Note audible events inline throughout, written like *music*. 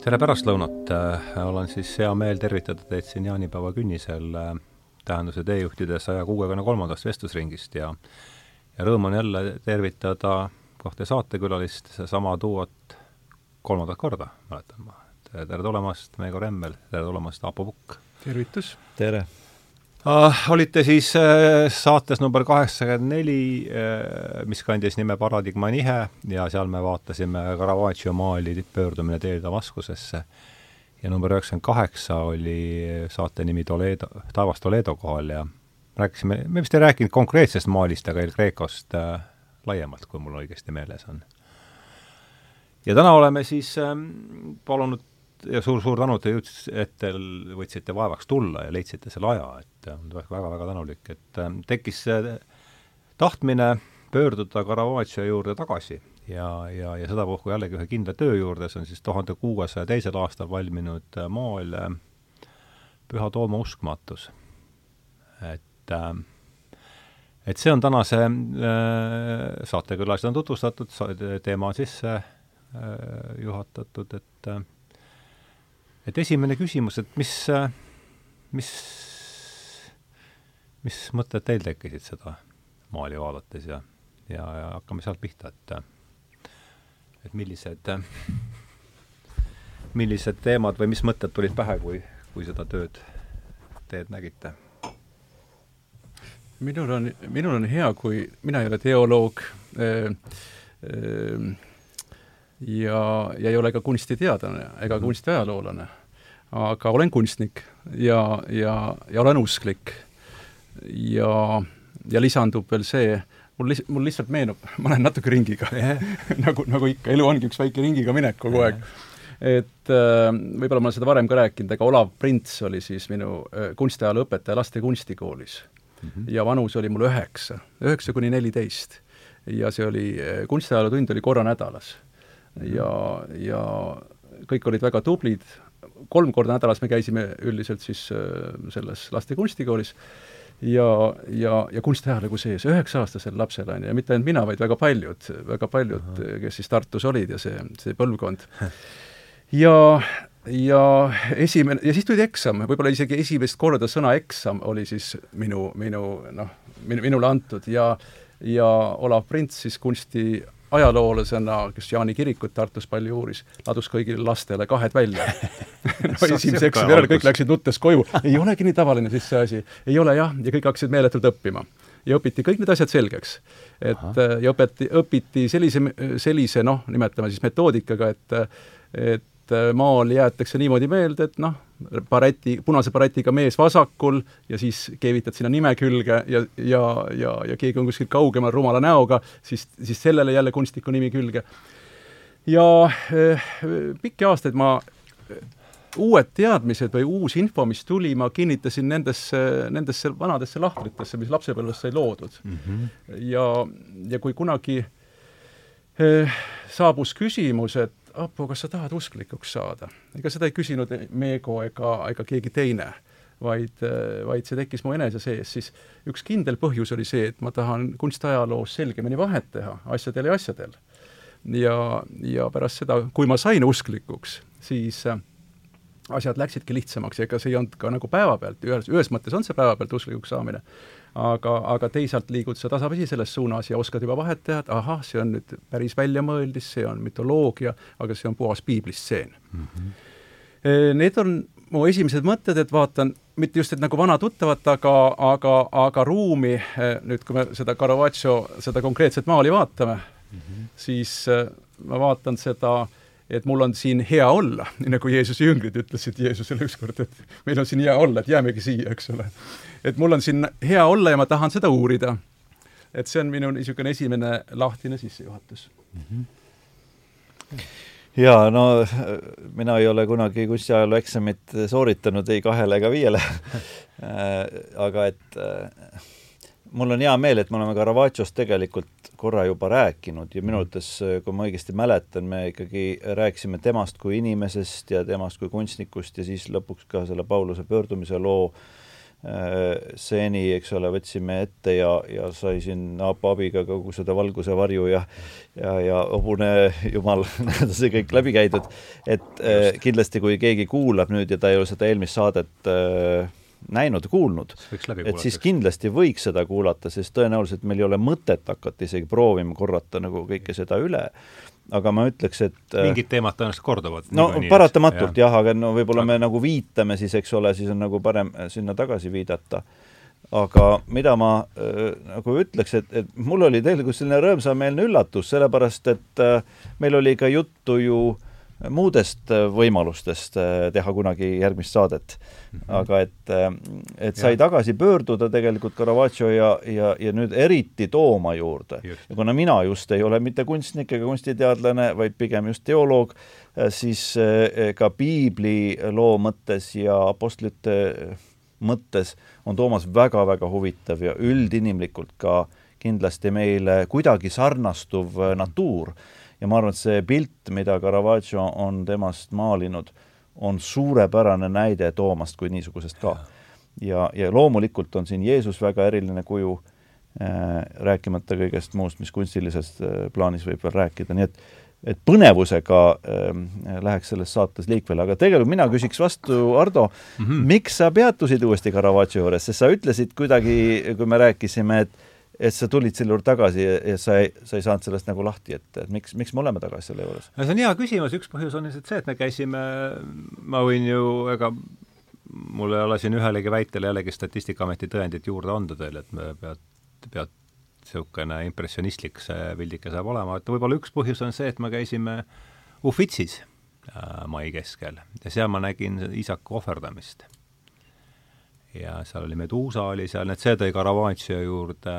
tere pärastlõunat, olen siis hea meel tervitada teid siin jaanipäeva künnisel tähenduse teejuhtide saja kuuekümne kolmandast vestlusringist ja ja rõõm on jälle tervitada kahte saatekülalist, seesama duot kolmandat korda, mäletan ma. tere tulemast, Meego Remmel, tere tulemast, Aapo Pukk! tervitus! tere! Uh, olite siis uh, saates number kaheksakümmend neli, äh, mis kandis nime Paradigma nihe ja seal me vaatasime Caravaggio maali Pöördumine teel Damaskusesse. ja number üheksakümmend kaheksa oli saate nimi Toledo, taevas Toledo kohal ja rääkisime, me vist ei rääkinud konkreetsest maalist, aga El Grecost äh, laiemalt, kui mul õigesti meeles on. ja täna oleme siis palunud ja suur-suur tänu, et te jõudsite, et te võtsite vaevaks tulla ja leidsite selle aja, et väga-väga tänulik, et äh, tekkis tahtmine pöörduda Caravaggio juurde tagasi ja, ja, ja sedapuhku jällegi ühe kindla töö juurde, see on siis tuhande kuuesaja teisel aastal valminud äh, maal äh, Püha Tooma uskmatus. et äh, et see on tänase äh, saatekülalised on tutvustatud, teema on sisse juhatatud, et et esimene küsimus, et mis, mis, mis mõtted teil tekkisid seda maali vaadates ja, ja, ja hakkame sealt pihta, et et millised, millised teemad või mis mõtted tulid pähe, kui, kui seda tööd, teed nägite? minul on, minul on hea, kui, mina ei ole teoloog äh, äh, ja, ja ei ole ka kunstiteadlane ega mm. kunstiajaloolane aga olen kunstnik ja, ja, ja olen usklik. ja, ja lisandub veel see, mul lis-, mul lihtsalt meenub, ma lähen natuke ringiga *laughs* nagu, nagu ikka, elu ongi üks väike ringiga minek kogu aeg. et äh, võib-olla ma olen seda varem ka rääkinud, aga Olav Prints oli siis minu äh, kunstiajaloo õpetaja laste kunstikoolis mm. -hmm. ja vanus oli mul üheksa, üheksa kuni neliteist. ja see oli, äh, kunstiajalootund oli korra nädalas. Ja, ja kõik olid väga tublid, kolm korda nädalas me käisime üldiselt siis äh, selles laste kunstikoolis. Ja, ja, ja kunstiajalugu sees, üheksa-aastasel lapsel on ju, ja mitte ainult mina, vaid väga paljud, väga paljud, kes siis Tartus olid ja see, see põlvkond. ja, ja esimene, ja siis tuli eksam, võib-olla isegi esimest korda sõna eksam oli siis minu, minu noh, minu, minule antud. Ja ja Olav Prints siis kunsti ajaloolasena, kes Jaani kirikut Tartus palju uuris, ladus kõigile lastele kahed välja *laughs* no esimese eksami järel kõik läksid nuttes koju, ei olegi nii tavaline siis see asi, ei ole jah, ja kõik hakkasid meeletult õppima. ja õpiti kõik need asjad selgeks. et Aha. ja õpeti, õpiti sellise, sellise noh, nimetame siis metoodikaga, et et maal jäetakse niimoodi meelde, et noh, bareti, punase baretiga mees vasakul ja siis keevitad sinna nime külge ja, ja, ja, ja keegi on kuskil kaugemal rumala näoga, siis, siis sellele jälle kunstniku nimi külge. ja eh, pikki aastaid ma uued teadmised või uus info, mis tuli, ma kinnitasin nendesse, nendesse vanadesse lahtritesse, mis lapsepõlves sai loodud mm. -hmm. ja, ja kui kunagi eh, saabus küsimus, et Apo, kas sa tahad usklikuks saada? ega seda ei küsinud Meego ega, ega keegi teine, vaid, vaid see tekkis mu enese sees, siis üks kindel põhjus oli see, et ma tahan kunstiajaloos selgemini vahet teha asjadel ja asjadel. ja, ja pärast seda, kui ma sain usklikuks, siis äh, asjad läksidki lihtsamaks ja ega see ei olnud ka nagu päevapealt, ühes, ühes mõttes on see päevapealt usklikuks saamine, aga, aga teisalt liigud sa tasapisi selles suunas ja oskad juba vahet teha, et ahah, see on nüüd päris väljamõeldis, see on mütoloogia, aga see on puhas piiblistseen mm. -hmm. Need on mu esimesed mõtted, et vaatan mitte just, et nagu vana tuttavat, aga, aga, aga ruumi, nüüd kui me seda Caravaggio, seda konkreetset maali vaatame mm, -hmm. siis ma vaatan seda äh, et mul on siin hea olla, nii *laughs* nagu Jeesuse jüngrid ütlesid Jeesusele ükskord, et meil on siin hea olla, et jäämegi siia, eks ole. et mul on siin hea olla ja ma tahan seda uurida. et see on minu niisugune esimene lahtine sissejuhatus mm. -hmm. jaa, no mina ei ole kunagi kunstiajaloo eksamit sooritanud ei kahele ega viiele *laughs* aga et mul on hea meel, et me oleme Caravaggios tegelikult korra juba rääkinud ja minu arvates, kui ma õigesti mäletan, me ikkagi rääkisime temast kui inimesest ja temast kui kunstnikust ja siis lõpuks ka selle Pauluse pöördumise loo seeni, eks ole, võtsime ette ja, ja sai siin Naapa abiga kogu seda valguse varju ja ja, ja hobune jumal *laughs* nii-öelda see kõik läbi käidud, et Just. kindlasti kui keegi kuulab nüüd ja ta ei ole seda eelmist saadet äh, näinud, kuulnud, et siis kindlasti võiks seda kuulata, sest tõenäoliselt meil ei ole mõtet hakata isegi proovima korrata nagu kõike seda üle. aga ma ütleks, et äh, mingid teemad tõenäoliselt korduvad. no paratamatult jah, jah, aga no võib-olla me nagu viitame siis, eks ole, siis on nagu parem sinna tagasi viidata aga mida ma äh, nagu ütleks, et, et mul oli tegelikult selline rõõmsameelne üllatus, sellepärast et äh, meil oli ka juttu ju äh, muudest äh, võimalustest äh, teha kunagi järgmist saadet mm. -hmm. aga et, äh, et sai ja. tagasi pöörduda tegelikult Caravaggio ja, ja, ja nüüd eriti Tooma juurde. ja kuna mina just ei ole mitte kunstnik ega kunstiteadlane, vaid pigem just teoloog, siis ka piibli loo mõttes ja apostlite mõttes on Toomas väga-väga huvitav ja üldinimlikult ka kindlasti meile kuidagi sarnastuv natuur ja ma arvan, et see pilt, mida Caravaggio on temast maalinud, on suurepärane näide Toomast kui niisugusest ka. ja, ja loomulikult on siin Jeesus väga eriline kuju äh,, rääkimata kõigest muust, mis kunstilises äh, plaanis võib veel rääkida, nii et et põnevusega äh, läheks selles saates liikvele, aga tegelikult mina küsiks vastu, Ardo mm, -hmm. miks sa peatusid uuesti Caravaggio juures, sest sa ütlesid kuidagi, kui me rääkisime, et et sa tulid selle juurde tagasi ja, ja sa ei, sa ei saanud sellest nagu lahti, et, et miks, miks me oleme tagasi selle juures? no see on hea küsimus, üks põhjus on lihtsalt see, et me käisime, ma võin ju, ega mul ei ole siin ühelegi väitele jällegi Statistikaameti tõendit juurde anda teile, et me pead, pead niisugune impressionistlik see pildike saab olema, et võib-olla üks põhjus on see, et me käisime Uffizi's äh, mai keskel. Ja seal ma nägin isaku ohverdamist ja seal oli Meduusa oli seal, et see tõi Caravaggio juurde,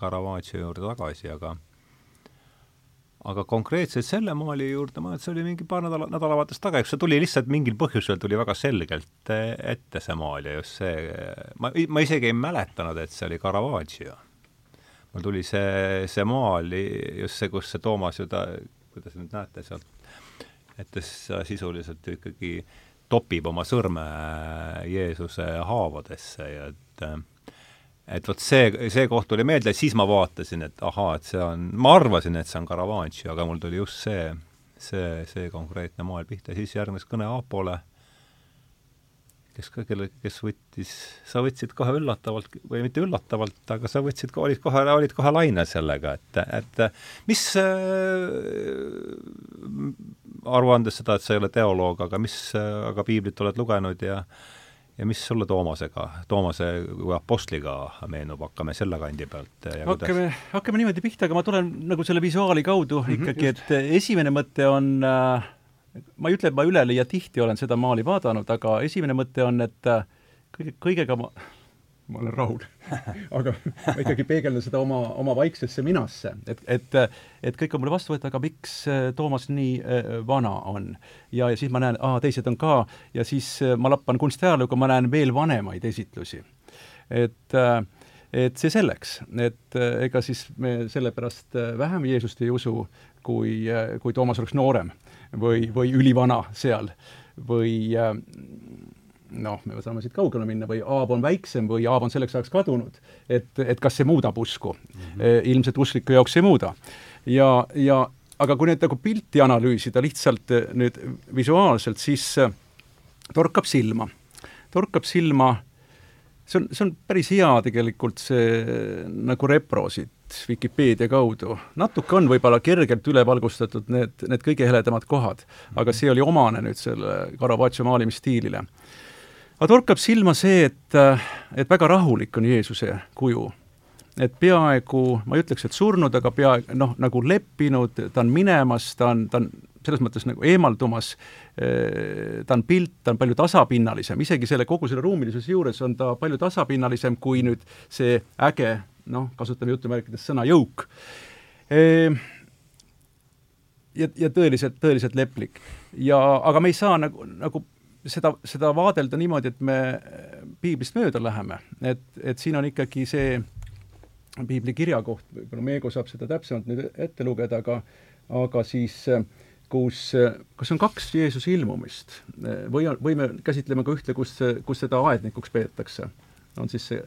Caravaggio juurde tagasi, aga aga konkreetselt selle maali juurde, ma arvan, et see oli mingi paar nädala, nädalavahetust tagasi, see tuli lihtsalt mingil põhjusel tuli väga selgelt ette, see maal ja just see, ma, ma isegi ei mäletanud, et see oli Caravaggio. mul tuli see, see maal, just see, kus see Toomas ju ta, kuidas nüüd näete sealt, et ta sisuliselt ju ikkagi äh, topib oma sõrme Jeesuse haavadesse ja et et vot see, see koht tuli meelde, siis ma vaatasin, et ahaa, et see on, ma arvasin, et see on Caravaggio, aga mul tuli just see, see, see konkreetne maal pihta, siis järgnes kõne Aapole kes ka, kelle, kes võttis, sa võtsid kohe üllatavalt või mitte üllatavalt, aga sa võtsid, olid kohe, olid kohe lainel sellega, et, et mis äh, aruandes seda, et sa ei ole teoloog, aga mis, aga piiblit oled lugenud ja ja mis sulle Toomasega, Toomase kui apostlga meenub, hakkame selle kandi pealt. hakkame, hakkame niimoodi pihta, aga ma tulen nagu selle visuaali kaudu mm -hmm, ikkagi, et esimene mõte on äh, ma ei ütle, et ma üleliia tihti olen seda maali vaadanud, aga esimene mõte on, et äh, kõige, kõigega ma, ma olen rahul. *laughs* Aga ma ikkagi peegeldan seda oma, oma vaiksesse minasse, et, et, et kõik on mulle vastu võetud, aga miks äh, Toomas nii äh, vana on? ja, ja siis ma näen, aa, teised on ka, ja siis äh, ma lappan kunstiajalooga, ma näen veel vanemaid esitlusi. et et see selleks, et ega siis me sellepärast vähem Jeesust ei usu, kui, kui Toomas oleks noorem või, või ülivana seal. Või äh, noh, me saame siit kaugemale minna, või Aab on väiksem või Aab on selleks ajaks kadunud, et, et kas see muudab usku mm. -hmm. ilmselt uskliku jaoks ei muuda. ja, ja aga kui nüüd nagu pilti analüüsida lihtsalt äh, nüüd visuaalselt, siis torkab silma, torkab silma, see on, see on päris hea tegelikult see nagu repro siit Vikipeedia kaudu. natuke on võib-olla kergelt ülevalgustatud need, need kõige heledamad kohad, aga see oli omane nüüd selle Caravaggio maalimisstiilile. Aga torkab silma see, et, et väga rahulik on Jeesuse kuju. et peaaegu, ma ei ütleks, et surnud, aga peaaegu noh, nagu leppinud, ta on minemas, ta on, ta on selles mõttes nagu eemaldumas, ta on pilt, ta on palju tasapinnalisem, isegi selle, kogu selle ruumilisuse juures on ta palju tasapinnalisem kui nüüd see äge noh, kasutame jutumärkides sõna jõuk e,. ja, ja tõeliselt, tõeliselt leplik. ja, aga me ei saa nagu, nagu seda, seda vaadelda niimoodi, et me piiblist mööda läheme, et, et siin on ikkagi see piibli kirjakoht, võib-olla Meego saab seda täpsemalt nüüd ette lugeda, aga aga siis kus, kas on kaks Jeesuse ilmumist või või me käsitleme ka ühte, kus, kus seda aednikuks peetakse on siis see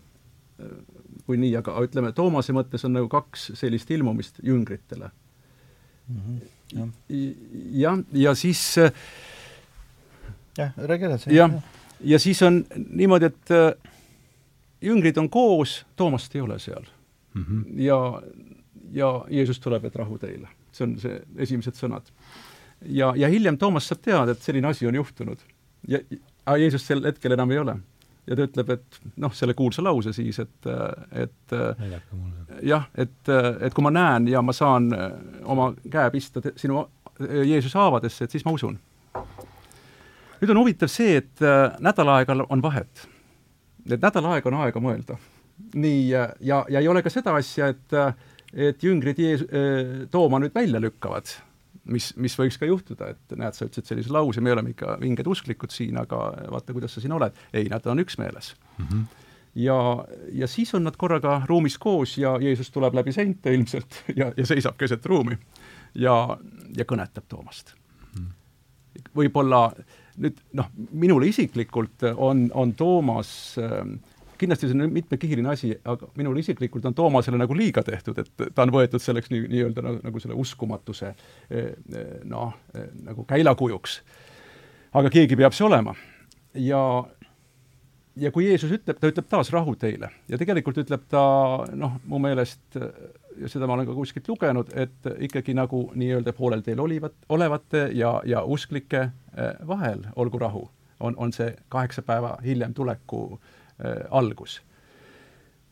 kui nii, aga ütleme, Toomase mõttes on nagu kaks sellist ilmumist jüngritele mm. -hmm. jah, ja siis jah, räägi edasi. jah, ja siis on niimoodi, et jüngrid on koos, Toomast ei ole seal mm. -hmm. ja, ja Jeesus tuleb, et rahu teile. see on see esimesed sõnad. ja, ja hiljem Toomas saab teada, et selline asi on juhtunud. ja, aga Jeesus sel hetkel enam ei ole ja ta ütleb, et noh, selle kuulsa lause siis, et, et jah, et, et kui ma näen ja ma saan oma käe pista sinu Jeesuse haavadesse, et siis ma usun. Nüüd on huvitav see, et nädal aega on vahet. et nädal aega on aega mõelda. nii, ja, ja ei ole ka seda asja, et, et jüngrid Jees-, Tooma nüüd välja lükkavad mis, mis võiks ka juhtuda, et näed, sa ütlesid sellise lause, me oleme ikka vinged usklikud siin, aga vaata, kuidas sa siin oled. ei, nad on üksmeeles mm. -hmm. ja, ja siis on nad korraga ruumis koos ja Jeesus tuleb läbi seinte ilmselt *laughs* ja, ja seisab keset ruumi ja, ja kõnetab Toomast mm võib-olla nüüd noh, minule isiklikult on, on Toomas äh, kindlasti see on mitmekihiline asi, aga minul isiklikult on Toomasele nagu liiga tehtud, et ta on võetud selleks nii, nii-öelda nagu, nagu selle uskumatuse eh, eh, noh, nagu käilakujuks. aga keegi peab see olema. ja, ja kui Jeesus ütleb, ta ütleb taas rahu teile ja tegelikult ütleb ta noh, mu meelest ja seda ma olen ka kuskilt lugenud, et ikkagi nagu nii-öelda poolel teel olivat, olevate ja, ja usklike vahel olgu rahu, on, on see kaheksa päeva hiljem tuleku äh, Äh, algus.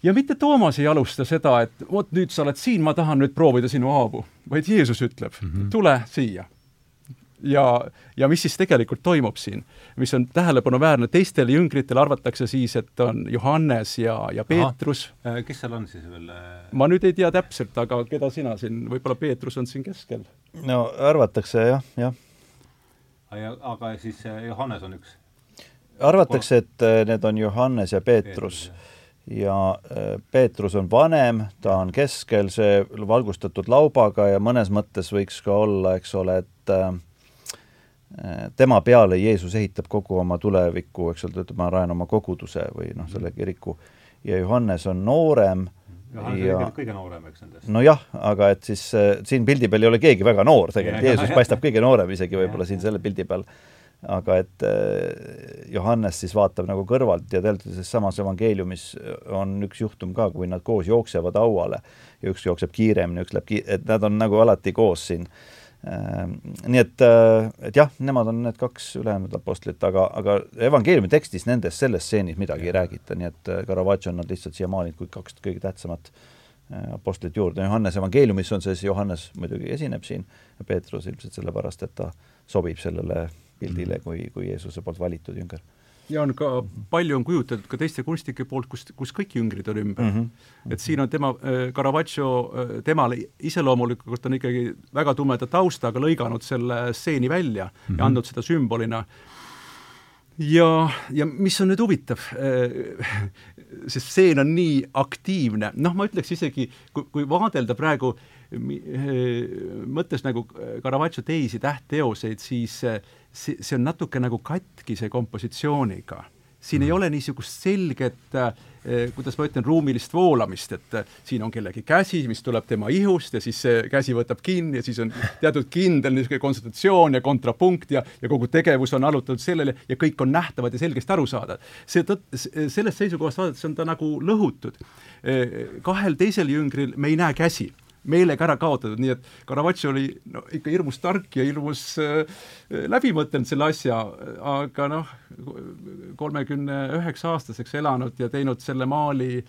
ja mitte Toomas ei alusta seda, et vot nüüd sa oled siin, ma tahan nüüd proovida sinu haavu, vaid Jeesus ütleb mm, -hmm. tule siia. ja, ja mis siis tegelikult toimub siin, mis on tähelepanuväärne, teistele jüngritele arvatakse siis, et on Johannes ja, ja Peetrus. Äh, kes seal on siis veel? Äh? ma nüüd ei tea täpselt, aga keda sina siin, võib-olla Peetrus on siin keskel? no arvatakse jah, jah. Aga siis Johannes on üks? arvatakse, et äh, need on Johannes ja Peetrus ja äh, Peetrus on vanem, ta on keskel, see valgustatud laubaga ja mõnes mõttes võiks ka olla, eks ole, et äh, tema peale Jeesus ehitab kogu oma tuleviku, eks ole, ta ütleb, ma rajan oma koguduse või noh, selle kiriku. ja Johannes on noorem Johannes ja... oli kõige noorem, eks nendest. nojah, aga et siis äh, siin pildi peal ei ole keegi väga noor tegelikult, Jeesus paistab kõige noorem isegi võib-olla siin selle pildi peal aga et äh, Johannes siis vaatab nagu kõrvalt ja tegelikult selles samas evangeeliumis on üks juhtum ka, kui nad koos jooksevad hauale ja üks jookseb kiiremini, üks läheb ki-, et nad on nagu alati koos siin. Äh, nii et, äh, et jah, nemad on need kaks ülejäänud apostlit, aga, aga evangeeliumi tekstis nendest selles stseenis midagi ei räägita, nii et Caravaggio on nad lihtsalt siia maalinud kui kaks kõige tähtsamat apostlit juurde, Johannes evangeeliumis on see siis, Johannes muidugi esineb siin ja Peetrus ilmselt sellepärast, et ta sobib sellele pildile kui, kui Jeesuse poolt valitud jünger ja on ka, palju on kujutatud ka teiste kunstnike poolt, kus, kus kõik jüngrid on ümber mm. -hmm. et siin on tema, äh, Caravaggio, äh, temale iseloomulikult on ikkagi väga tumeda taustaga lõiganud selle stseeni välja mm -hmm. ja andnud seda sümbolina. ja, ja mis on nüüd huvitav, äh, see stseen on nii aktiivne, noh, ma ütleks isegi, kui, kui vaadelda praegu mõttes nagu Caravaggio teisi tähtteoseid, siis äh, see, see on natuke nagu katkise kompositsiooniga. siin mm. ei ole niisugust selget eh, kuidas ma ütlen, ruumilist voolamist, et eh, siin on kellegi käsi, mis tuleb tema ihust ja siis see käsi võtab kinni ja siis on teatud kindel niisugune kontsentratsioon ja kontrapunkt ja, ja kogu tegevus on allutatud sellele ja kõik on nähtavad ja selgesti aru saada. see tõtt-, sellest seisukohast vaadates on ta nagu lõhutud. kahel teisel jüngril me ei näe käsi meelega ära kaotatud, nii et Caravaggio oli no ikka hirmus tark ja hirmus äh, läbi mõtelnud selle asja, aga noh, kolmekümne üheksa aastaseks elanud ja teinud selle maali äh,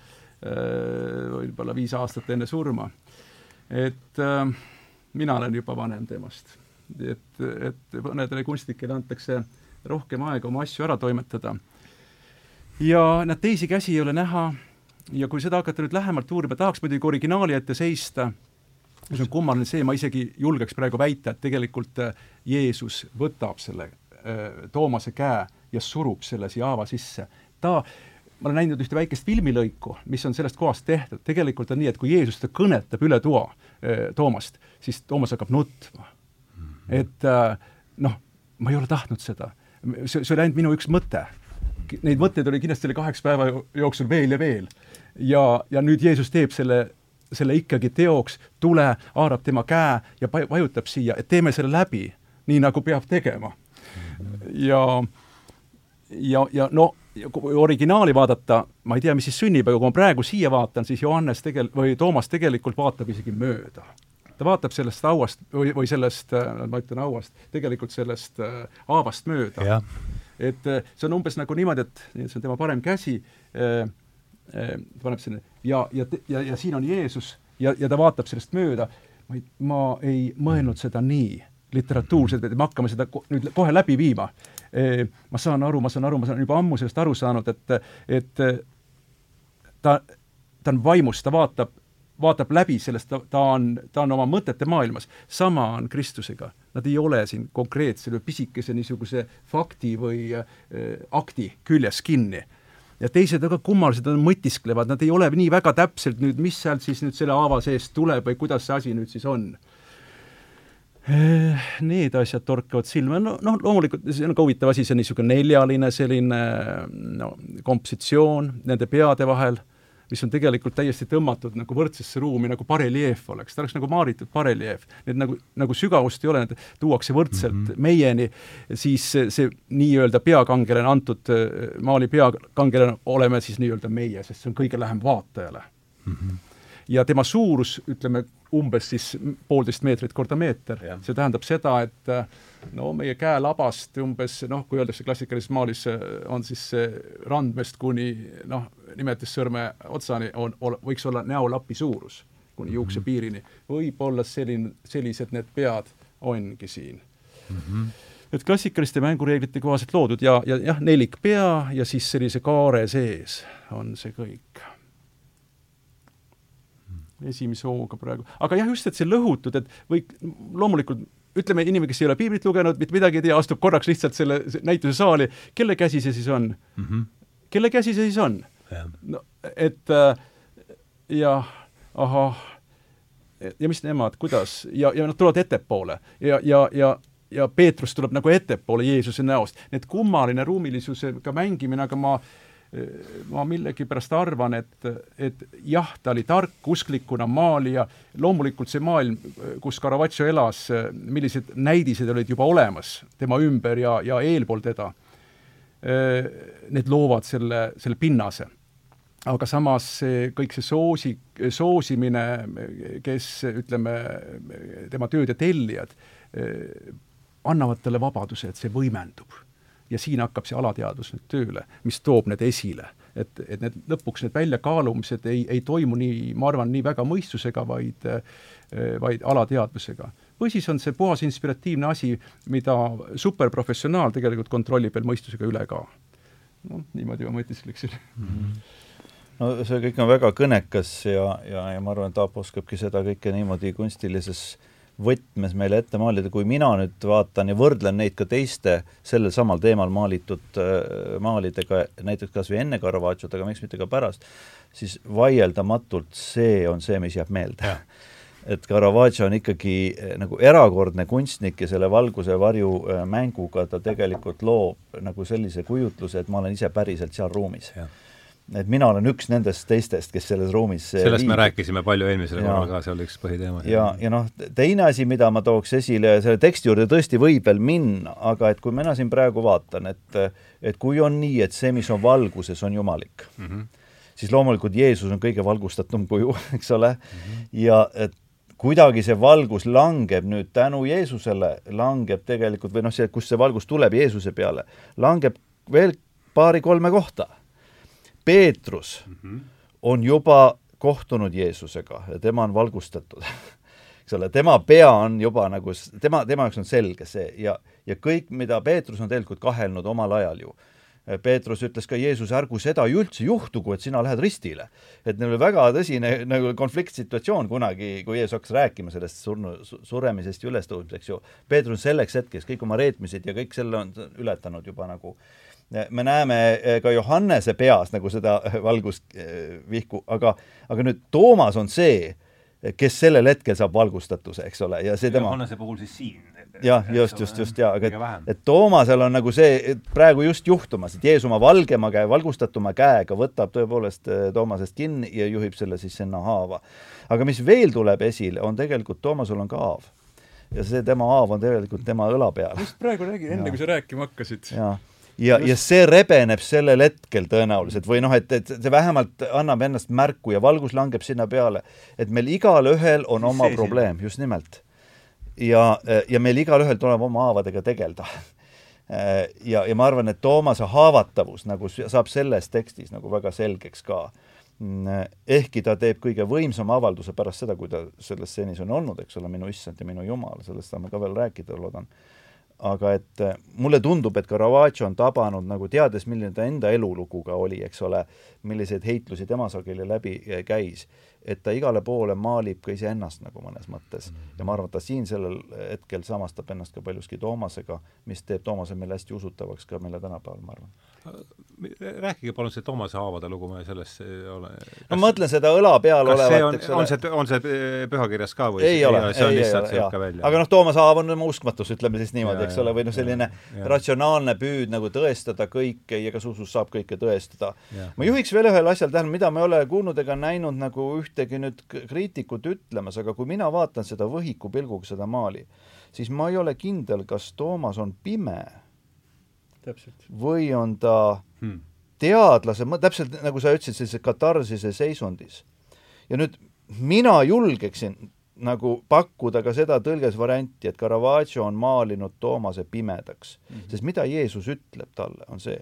võib-olla viis aastat enne surma. et äh, mina olen juba vanem temast. et, et mõnedele kunstnikele antakse rohkem aega oma asju ära toimetada. ja nad teisi käsi ei ole näha ja kui seda hakata nüüd lähemalt uurima, tahaks muidugi originaali ette seista, see on kummaline see, ma isegi julgeks praegu väita, et tegelikult äh, Jeesus võtab selle äh, Toomase käe ja surub selle siia haava sisse. ta, ma olen näinud ühte väikest filmilõiku, mis on sellest kohast tehtud, tegelikult on nii, et kui Jeesus ta kõnetab üle toa äh, Toomast, siis Toomas hakkab nutma mm. et noh, ma ei ole tahtnud seda. see, see oli ainult minu üks mõte neid mõtteid oli kindlasti selle kaheksa päeva jooksul veel ja veel. Ja, ja nüüd Jeesus teeb selle, selle ikkagi teoks, tule, haarab tema käe ja vajutab siia, et teeme selle läbi, nii nagu peab tegema. ja, ja, ja no kui originaali vaadata, ma ei tea, mis siis sünnib, aga kui ma praegu siia vaatan, siis Johannes tegel-, või Toomas tegelikult vaatab isegi mööda. Ta vaatab sellest hauast või, või sellest, ma ütlen hauast, tegelikult sellest äh, haavast mööda. Et äh, see on umbes nagu niimoodi, et see on tema parem käsi äh,, äh, paneb sinna ja, ja, ja, ja siin on Jeesus ja, ja ta vaatab sellest mööda. ma ei, mõelnud seda nii literatuurselt, et me hakkame seda nüüd kohe läbi viima e,. ma saan aru, ma saan aru, ma saan juba ammu sellest aru saanud, et, et ta, ta on vaimus, ta vaatab vaatab läbi sellest, ta on, ta on oma mõtete maailmas. sama on Kristusega. Nad ei ole siin konkreetse pisikese niisuguse fakti või äh, akti küljes kinni. Ja teised väga kummalised, nad mõtisklevad, nad ei ole nii väga täpselt nüüd, mis sealt siis nüüd selle haava seest tuleb või kuidas see asi nüüd siis on. Äh, Need asjad torkavad silma, no noh, loomulikult see on ka huvitav asi, see on niisugune neljaline selline no kompositsioon nende peade vahel mis on tegelikult täiesti tõmmatud nagu võrdsesse ruumi, nagu bareljeef oleks, ta oleks nagu maaritud bareljeef. Need nagu, nagu sügavust ei ole, need tuuakse võrdselt mm -hmm. meieni, siis see, see nii-öelda peakangelane, antud äh, maali peakangelane oleme siis nii-öelda meie, sest see on kõige lähem vaatajale mm. -hmm ja tema suurus, ütleme umbes siis poolteist meetrit korda meeter, see tähendab seda, et äh, no meie käelabast umbes noh, kui öeldakse klassikalises maalis, on siis randmest kuni noh, nimetissõrme otsani on, on, võiks olla näolapi suurus kuni mhm. juuksepiirini. võib-olla selline, sellised need pead ongi siin mm. -hmm. et klassikaliste mängureeglite kohaselt loodud ja, ja jah, nelik pea ja siis sellise kaare sees on see kõik. Esimese hooga praegu, aga jah, just, et see lõhutud, et või loomulikult ütleme, inimene, kes ei ole piiblit lugenud, mitte midagi ei tea, astub korraks lihtsalt selle näituse saali, kelle käsi see siis on mm? -hmm. kelle käsi see siis on? no et äh, jah, ahah, ja mis nemad, kuidas, ja, ja nad tulevad ettepoole ja, ja, ja ja Peetrus tuleb nagu ettepoole Jeesuse näost. et kummaline ruumilisusega mängimine, aga ma äh, ma millegipärast arvan, et, et jah, ta oli tark usklikuna maalija, loomulikult see maailm, kus Caravaggio elas, millised näidised olid juba olemas tema ümber ja, ja eelpool teda, need loovad selle, selle pinnase. aga samas see, kõik see soosi, soosimine, kes ütleme, tema tööde tellijad, annavad talle vabaduse, et see võimendub ja siin hakkab see alateadvus nüüd tööle, mis toob need esile. et, et need lõpuks need väljakaalumised ei, ei toimu nii, ma arvan, nii väga mõistusega, vaid vaid alateadvusega. või siis on see puhas inspiratiivne asi, mida superprofessionaal tegelikult kontrollib veel mõistusega üle ka. noh, niimoodi ma mõtiskleksin mm. -hmm no see kõik on väga kõnekas ja, ja, ja ma arvan, et Aap oskabki seda kõike niimoodi kunstilises äh, võtmes meile ette maalida, kui mina nüüd vaatan ja võrdlen neid ka teiste sellel samal teemal maalitud äh, maalidega, näiteks kas või enne Caravaggiot, aga miks mitte ka pärast, siis vaieldamatult see on see, mis jääb meelde. et Caravaggio on ikkagi äh, nagu erakordne kunstnik ja selle valguse varju äh, mänguga ta tegelikult loob nagu sellise kujutluse, et ma olen ise päriselt seal ruumis et mina olen üks nendest teistest, kes selles ruumis sellest viib. me rääkisime palju eelmisel korral ka, see oli üks põhiteema. ja, ja noh, teine asi, mida ma tooks esile, selle teksti juurde tõesti võib veel minna, aga et kui mina siin praegu vaatan, et et kui on nii, et see, mis on valguses, on jumalik mm, -hmm. siis loomulikult Jeesus on kõige valgustatum kuju, *laughs* eks ole mm, -hmm. ja et kuidagi see valgus langeb nüüd tänu Jeesusele, langeb tegelikult või noh, see, kust see valgus tuleb Jeesuse peale, langeb veel paari-kolme kohta Peetrus mm -hmm. on juba kohtunud Jeesusega ja tema on valgustatud *laughs* eks ole, tema pea on juba nagu, tema, tema jaoks on selge see ja, ja kõik, mida Peetrus on tegelikult kahelnud omal ajal ju. Peetrus ütles ka Jeesus, ärgu seda ju üldse juhtugu, et sina lähed ristile. et neil oli väga tõsine nagu konfliktsituatsioon kunagi, kui Jeesus hakkas rääkima sellest surnu, suremisest ja ülestõusmisest, eks ju. Peetrus selleks hetkeks kõik oma reetmised ja kõik selle on ületanud juba nagu me näeme eh, ka Johannese peas nagu seda valgusvihku, aga, aga nüüd Toomas on see, kes sellel hetkel saab valgustatuse, eks ole, ja see tema Johannese puhul siis siin jah, just, just, just, jaa, aga et, et Toomasel on nagu see praegu just juhtumas, et Jeesus oma valgema käe, valgustatuma käega võtab tõepoolest Toomasest kinni ja juhib selle siis sinna haava. aga mis veel tuleb esile, on tegelikult, Toomasel on ka haav. ja see tema haav on tegelikult tema õla peal. just praegu räägin, enne kui sa rääkima hakkasid. Ja, ja see rebeneb sellel hetkel tõenäoliselt või noh, et, et see vähemalt annab ennast märku ja valgus langeb sinna peale, et meil igalühel on oma probleem, just nimelt ja, ja meil igalühel tuleb oma haavadega tegeleda. *laughs* ja, ja ma arvan, et Toomase haavatavus nagu saab selles tekstis nagu väga selgeks ka. ehkki ta teeb kõige võimsama avalduse pärast seda, kui ta selles stseenis on olnud, eks ole, minu issand ja minu jumal, sellest saame ka veel rääkida, loodan aga et mulle tundub, et Caravaggio on tabanud nagu teades, milline ta enda elulugu ka oli, eks ole, milliseid heitlusi tema sageli läbi käis, et ta igale poole maalib ka iseennast nagu mõnes mõttes. ja ma arvan, et ta siin sellel hetkel samastab ennast ka paljuski Toomasega, mis teeb Toomase meile hästi usutavaks ka meile tänapäeval, ma arvan. Rääkige palun see Toomase haavade lugu, ma selles ei ole no ma mõtlen seda õla peal kas olevat, eks ole. on see, on see pühakirjas ka või? ei ole, ei, ei ole, jaa. aga noh, Toomase haav on uskmatus, ütleme siis niimoodi, eks ole, või noh, selline ja, ratsionaalne püüd nagu tõestada kõike ja kas usus saab kõike tõestada. ma juhiks veel ühele asjale tähelepanu, mida me ei ole kuulnud ega näinud nagu üht ühtegi nüüd kriitikut ütlemas, aga kui mina vaatan seda võhiku pilguga seda maali, siis ma ei ole kindel, kas Toomas on pime. Või on ta hmm. teadlase, täpselt nagu sa ütlesid, sellises katarsise seisundis. ja nüüd mina julgeksin nagu pakkuda ka seda tõlgesvarianti, et Caravaggio on maalinud Toomase pimedaks mm. -hmm. sest mida Jeesus ütleb talle, on see,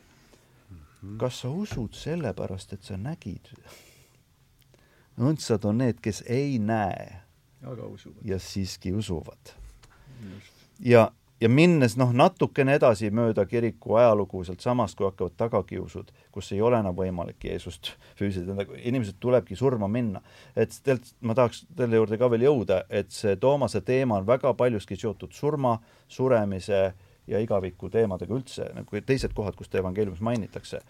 mhm. kas sa usud sellepärast, et sa nägid õndsad on need, kes ei näe, aga usuvad. ja siiski usuvad. ja, ja minnes noh, natukene edasi mööda kiriku ajalugu sealtsamast, kui hakkavad tagakiusud, kus ei ole enam võimalik Jeesust füüsiliselt, nagu inimesed tulebki surma minna. et tegelikult ma tahaks selle juurde ka veel jõuda, et see Toomase teema on väga paljuski seotud surma, suremise ja igaviku teemadega üldse, nagu teised kohad, kus teda evangeeliumis mainitakse.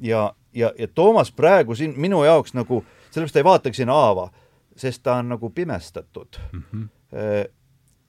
ja, ja, ja Toomas praegu siin minu jaoks nagu sellepärast ei vaatagi sinna haava, sest ta on nagu pimestatud mm. -hmm.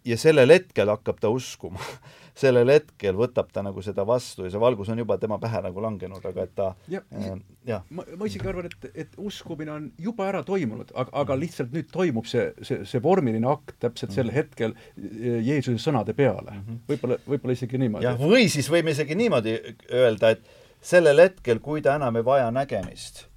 Ja sellel hetkel hakkab ta uskuma *laughs* sellel hetkel võtab ta nagu seda vastu ja see valgus on juba tema pähe nagu langenud, aga et ta ja, äh, jah. ma, ma isegi arvan, et, et uskumine on juba ära toimunud, aga, aga lihtsalt nüüd toimub see, see, see vormiline akt täpselt sel hetkel äh, Jeesuse sõnade peale -hmm.. võib-olla, võib-olla isegi niimoodi. jah, või siis võime isegi niimoodi öelda, et sellel hetkel, kui ta enam ei vaja nägemist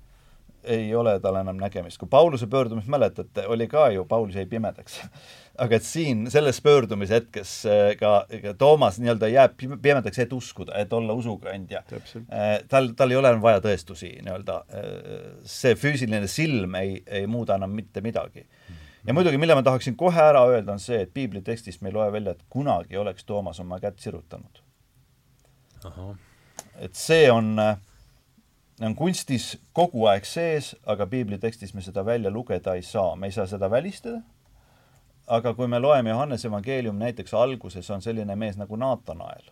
ei ole tal enam nägemist. kui Pauluse pöördumist mäletate, oli ka ju, Paulus jäi pimedaks *laughs* aga et siin selles pöördumise hetkes äh, ka, ka Toomas nii-öelda jääb pimedaks, et uskuda, et olla usukandja. Äh, tal, tal ei ole enam vaja tõestusi nii-öelda, äh, see füüsiline silm ei, ei muuda enam mitte midagi. ja muidugi, mille ma tahaksin kohe ära öelda, on see, et piibli tekstist me ei loe välja, et kunagi oleks Toomas oma kätt sirutanud. et see on on kunstis kogu aeg sees, aga piibli tekstis me seda välja lugeda ei saa, me ei saa seda välistada. Aga kui me loeme Johannese evangeeliumi näiteks alguses on selline mees nagu Naatanael,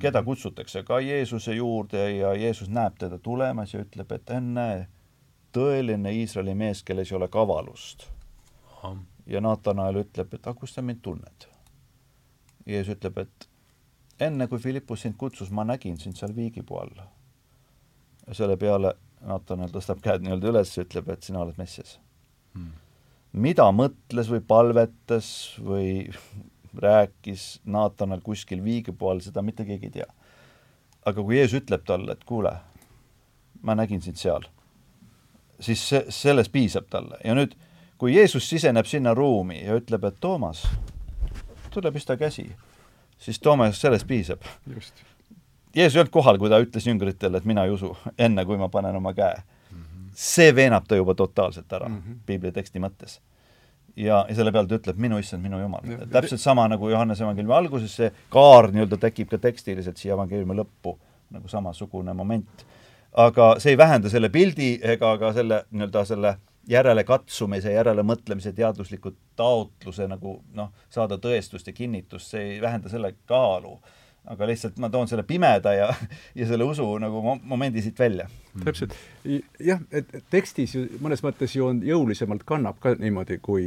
keda kutsutakse ka Jeesuse juurde ja Jeesus näeb teda tulemas ja ütleb, et enne tõeline Iisraeli mees, kelles ei ole kavalust. ja Naatanael ütleb, et aga kust sa mind tunned? Jeesus ütleb, et enne kui Philippus sind kutsus, ma nägin sind seal viigipuu all. Selle peale Natanel tõstab käed nii-öelda üles ja ütleb, et sina oled Messias hmm.. Mida mõtles või palvetas või *laughs* rääkis Natanel kuskil viigipuu all, seda mitte keegi ei tea. aga kui Jeesus ütleb talle, et kuule, ma nägin sind seal, siis see, sellest piisab talle ja nüüd, kui Jeesus siseneb sinna ruumi ja ütleb, et Toomas, tule pista käsi, siis Toomas, sellest piisab. just Jeesus ei olnud kohal, kui ta ütles jüngritele, et mina ei usu, enne kui ma panen oma käe. See veenab ta juba totaalselt ära mm -hmm. piibli teksti mõttes. ja, ja selle peale ta ütleb, minu issand, minu jumal. täpselt sama nagu Johannese evangeeliumi alguses, see kaar nii-öelda tekib ka tekstiliselt siia evangeeliumi lõppu, nagu samasugune moment. aga see ei vähenda selle pildi ega ka selle nii-öelda selle järelekatsumise, järelemõtlemise, teadusliku taotluse nagu noh, saada tõestust ja kinnitust, see ei vähenda selle kaalu aga lihtsalt ma toon selle pimeda ja, ja selle usu nagu mo momendi siit välja. täpselt. jah, et tekstis ju mõnes mõttes ju on jõulisemalt kannab ka niimoodi, kui,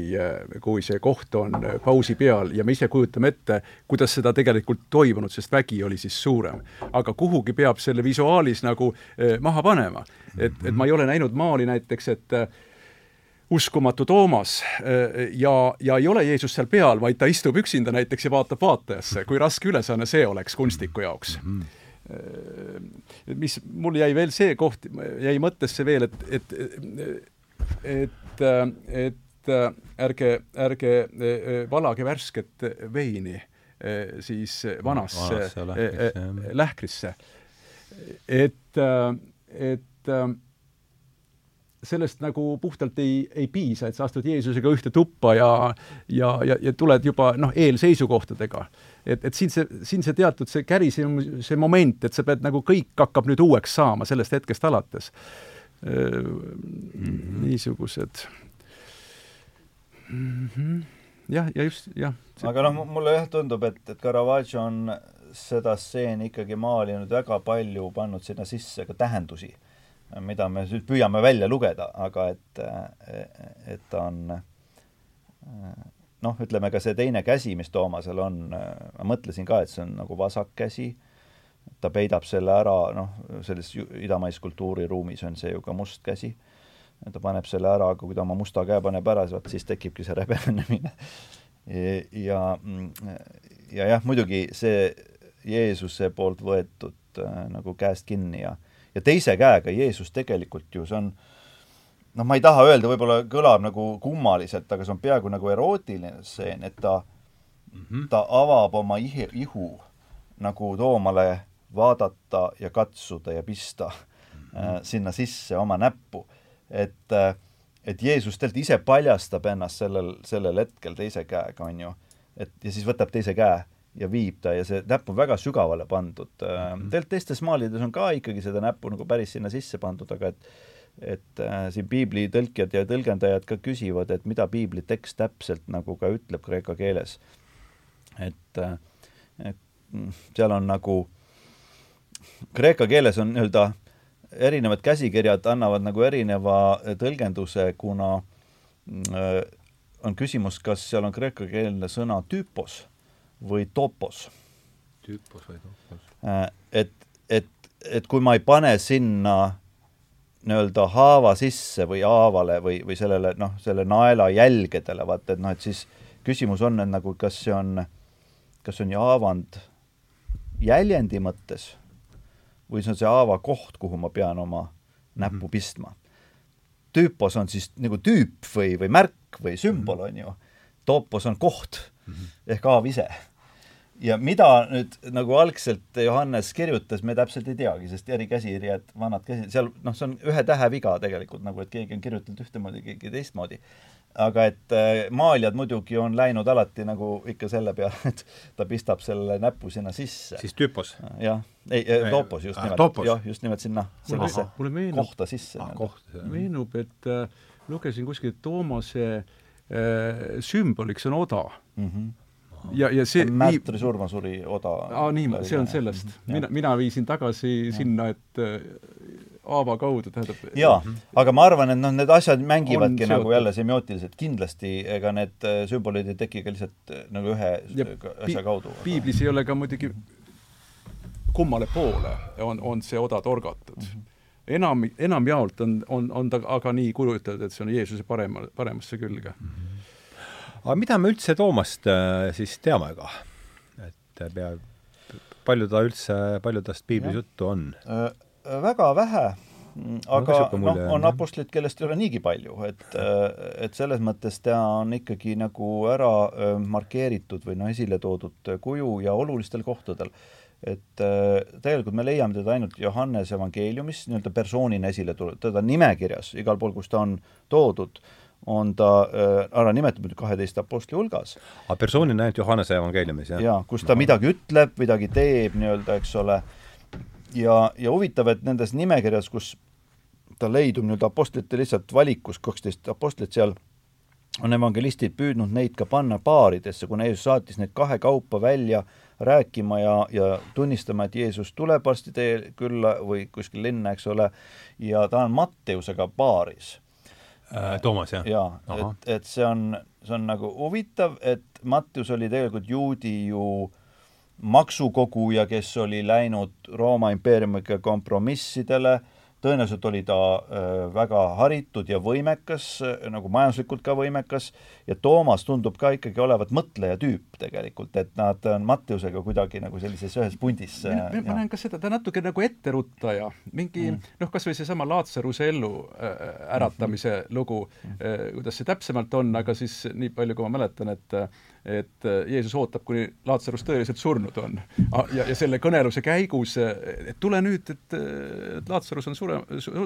kui see koht on pausi peal ja me ise kujutame ette, kuidas seda tegelikult toimunud, sest vägi oli siis suurem. aga kuhugi peab selle visuaalis nagu eh, maha panema. et, et ma ei ole näinud maali näiteks, et uskumatu Toomas ja, ja ei ole Jeesus seal peal, vaid ta istub üksinda näiteks ja vaatab vaatajasse, kui raske ülesanne see oleks kunstniku jaoks mm. -hmm mis mul jäi veel see koht, jäi mõttesse veel, et, et, et, et ärge, ärge valage värsket veini siis vanasse, vanasse lähkrisse. et, et sellest nagu puhtalt ei, ei piisa, et sa astud Jeesusega ühte tuppa ja ja, ja, ja tuled juba noh, eelseisukohtadega. et, et siin see, siin see teatud see kärisemise see moment, et sa pead nagu kõik hakkab nüüd uueks saama sellest hetkest alates mm. -hmm. niisugused mm. -hmm. jah, ja just, jah. aga noh, mulle jah tundub, et, et Caravaggio on seda stseeni ikkagi maalinud väga palju, pannud sinna sisse ka tähendusi mida me siis püüame välja lugeda, aga et, et ta on noh, ütleme ka see teine käsi, mis Toomasel on, ma mõtlesin ka, et see on nagu vasak käsi, ta peidab selle ära, noh, selles idamaiskultuuri ruumis on see ju ka must käsi, ta paneb selle ära, aga kui ta oma musta käe paneb ära, siis tekibki see rebenemine. ja, ja jah, muidugi see Jeesuse poolt võetud äh, nagu käest kinni ja ja teise käega Jeesus tegelikult ju, see on noh, ma ei taha öelda, võib-olla kõlab nagu kummaliselt, aga see on peaaegu nagu erootiline stseen, et ta mm, -hmm. ta avab oma ihi, ihu nagu Toomale vaadata ja katsuda ja pista mm -hmm. äh, sinna sisse oma näppu. et äh, et Jeesus tegelikult ise paljastab ennast sellel, sellel hetkel teise käega, on ju. et ja siis võtab teise käe ja viib ta ja see näpp on väga sügavale pandud mm. -hmm. tegelikult teistes maalides on ka ikkagi seda näppu nagu päris sinna sisse pandud, aga et et äh, siin piibli tõlkijad ja tõlgendajad ka küsivad, et mida piibli tekst täpselt nagu ka ütleb kreeka keeles. et, äh, et seal on nagu, kreeka keeles on nii-öelda erinevad käsikirjad annavad nagu erineva tõlgenduse, kuna äh, on küsimus, kas seal on kreekakeelne sõna tüüpos või topos. tüüpos või topos. Äh, et, et, et kui ma ei pane sinna nii-öelda haava sisse või haavale või, või sellele noh, selle naela jälgedele, vaata et noh, et siis küsimus on, et nagu kas see on, kas see on haavand jäljendi mõttes või see on see haava koht, kuhu ma pean oma näppu mm -hmm. pistma. tüüpos on siis nagu tüüp või, või märk või sümbol, mhm. on ju. topos on koht -hmm. ehk haav ise ja mida nüüd nagu algselt Johannes kirjutas, me täpselt ei teagi, sest erikäsikirjad, vanad käsi, seal noh, see on ühe tähe viga tegelikult nagu, et keegi on kirjutanud ühtemoodi, keegi teistmoodi. aga et äh, maalijad muidugi on läinud alati nagu ikka selle peale, et ta pistab selle näpu sinna sisse. siis tüüpos? jah, ei, toopos just ah, nimelt, jah, just nimelt sinna, sellesse meenub, kohta sisse ah,. meenub, et äh, lugesin kuskilt Toomase äh, sümboliks on oda mm. -hmm ja, ja see Märtri surma suri Oda. aa, nii, see on sellest. mina, mina viisin tagasi ja. sinna, et äh, Aava kaudu, tähendab jaa, aga ma arvan, et noh, need asjad mängivadki nagu jälle semiootiliselt, kindlasti ega need äh, sümbolid ei teki ka lihtsalt äh, nagu ühe ja asja kaudu. piiblis ei ole ka muidugi kummale poole on, on see oda torgatud mm. -hmm enam, enamjaolt on, on, on ta aga nii kujutatud, et see on Jeesuse parema, paremasse külge mm. -hmm aga mida me üldse Toomast äh, siis teame ka? et äh, pea, palju ta üldse, palju tast piiblis juttu on? Äh,? väga vähe, aga noh, on apostlid, kellest ei ole niigi palju, et, et selles mõttes ta on ikkagi nagu ära markeeritud või noh, esile toodud kuju ja olulistel kohtadel. Et tegelikult me leiame teda ainult Johannese evangeeliumis nii-öelda persoonina esile tulnud, teda nimekirjas igal pool, kus ta on toodud. äh,, on ta äh, ära nimetatud kaheteist apostli hulgas. aga persoonina ainult Johannese evangeeliumis, jah? jaa, kus ta midagi ütleb, midagi teeb nii-öelda, eks ole, ja, ja huvitav, et nendes nimekirjas, kus ta leidub nii-öelda apostlite lihtsalt valikus, kaksteist apostlit seal, on evangelistid püüdnud neid ka panna paaridesse, kuna Jeesus saatis need kahekaupa välja rääkima ja, ja tunnistama, et Jeesus tuleb varsti teie külla või kuskil linna, eks ole, ja ta on Matteusega paaris. Toomas, jah? jaa, et, et see on, see on nagu huvitav, et Matteus oli tegelikult juudi ju maksukoguja, kes oli läinud Rooma impeeriumiga kompromissidele. Äh,, tõenäoliselt oli ta äh, väga haritud ja võimekas, äh, nagu majanduslikult ka võimekas, ja Toomas tundub ka ikkagi olevat mõtleja tüüp tegelikult, et nad on Mattiusega kuidagi nagu sellises ühes pundis. ma, ma näen ka seda, ta natuke nagu etteruttaja, mingi mm. noh, kas või seesama Laatsaruse ellu äh, äratamise mm -hmm. lugu äh,, kuidas see täpsemalt on, aga siis nii palju, kui ma mäletan, et et Jeesus ootab, kuni Laatsarus tõeliselt surnud on. ja, ja selle kõneluse käigus, et tule nüüd, et, Laatsarus on sure,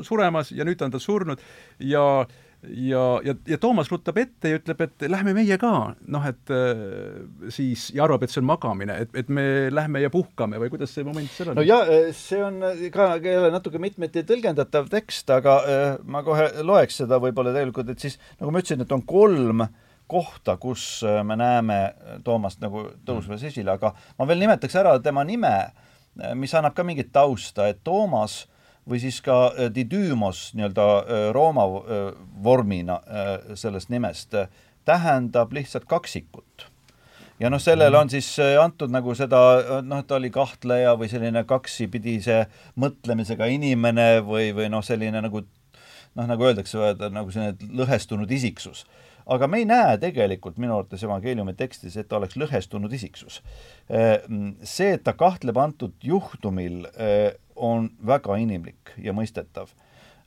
suremas ja nüüd on ta surnud ja ja, ja, ja Toomas ruttab ette ja ütleb, et lähme meie ka, noh et äh, siis, ja arvab, et see on magamine, et, et me lähme ja puhkame või kuidas see moment seal on? no ja see on ka jälle natuke mitmeti tõlgendatav tekst, aga äh, ma kohe loeks seda võib-olla tegelikult, et siis nagu ma ütlesin, et on kolm kohta, kus äh, me näeme Toomast nagu tõusvas esile, aga ma veel nimetaks ära tema nime, mis annab ka mingit tausta, et Toomas või siis ka äh, Didymos nii-öelda äh, Rooma äh, vormina sellest nimest, tähendab lihtsalt kaksikut. ja noh, sellele on siis antud nagu seda, noh, et ta oli kahtleja või selline kaksipidise mõtlemisega inimene või, või noh, selline nagu noh, nagu öeldakse, nagu selline lõhestunud isiksus aga me ei näe tegelikult minu arvates evangeeliumi tekstis, et ta oleks lõhestunud isiksus. See, et ta kahtleb antud juhtumil, on väga inimlik ja mõistetav.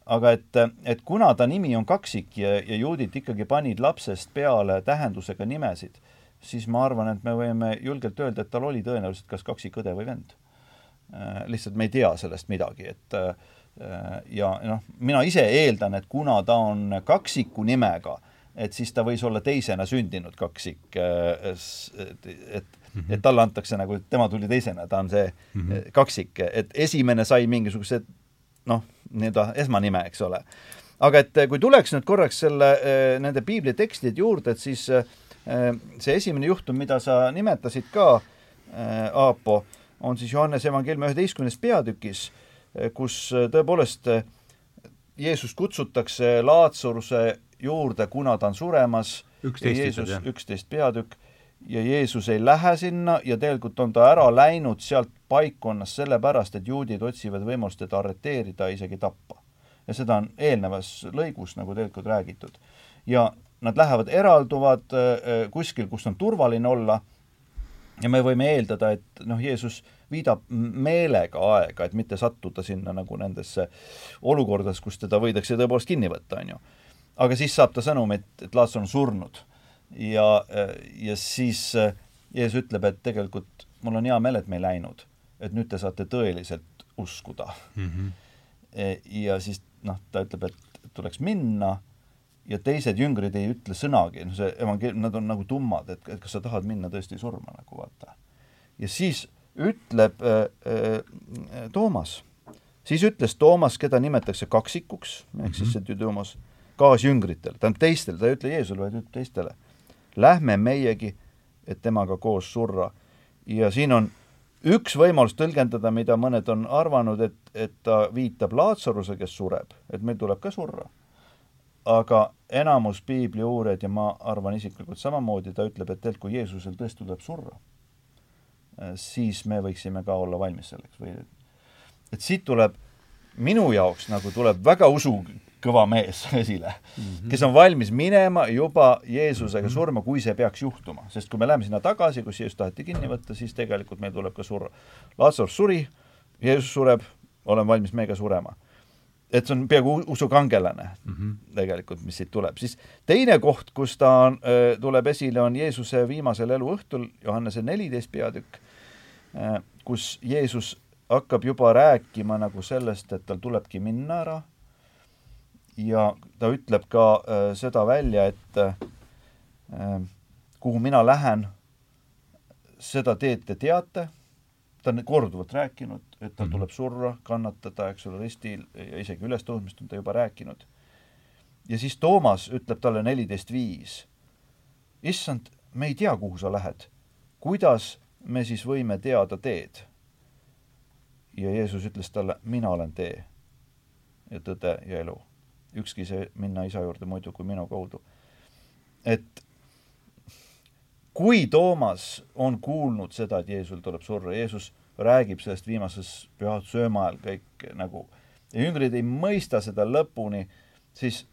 aga et, et kuna ta nimi on kaksik ja, ja juudid ikkagi panid lapsest peale tähendusega nimesid, siis ma arvan, et me võime julgelt öelda, et tal oli tõenäoliselt kas kaksikõde või vend. Äh, lihtsalt me ei tea sellest midagi, et äh, ja noh, mina ise eeldan, et kuna ta on kaksiku nimega, et siis ta võis olla teisena sündinud kaksik, äh, et, et mm, -hmm. et talle antakse nagu, tema tuli teisena, ta on see mm -hmm. kaksik, et esimene sai mingisuguse noh, nii-öelda esmanime, eks ole. aga et kui tuleks nüüd korraks selle, äh, nende piiblitekstide juurde, et siis äh, see esimene juhtum, mida sa nimetasid ka, Aapo, on siis Johannese evangeeliumi üheteistkümnes peatükis, kus tõepoolest Jeesus kutsutakse Laatsuruse juurde, kuna ta on suremas, üksteist peatükk, ja Jeesus ei lähe sinna ja tegelikult on ta ära läinud sealt paikkonnast sellepärast, et juudid otsivad võimalust teda arreteerida, isegi tappa. ja seda on eelnevas lõigus nagu tegelikult räägitud. ja nad lähevad, eralduvad äh, kuskil, kus on turvaline olla ja me võime eeldada, et noh, Jeesus viidab meelega aega, et mitte sattuda sinna nagu nendesse olukordades, kus teda võidakse tõepoolest kinni võtta, on ju. Aga siis saab ta sõnumi, et, et Laats on surnud ja, ja siis äh, Jeesus ütleb, et tegelikult mul on hea meel, et me ei läinud, et nüüd te saate tõeliselt uskuda mm. -hmm. ja siis noh, ta ütleb, et tuleks minna ja teised jüngrid ei ütle sõnagi, noh see evangeelium, nad on nagu tummad, et, et kas sa tahad minna tõesti surma nagu vaata. ja siis ütleb äh, äh, Toomas, siis ütles Toomas, keda nimetatakse kaksikuks, ehk siis mhm. see Tüdümos, kaasjüngritel, tähendab teistele, ta ei ütle Jeesule, vaid ütleb teistele lähme meiegi, et temaga koos surra. ja siin on üks võimalus tõlgendada, mida mõned on arvanud, et, et ta viitab Laatsaruse, kes sureb, et meil tuleb ka surra. aga enamus piibli uurijad ja ma arvan isiklikult samamoodi, ta ütleb, et tegelikult kui Jeesusel tõesti tuleb surra, siis me võiksime ka olla valmis selleks või et siit tuleb minu jaoks nagu tuleb väga usu kõva mees *laughs* esile mm, -hmm. kes on valmis minema juba Jeesusega -hmm. surma, kui see peaks juhtuma. sest kui me läheme sinna tagasi, kus Jeesus taheti kinni võtta, siis tegelikult meil tuleb ka surra. Lazarus suri, Jeesus sureb, olen valmis meiega surema. et see on peaaegu usukangelane mm -hmm. tegelikult, mis siit tuleb. siis teine koht, kus ta on, tuleb esile, on Jeesuse viimasel eluõhtul, Johannese neliteist peatükk, kus Jeesus hakkab juba rääkima nagu sellest, et tal tulebki minna ära ja ta ütleb ka äh, seda välja, et äh, kuhu mina lähen, seda teed te teate, ta on korduvalt rääkinud, et tal mm -hmm. tuleb surra, kannatada, eks ole, ristil ja isegi ülestõusmist on ta juba rääkinud. ja siis Toomas ütleb talle neliteist viis, issand, me ei tea, kuhu sa lähed. kuidas me siis võime teada teed? ja Jeesus ütles talle, mina olen tee ja tõde ja elu. Ükski saa minna isa juurde muidu kui minu kaudu. et kui Toomas on kuulnud seda, et Jeesul tuleb surra, Jeesus räägib sellest viimases pühaduse ööma ajal kõik nagu ja jüngrid ei mõista seda lõpuni, siis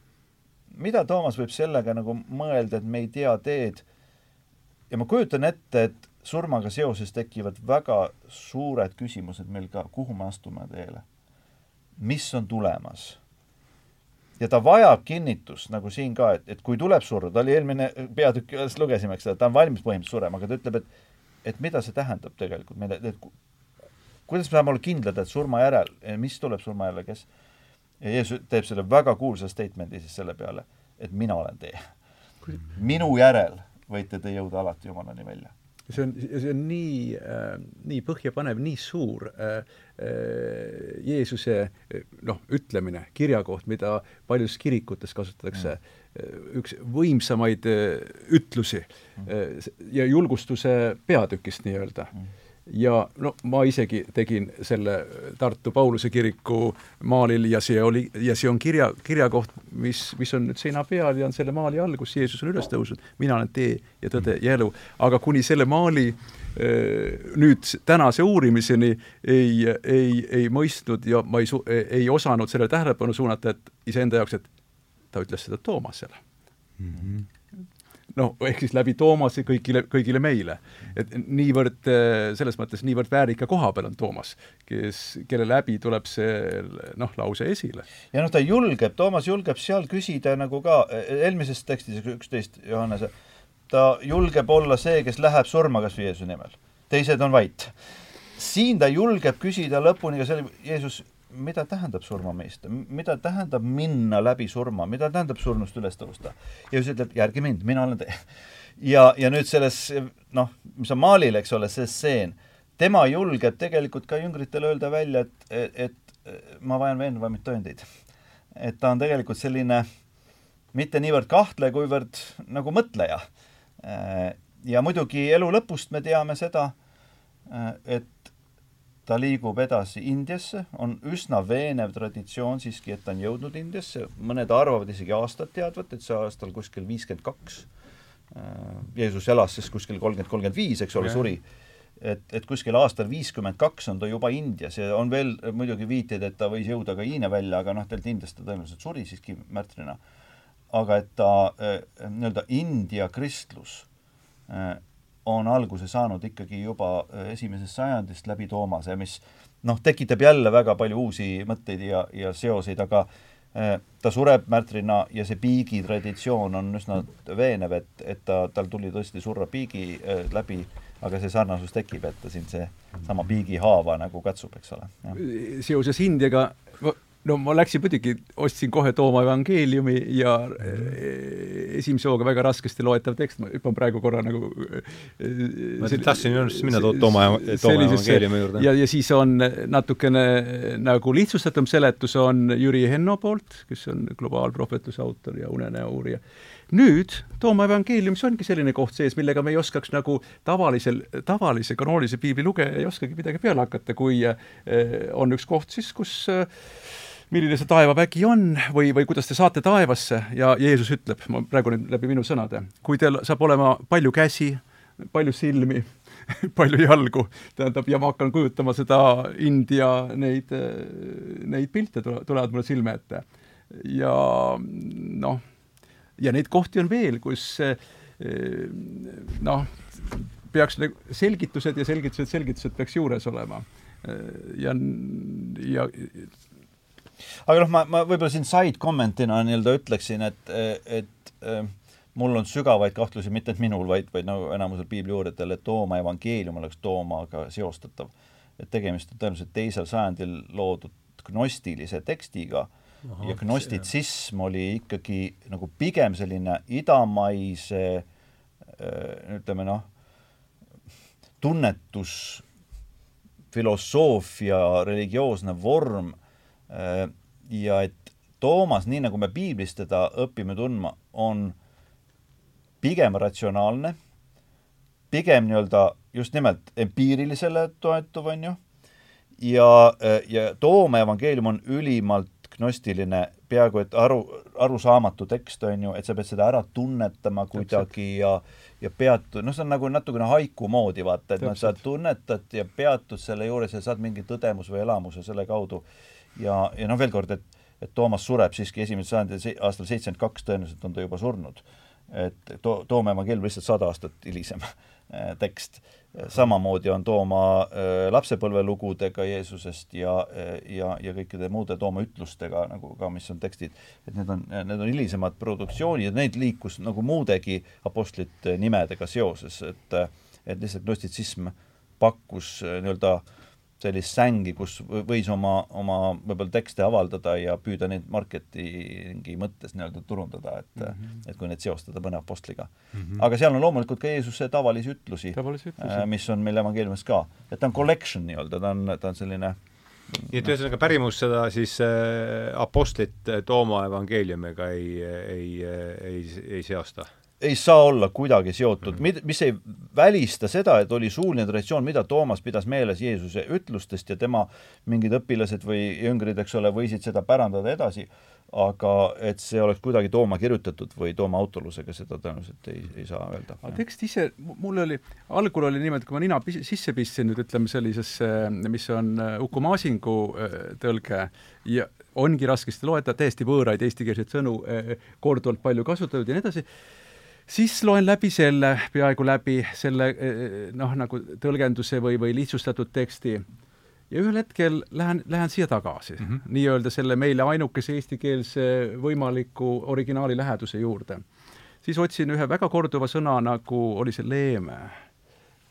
mida Toomas võib sellega nagu mõelda, et me ei tea teed ja ma kujutan ette, et surmaga seoses tekivad väga suured küsimused meil ka, kuhu me astume teele? mis on tulemas? Ja ta vajab kinnitust, nagu siin ka, et, et kui tuleb surra, ta oli eelmine peatükk, lugesime, eks ole, ta on valmis põhimõtteliselt surema, aga ta ütleb, et et mida see tähendab tegelikult meile, et kuidas me saame olla kindlad, et surma järel, mis tuleb surma järel, kes ja Jeesus teeb selle väga kuulsa statement'i siis selle peale, et mina olen tee. minu järel võite te jõuda alati Jumalani välja. See on, see on nii äh,, nii põhjapanev, nii suur äh, äh, Jeesuse noh, ütlemine, kirjakoht, mida paljudes kirikutes kasutatakse mm., üks võimsamaid äh, ütlusi mm. äh, ja julgustuse peatükist nii-öelda mm ja no ma isegi tegin selle Tartu Pauluse kiriku maalil ja see oli, ja see on kirja, kirjakoht, mis, mis on nüüd seina peal ja on selle maali all, kus Jeesus on üles tõusnud. mina olen tee ja tõde ja elu. aga kuni selle maali nüüd tänase uurimiseni ei, ei, ei mõistnud ja ma ei ei osanud sellele tähelepanu suunata, et iseenda jaoks, et ta ütles seda Toomasele mm. -hmm noh, ehk siis läbi Toomase kõigile, kõigile meile. et niivõrd, selles mõttes niivõrd väärika koha peal on Toomas, kes, kelle läbi tuleb see noh, lause esile. ja noh, ta julgeb, Toomas julgeb seal küsida nagu ka eelmises tekstis, üksteist Johannese, ta julgeb olla see, kes läheb surma kas või Jeesuse nimel. teised on vait. siin ta julgeb küsida lõpuni ka selle, Jeesus mida tähendab surma mõista, mida tähendab minna läbi surma, mida tähendab surnust üles tõusta? ja siis ütleb, järgi mind, mina olen tee. *laughs* ja, ja nüüd selles noh, mis on maalil, eks ole, see stseen, tema julgeb tegelikult ka jüngritele öelda välja, et, et, ma vajan veenvamaid tõendeid. et ta on tegelikult selline mitte niivõrd kahtleja, kuivõrd nagu mõtleja. ja muidugi elu lõpust me teame seda, et ta liigub edasi Indiasse, on üsna veenev traditsioon siiski, et ta on jõudnud Indiasse, mõned arvavad isegi aastat teadvat, et see aastal kuskil viiskümmend kaks. Äh, Jeesus elas siis kuskil kolmkümmend, kolmkümmend viis, eks ole, suri. et, et kuskil aastal viiskümmend kaks on ta juba Indias ja on veel muidugi viiteid, et ta võis jõuda ka Hiina välja, aga noh, tegelikult Indias ta tõenäoliselt suri siiski märtrina. aga et ta äh, nii-öelda India kristlus äh, on alguse saanud ikkagi juba äh, esimesest sajandist läbi Toomase, mis noh, tekitab jälle väga palju uusi mõtteid ja, ja seoseid, aga äh, ta sureb märtrina ja see piigi traditsioon on üsna veenev, et, et ta, tal tuli tõesti surra piigi äh, läbi, aga see sarnasus tekib, et ta siin see sama piigihaava nagu katsub, eks ole. seoses Indiaga no ma läksin muidugi, ostsin kohe Tooma evangeeliumi ja eh, esimese hooga väga raskesti loetav tekst, ma hüppan praegu korra nagu eh, ma tahtsin just minna Tooma, Tooma evangeeliumi juurde. ja, ja siis on natukene nagu lihtsustatum seletus on Jüri Henno poolt, kes on globaalprohvetluse autor ja unenäo uurija. nüüd Tooma evangeeliumis ongi selline koht sees, millega me ei oskaks nagu tavalisel, tavalise kanoonilise piibli lugeja ei oskagi midagi peale hakata, kui eh, on üks koht siis, kus milline see taevavägi on või, või kuidas te saate taevasse ja Jeesus ütleb, ma praegu nüüd läbi minu sõnade, kui teil saab olema palju käsi, palju silmi, *laughs* palju jalgu, tähendab, ja ma hakkan kujutama seda India neid, neid pilte tulevad mulle silme ette. ja noh, ja neid kohti on veel, kus noh, peaks nagu selgitused ja selgitused, selgitused peaks juures olema. ja, ja aga noh, ma, ma võib-olla siin side comment'ina nii-öelda ütleksin, et, et mul on sügavaid kahtlusi, mitte et minul, vaid, vaid nagu enamusel piibliuurijatel, et Tooma evangeelium oleks Toomaga seostatav. et tegemist on tõenäoliselt teisel sajandil loodud gnostilise tekstiga Aha, ja gnostitsism oli ikkagi nagu pigem selline idamaise ütleme noh, tunnetus, filosoofia, religioosne vorm ja et Toomas, nii nagu me piiblist teda õpime tundma, on pigem ratsionaalne, pigem nii-öelda just nimelt empiirilisele toetuv, on ju, ja, ja Toome evangeelium on ülimalt gnostiline, peaaegu et aru, arusaamatu tekst, on ju, et sa pead seda ära tunnetama kuidagi ja ja peatud, noh, see on nagu natukene haiku moodi, vaata, et noh, sa tunnetad ja peatud selle juures ja saad mingi tõdemus või elamuse selle kaudu. Ja, ja noh, veel kord, et, et Toomas sureb siiski esimesel sajandil, aastal seitsekümmend kaks, tõenäoliselt on ta juba surnud. et to-, Toome evangeelium lihtsalt sada aastat hilisem tekst. Samamoodi on Tooma äh, lapsepõlvelugudega Jeesusest ja, ja, ja kõikide muude Tooma ütlustega nagu ka, mis on tekstid, et need on, need on hilisemad produktsioonid, neid liikus nagu muudegi apostlite nimedega seoses, et et lihtsalt gnostitsism pakkus äh, nii-öelda äh, sellist sängi, kus võis oma, oma võib-olla tekste avaldada ja püüda neid marketingi mõttes nii-öelda turundada, et mm, -hmm. et kui neid seostada mõne apostl'iga mm. -hmm. aga seal on loomulikult ka Jeesuse tavalisi ütlusi, tavalisi ütlusi., äh, mis on meil evangeeliumis ka. et ta on collection nii-öelda, ta on, ta on selline nii et ühesõnaga pärimus seda siis äh, apostlit Tooma evangeeliumiga ei, ei, ei, ei seosta? Ei saa olla kuidagi seotud, mid-, mis ei välista seda, et oli suuline traditsioon, mida Toomas pidas meeles Jeesuse ütlustest ja tema mingid õpilased või jüngrid, eks ole, võisid seda pärandada edasi, aga et see oleks kuidagi Tooma kirjutatud või Tooma autolusega, seda tõenäoliselt ei, ei saa öelda. aga tekst ise, mul oli, algul oli niimoodi, kui ma nina pis, sisse pistsin nüüd ütleme sellisesse, mis on äh, Uku Masingu äh, tõlge ja ongi raskesti loeta, täiesti võõraid eestikeelseid sõnu äh, korduvalt palju kasutatud ja nii edasi siis loen läbi selle, peaaegu läbi selle noh, nagu tõlgenduse või, või lihtsustatud teksti ja ühel hetkel lähen, lähen siia tagasi mm -hmm. nii-öelda selle meile ainukese eestikeelse võimaliku originaali läheduse juurde. siis otsin ühe väga korduva sõna, nagu oli see leeme,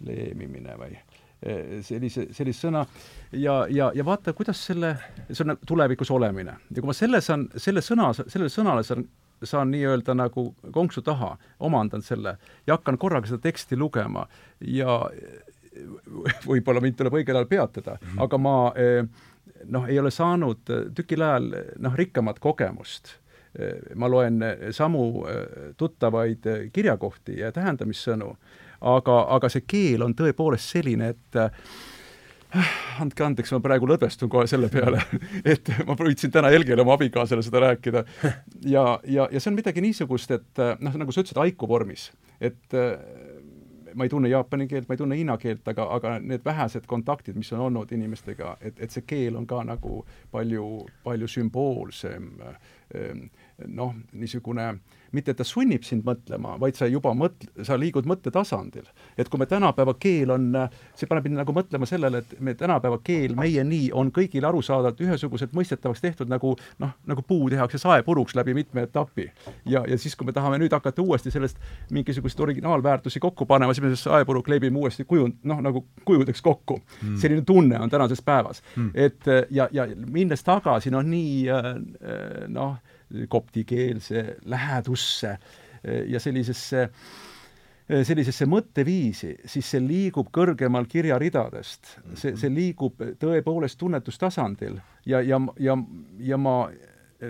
leemimine või sellise, sellist sõna ja, ja, ja vaata, kuidas selle, see on nagu tulevikus olemine. ja kui ma selle saan, selle sõna, sellele sõnale saan saan nii-öelda nagu konksu taha, omandan selle ja hakkan korraga seda teksti lugema ja võib-olla mind tuleb õigel ajal peatada mm, -hmm. aga ma eh, noh, ei ole saanud tükil ajal noh, rikkamat kogemust. Eh, ma loen samu eh, tuttavaid kirjakohti ja tähendamissõnu, aga, aga see keel on tõepoolest selline, et andke andeks, ma praegu lõdvestun kohe selle peale, *laughs* et ma püüdsin täna Helgele, oma abikaasale seda rääkida. ja, ja, ja see on midagi niisugust, et noh, nagu sa ütlesid, haiku vormis, et ma ei tunne jaapani keelt, ma ei tunne hiina keelt, aga, aga need vähesed kontaktid, mis on olnud inimestega, et, et see keel on ka nagu palju, palju sümboolsem noh, niisugune äh, mitte et ta sunnib sind mõtlema, vaid sa juba mõt-, sa liigud mõttetasandil. et kui me tänapäeva keel on, see paneb mind nagu mõtlema sellele, et me tänapäeva keel, meie nii, on kõigile arusaadavalt ühesuguselt mõistetavaks tehtud, nagu noh, nagu puu tehakse saepuruks läbi mitme etapi. ja, ja siis, kui me tahame nüüd hakata uuesti sellest mingisuguseid originaalväärtusi kokku panema, siis me selle saepuru kleebime uuesti kujund, noh, nagu kujudeks kokku mm.. selline tunne on tänases päevas mm.. et ja, ja minnes tagasi, noh, nii noh, koptikeelse lähedusse ja sellisesse sellisesse mõtteviisi, siis see liigub kõrgemal kirjaridadest. see, see liigub tõepoolest tunnetustasandil ja, ja, ja, ja ma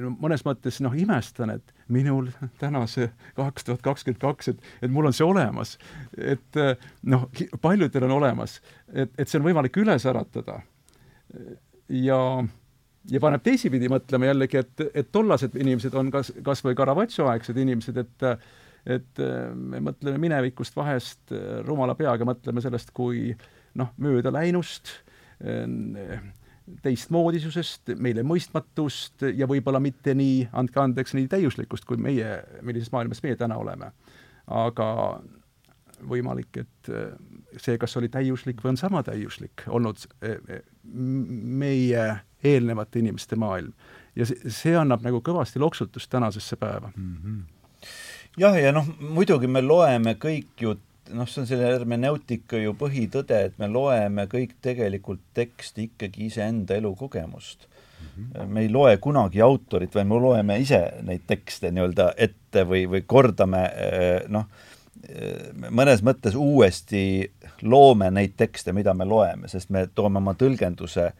mõnes mõttes noh, imestan, et minul täna see kaks tuhat kakskümmend kaks, et, et mul on see olemas. et noh, paljudel on olemas, et, et see on võimalik üles äratada. ja ja paneb teisipidi mõtlema jällegi, et, et tollased inimesed on kas, kas või Caravaggio aegsed inimesed, et et me mõtleme minevikust vahest rumala peaga, mõtleme sellest kui noh, möödaläinust, teistmoodisusest, meile mõistmatust ja võib-olla mitte nii, andke andeks, nii täiuslikust, kui meie, millises maailmas meie täna oleme. aga võimalik, et see, kas oli täiuslik või on sama täiuslik olnud meie eelnevate inimeste maailm. ja see, see annab nagu kõvasti loksutust tänasesse päeva mm. -hmm. jah, ja noh, muidugi me loeme kõik ju noh, see on selle hermeneutika ju põhitõde, et me loeme kõik tegelikult teksti ikkagi iseenda elukogemust mm. -hmm. me ei loe kunagi autorit, vaid me loeme ise neid tekste nii-öelda ette või, või kordame eh, noh, eh, mõnes mõttes uuesti loome neid tekste, mida me loeme, sest me toome oma tõlgenduse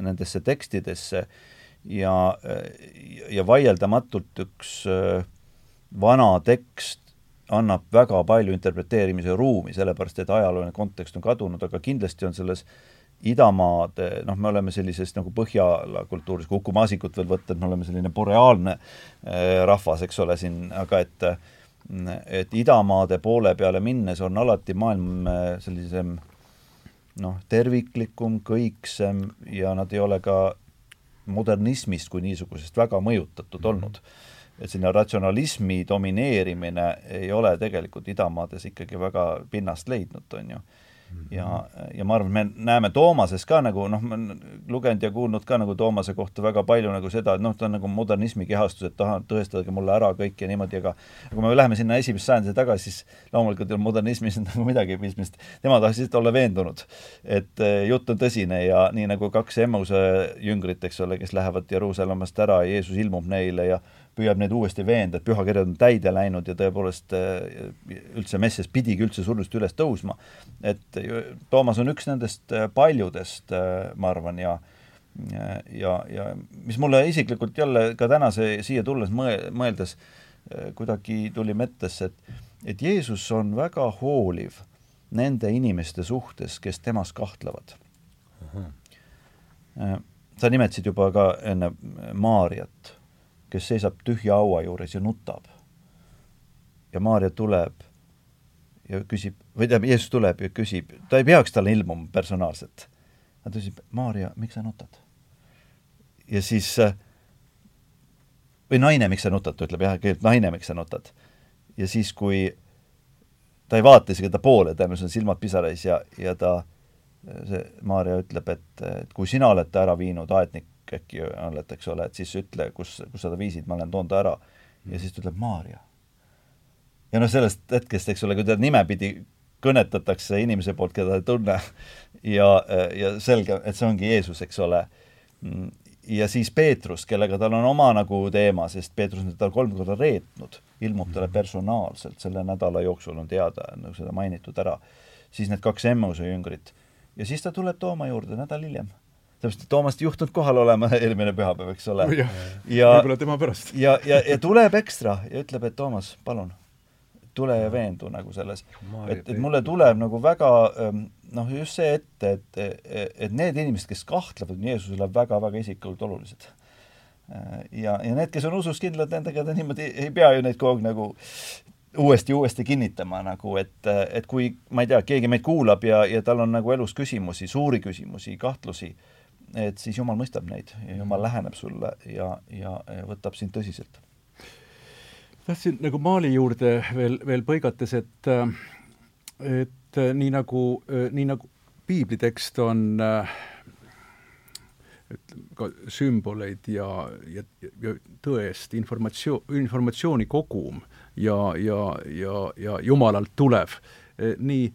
nendesse tekstidesse ja, ja vaieldamatult üks vana tekst annab väga palju interpreteerimise ruumi, sellepärast et ajalooline kontekst on kadunud, aga kindlasti on selles idamaade, noh, me oleme sellises nagu Põhjala kultuuris, kui Uku Maasikut veel võtta, et me oleme selline boreaalne äh, rahvas, eks ole, siin, aga et et idamaade poole peale minnes on alati maailm äh, sellisem noh, terviklikum, kõiksem ja nad ei ole ka modernismist kui niisugusest väga mõjutatud olnud. Et selline ratsionalismi domineerimine ei ole tegelikult idamaades ikkagi väga pinnast leidnud, on ju ja, ja ma arvan, et me näeme Toomases ka nagu noh, ma olen lugenud ja kuulnud ka nagu Toomase kohta väga palju nagu seda, et noh, ta on nagu modernismi kehastus, et tahan, tõestage mulle ära kõik ja niimoodi, aga kui me läheme sinna esimesse sajandisse tagasi, siis loomulikult ei ole modernismis *laughs* nagu midagi pistmist. tema tahtis lihtsalt olla veendunud, et eh, jutt on tõsine ja nii nagu kaks Emmuse jüngrit, eks ole, kes lähevad Jeruusalemmast ära Jeesus ilmub neile ja püüab neid uuesti veenda, et pühakirjad on täide läinud ja tõepoolest äh, üldse Messias pidigi üldse surnust üles tõusma. et Toomas on üks nendest äh, paljudest, äh, ma arvan, ja ja, ja mis mulle isiklikult jälle ka tänase siia tulles mõe-, mõeldes kuidagi tuli mõttesse, et et Jeesus on väga hooliv nende inimeste suhtes, kes temas kahtlevad. sa nimetasid juba ka enne Maarjat kes seisab tühja haua juures ja nutab. ja Maarja tuleb ja küsib, või tähendab, Jeesus tuleb ja küsib, ta ei peaks talle ilmuma personaalselt. ta küsib, Maarja, miks sa nutad? ja siis või naine, miks sa nutad, ta ütleb jah, kõigepealt naine, miks sa nutad. ja siis, kui ta ei vaata isegi ta poole, sul on silmad pisarais ja, ja ta, see Maarja ütleb, et, et kui sina oled ta ära viinud, aednik, äkki oled, eks ole, et siis ütle, kus, kus sa ta viisid, ma olen toonud ta ära. ja siis ta ütleb Maarja. ja noh, sellest hetkest, eks ole, kui ta nimepidi kõnetatakse inimese poolt, keda ta ei tunne ja, ja selge, et see ongi Jeesus, eks ole. ja siis Peetrus, kellega tal on oma nagu teema, sest Peetrus on teda kolm korda reetnud, ilmub talle personaalselt, selle nädala jooksul on teada, nagu seda mainitud ära, siis need kaks Emmuse jüngrit. ja siis ta tuleb Tooma juurde nädal hiljem täpselt, Toomast ei juhtunud kohal olema *laughs* eelmine pühapäev, eks ole. ja võib-olla tema pärast. *laughs* ja, ja, ja tuleb ekstra ja ütleb, et Toomas, palun, tule ja veendu nagu selles. et, et mulle tuleb nagu väga ähm, noh, just see ette, et, et need inimesed, kes kahtlevad Jeesusele, väga-väga isiklikult olulised. Äh, ja, ja need, kes on usus kindlad, nendega ta niimoodi ei pea ju neid kogu aeg nagu uuesti, uuesti kinnitama nagu, et, et kui ma ei tea, keegi meid kuulab ja, ja tal on nagu elus küsimusi, suuri küsimusi, kahtlusi, et siis Jumal mõistab neid ja Jumal mhm. läheneb sulle ja, ja, võtab sind tõsiselt. tahtsin nagu Maali juurde veel, veel põigates, et et nii nagu, nii nagu piiblitekst on ütleme ka sümboleid ja, ja, ja tõest informatsioon, informatsiooni kogum ja, ja, ja, ja Jumalalt tulev, nii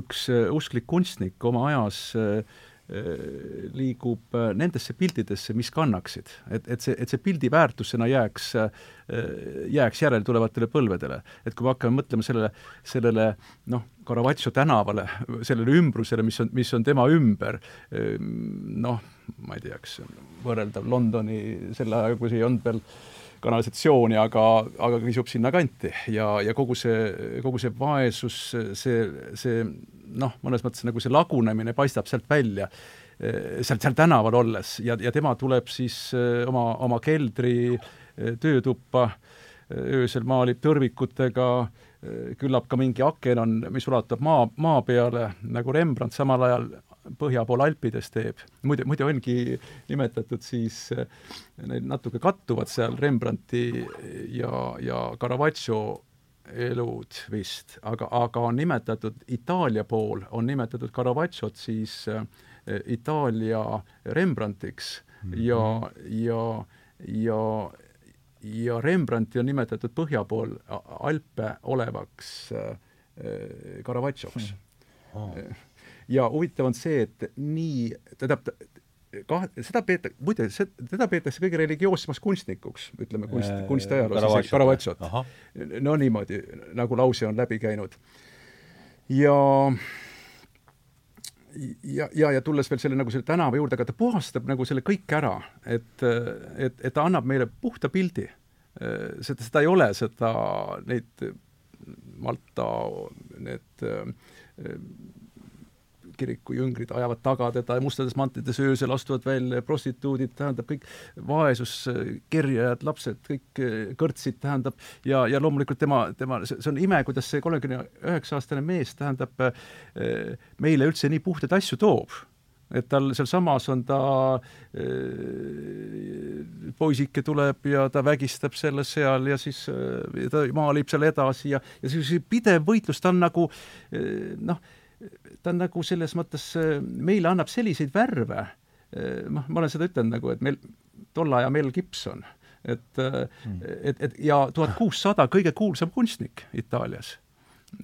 üks usklik kunstnik oma ajas Äh, liigub äh, nendesse pildidesse, mis kannaksid. et, et see, et see pildi väärtusena jääks, äh, jääks järeltulevatele põlvedele. et kui me hakkame mõtlema sellele, sellele noh, Caravaggio tänavale, sellele ümbrusele, mis on, mis on tema ümber, noh, ma ei tea, kas võrreldav Londoni selle ajaga, kui ei olnud veel kanalisatsiooni, aga, aga kisub sinna kanti ja, ja kogu see, kogu see vaesus, see, see noh, mõnes mõttes nagu see lagunemine paistab sealt välja, eh, sealt, seal tänaval olles ja, ja tema tuleb siis eh, oma, oma keldri eh, töötuppa, öösel maalib tõrvikutega, küllap ka mingi aken on, mis ulatab maa, maa peale, nagu Rembrandt samal ajal põhja pool Alpides teeb. muide, muide ongi nimetatud siis, need natuke kattuvad seal Rembrandti ja, ja Caravaggio elud vist, aga, aga on nimetatud Itaalia pool, on nimetatud Caravaggiot siis äh, Itaalia Rembrandtiks mm -hmm. ja, ja, ja ja Rembrandti on nimetatud põhja pool Alpe olevaks äh, Caravaggios mm. -hmm. ja huvitav on see, et nii, tähendab, kah-, seda peeta-, muide, teda peetakse kõige religioossemaks kunstnikuks, ütleme kunst, kunstiajaloos, Caravaggiot. no niimoodi, nagu lause on läbi käinud. ja ja, ja, ja tulles veel selle nagu selle tänava juurde, aga ta puhastab nagu selle kõik ära, et, et, et ta annab meile puhta pildi. seda, seda ei ole, seda, neid Malta, need kiriku jüngrid ajavad taga teda mustades mantlites öösel, astuvad välja prostituudid, tähendab kõik vaesus, kerjajad, lapsed, kõik kõrtsid, tähendab, ja, ja loomulikult tema, tema, see on ime, kuidas see kolmekümne üheksa aastane mees, tähendab, meile üldse nii puhtaid asju toob. Et tal sealsamas on ta äh, poisike tuleb ja ta vägistab selle seal ja siis äh, ta maalib seal edasi ja, ja see pidev võitlus, ta on nagu äh, noh, ta on nagu selles mõttes, äh, meile annab selliseid värve, äh, noh, ma olen seda ütelnud nagu, et meil tolle aja Mel Gibson, et mm., et, et ja tuhat kuussada kõige kuulsam kunstnik Itaalias.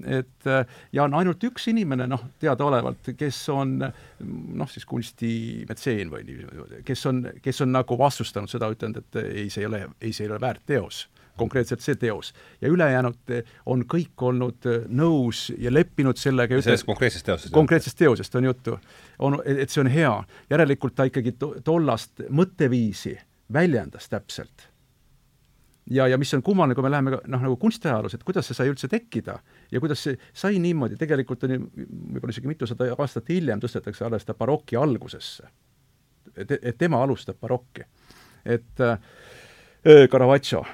Et ja on ainult üks inimene, noh, teadaolevalt, kes on noh, siis kunstimetseen või nii, kes on, kes on nagu vastustanud seda, ütelnud, et ei, see ei ole, ei, see ei ole väärt teos konkreetselt see teos. ja ülejäänud on kõik olnud äh, nõus ja leppinud sellega sellest konkreetsest teosest? konkreetsest teosest on juttu. on, et see on hea. järelikult ta ikkagi to, tollast mõtteviisi väljendas täpselt. ja, ja mis on kummaline, kui me läheme ka noh, nagu kunstiajaloos, et kuidas see sai üldse tekkida ja kuidas see sai niimoodi, tegelikult on ju võib-olla isegi mitusada aastat hiljem tõstetakse alles ta baroki algusesse. et, et tema alustab barokki. et äh, Caravaggio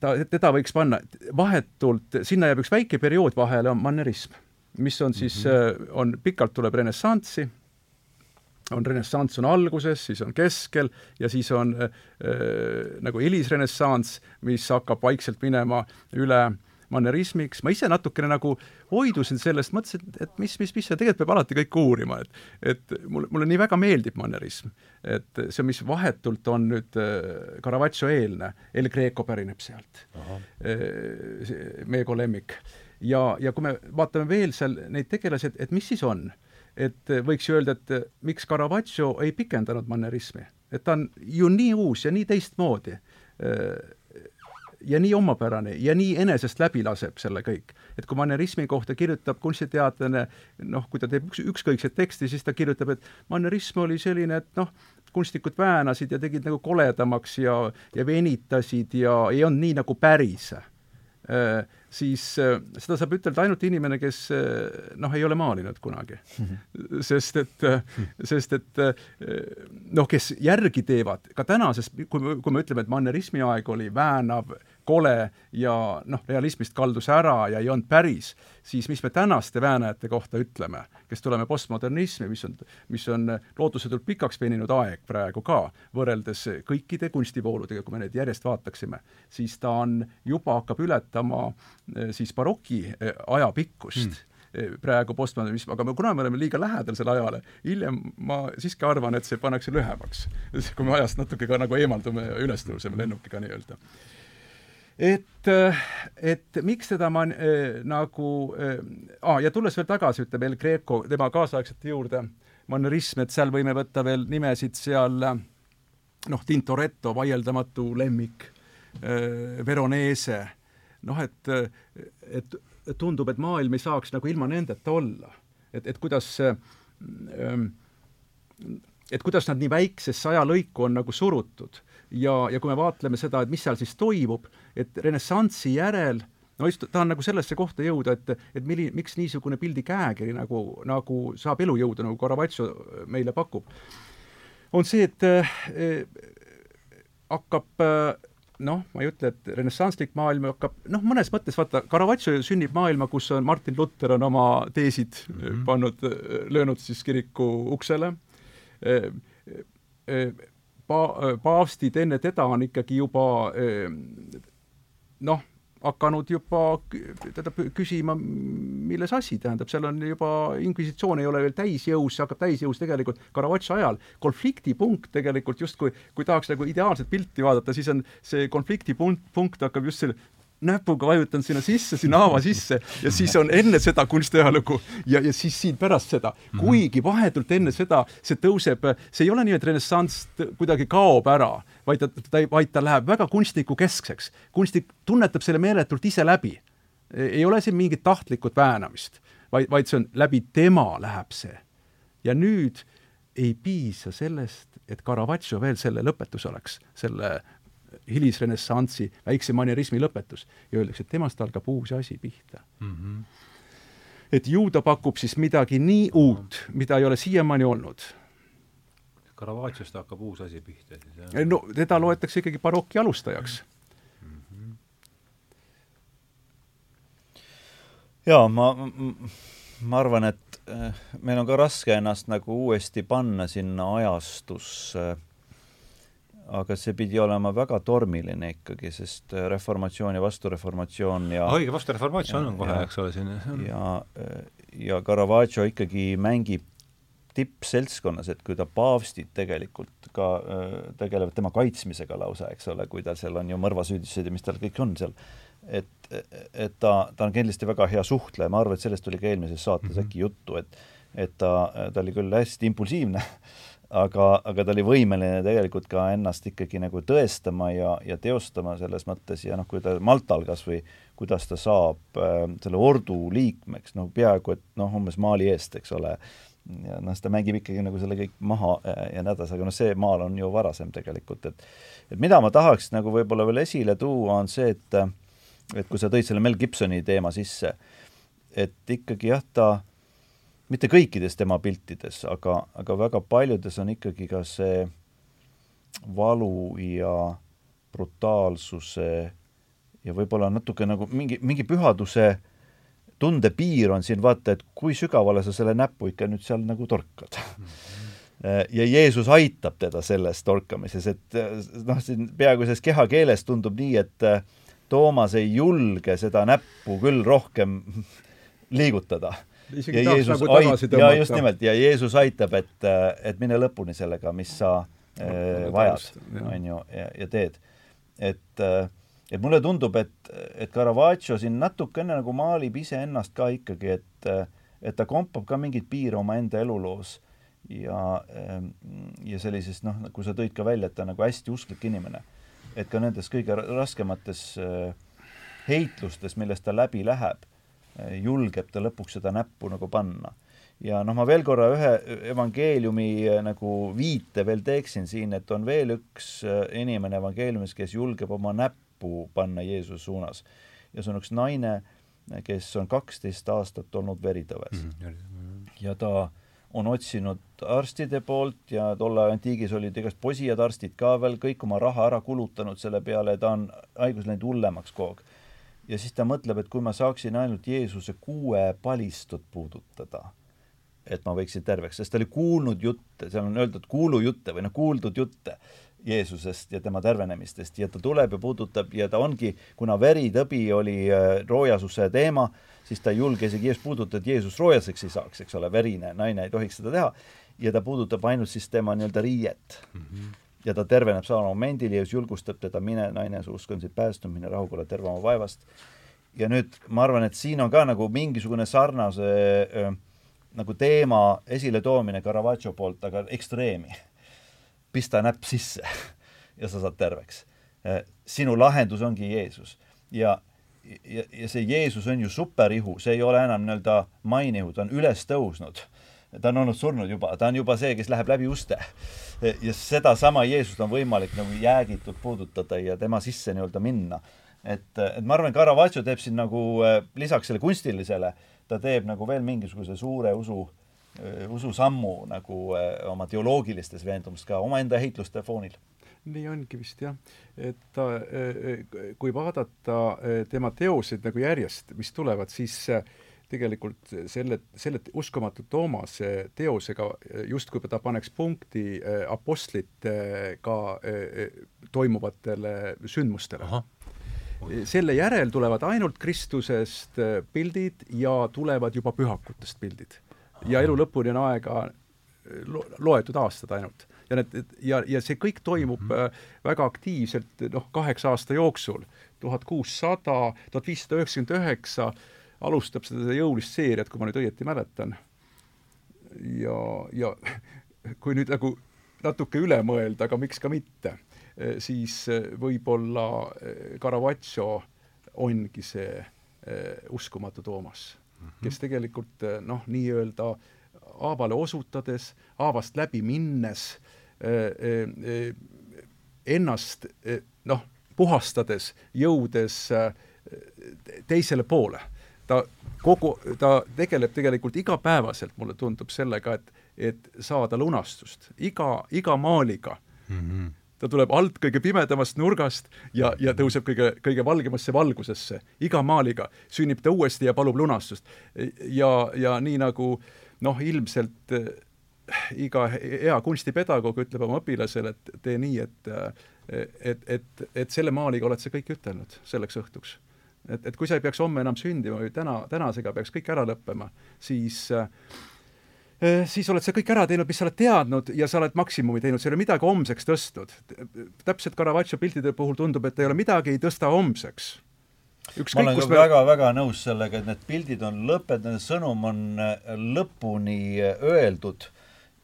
ta, teda võiks panna vahetult, sinna jääb üks väike periood vahele, on mannerism, mis on siis mm, -hmm. on, pikalt tuleb renessanssi, on renessanss on alguses, siis on keskel ja siis on äh, nagu hilisrenessanss, mis hakkab vaikselt minema üle äh, mannerismiks, ma ise natukene nagu hoidusin sellest, mõtlesin, et, mis, mis, mis see tegelikult peab alati kõike uurima, et et mulle, mulle nii väga meeldib mannerism. et see, mis vahetult on nüüd äh, Caravaggio eelne, El Greco pärineb sealt. Äh, Meego lemmik. ja, ja kui me vaatame veel seal neid tegelasi, et, et mis siis on, et võiks ju öelda, et miks Caravaggio ei pikendanud mannerismi, et ta on ju nii uus ja nii teistmoodi äh, ja nii omapärane ja nii enesest läbi laseb selle kõik. et kui manerismi kohta kirjutab kunstiteadlane, noh, kui ta teeb üks, ükskõikset teksti, siis ta kirjutab, et manerism oli selline, et noh, kunstnikud väänasid ja tegid nagu koledamaks ja, ja venitasid ja ei olnud nii nagu päris äh, siis äh, seda saab ütelda ainult inimene, kes äh, noh, ei ole maalinud kunagi. -hmm. sest et, sest et noh, kes järgi teevad, ka tänases, kui me, kui me ütleme, et mannerismi aeg oli väänav, kole ja noh, realismist kaldus ära ja ei olnud päris, siis mis me tänaste väänajate kohta ütleme, kes tuleme postmodernismi, mis on, mis on lootusetult pikaks veninud aeg praegu ka, võrreldes kõikide kunstivooludega, kui me neid järjest vaataksime, siis ta on, juba hakkab ületama eh, siis baroki eh, ajapikkust mm praegu postmodernism, aga me, kuna me oleme liiga lähedal selle ajale, hiljem ma siiski arvan, et see pannakse lühemaks. kui me ajast natuke ka nagu eemaldume ja üles tõuseme lennukiga nii-öelda et, et miks seda ma äh, nagu äh,, ja tulles veel tagasi, ütleb El Greco, tema kaasaegsete juurde, mannerism, et seal võime võtta veel nimesid seal noh, Tintoretto, vaieldamatu lemmik äh,, Veronese, noh, et, et tundub, et maailm ei saaks nagu ilma nendeta olla. et, et kuidas äh, et kuidas nad nii väiksesse ajalõiku on nagu surutud ja, ja kui me vaatleme seda, et mis seal siis toimub, et renessansi järel no just tahan nagu sellesse kohta jõuda, et, et milli-, miks niisugune pildi käekiri nagu, nagu saab elujõudu, nagu Caravaggio meile pakub, on see, et äh, hakkab äh, noh, ma ei ütle, et renessansslik maailm hakkab, noh, mõnes mõttes vaata, Caravaggio sünnib maailma, kus on Martin Luther on oma teesid mm -hmm. pannud, löönud siis kiriku uksele. Äh, pa-, paavstid enne teda on ikkagi juba noh, hakanud juba tähendab, küsima, milles asi, tähendab, seal on juba, inkvisitsioon ei ole veel täisjõus, see hakkab täisjõus tegelikult Caravaggio ajal. konfliktipunkt tegelikult justkui, kui tahaks nagu ideaalset pilti vaadata, siis on see konfliktipunkt, punkt hakkab just selle näpuga vajutan sinna sisse, sinna haava sisse ja siis on enne seda kunstiajalugu ja, ja siis siin pärast seda. Mhm. kuigi vahetult enne seda see tõuseb, see ei ole nii, et renessanss kuidagi kaob ära, vaid ta, ta, vaid ta läheb väga kunstnikukeskseks. kunstnik tunnetab selle meeletult ise läbi. ei ole siin mingit tahtlikut väänamist, vaid, vaid see on läbi tema läheb see ja nüüd ei piisa sellest, et Caravaggio veel selle lõpetus oleks, selle hilisrenessansi väikse manierismi lõpetus ja öeldakse, et temast algab uus asi pihta mm. -hmm. et ju ta pakub siis midagi nii uut, mida ei ole siiamaani olnud. Caravaggios hakkab uus asi pihta siis, jah? no teda loetakse ikkagi baroki alustajaks mm. -hmm. jaa, ma, ma arvan, et eh, meil on ka raske ennast nagu uuesti panna sinna ajastusse äh, aga see pidi olema väga tormiline ikkagi, sest äh, reformatsioon ja vastureformatsioon ja õige, vastureformatsioon on kohe, eks ole, siin. ja, äh, ja Caravaggio ikkagi mängib tippseltskonnas, et kui ta paavstid tegelikult ka äh, tegelevad tema kaitsmisega lausa, eks ole, kui tal seal on ju mõrvasüüdistused ja mis tal kõik on seal, et, et ta, ta on kindlasti väga hea suhtleja, ma arvan, et sellest tuli ka eelmises saates mm -hmm. äkki juttu, et et ta, ta oli küll hästi impulsiivne *laughs* aga, aga ta oli võimeline tegelikult ka ennast ikkagi nagu tõestama ja, ja teostama selles mõttes ja noh, kui ta Maltal kas või kuidas ta saab äh, selle ordu liikmeks, noh peaaegu et noh, umbes maali eest, eks ole, ja noh, siis ta mängib ikkagi nagu selle kõik maha ja, äh, ja nii edasi, aga noh, see maal on ju varasem tegelikult, et et mida ma tahaks nagu võib-olla veel esile tuua, on see, et et kui sa tõid selle Mel Gibsoni teema sisse, et ikkagi jah, ta mitte kõikides tema piltides, aga, aga väga paljudes on ikkagi ka see valu ja brutaalsuse ja võib-olla natuke nagu mingi, mingi pühaduse tundepiir on siin vaata, et kui sügavale sa selle näpu ikka nüüd seal nagu torkad mm. -hmm. ja Jeesus aitab teda selles torkamises, et noh, siin peaaegu selles kehakeeles tundub nii, et Toomas ei julge seda näppu küll rohkem *laughs* liigutada isegi tahaks nagu tagasi tõmmata. ja just nimelt, ja Jeesus aitab, et, et mine lõpuni sellega, mis sa äh, vajad, on ju, ja, teed. et äh, et mulle tundub, et, et Caravaggio siin natukene nagu maalib iseennast ka ikkagi, et et ta kompab ka mingeid piire omaenda eluloos ja, ähm, ja sellisest noh, kui sa tõid ka välja, et ta nagu hästi usklik inimene. et ka nendes kõige raskemates äh, heitlustes, millest ta läbi läheb, julgeb ta lõpuks seda näppu nagu panna. ja noh, ma veel korra ühe evangeeliumi äh, nagu viite veel teeksin siin, et on veel üks äh, inimene evangeeliumis, kes julgeb oma näppu panna Jeesuse suunas. ja see on üks naine, kes on kaksteist aastat olnud veritõves mm. -hmm. ja ta on otsinud arstide poolt ja tolle antiigis olid igast posijad arstid ka veel, kõik oma raha ära kulutanud selle peale, ta on haigus läinud hullemaks kogu aeg ja siis ta mõtleb, et kui ma saaksin ainult Jeesuse kuue palistut puudutada, et ma võiksin terveks, sest ta oli kuulnud jutte, seal on öeldud kuulujutte või noh, kuuldud jutte Jeesusest ja tema tervenemistest. Ja ta tuleb ja puudutab ja ta ongi, kuna veritõbi oli äh, roojasuse teema, siis ta ei julge isegi Jeesust puudutada, et Jeesus roojaseks ei saaks, eks ole, verine naine ei tohiks seda teha, ja ta puudutab ainult siis tema nii-öelda riiet. Mm. -hmm ja ta terveneb samal momendil ja julgustab teda, mine naine, su usk on sind päästnud, mine rahuga, ole terve oma vaevast. ja nüüd ma arvan, et siin on ka nagu mingisugune sarnase äh, nagu teema esiletoomine Caravaggio poolt, aga ekstreemi. pista näpp sisse *laughs* ja sa saad terveks sinu lahendus ongi Jeesus ja ja, ja see Jeesus on ju superihu, see ei ole enam nii-öelda mainihu, ta on üles tõusnud ta on olnud surnud juba, ta on juba see, kes läheb läbi uste. ja sedasama Jeesust on võimalik nagu jäägitult puudutada ja tema sisse nii-öelda minna. et, et ma arvan, Caravaggio teeb siin nagu eh, lisaks selle kunstilisele, ta teeb nagu veel mingisuguse suure usu, eh, ususammu nagu eh, oma teoloogilistes veendumustes ka omaenda heitluste foonil nii ongi vist jah, et ta, kui vaadata tema teoseid nagu järjest, mis tulevad, siis äh, tegelikult selle, selle uskumatu Toomase teosega justkui ta paneks punkti äh, apostlitega äh, toimuvatele sündmustele. selle järel tulevad ainult Kristusest äh, pildid ja tulevad juba pühakutest pildid. ja elu lõpuni on aega lo loetud aastad ainult. ja need, ja, ja see kõik toimub mm -hmm. väga aktiivselt, noh, kaheksa aasta jooksul, tuhat kuussada, tuhat viissada üheksakümmend üheksa, alustab seda jõulist seeriat, kui ma nüüd õieti mäletan. ja, ja kui nüüd nagu natuke üle mõelda, aga miks ka mitte, siis võib-olla Caravaggio ongi see uskumatu Toomas, kes tegelikult noh, nii-öelda haavale osutades, haavast läbi minnes, ennast noh, puhastades, jõudes teisele poole. Ta kogu, ta tegeleb tegelikult igapäevaselt, mulle tundub, sellega, et, et saada lunastust. iga, iga maaliga mm. -hmm ta tuleb alt kõige pimedamast nurgast ja, ja tõuseb kõige, kõige valgemasse valgusesse. iga maaliga sünnib ta uuesti ja palub lunastust. ja, ja nii nagu noh, ilmselt äh, iga hea kunstipedagoog ütleb oma õpilasele, et tee nii, et et, et, et selle maaliga oled sa kõik ütelnud selleks õhtuks et, et kui sa ei peaks homme enam sündima või täna, tänasega peaks kõik ära lõppema, siis äh, siis oled sa kõik ära teinud, mis sa oled teadnud ja sa oled maksimumi teinud, sa ei ole midagi homseks tõstnud. täpselt Caravaggio piltide puhul tundub, et ei ole midagi, ei tõsta homseks. Ükskõik, ma olen me... väga-väga nõus sellega, et need pildid on lõppenud, nende sõnum on äh, lõpuni öeldud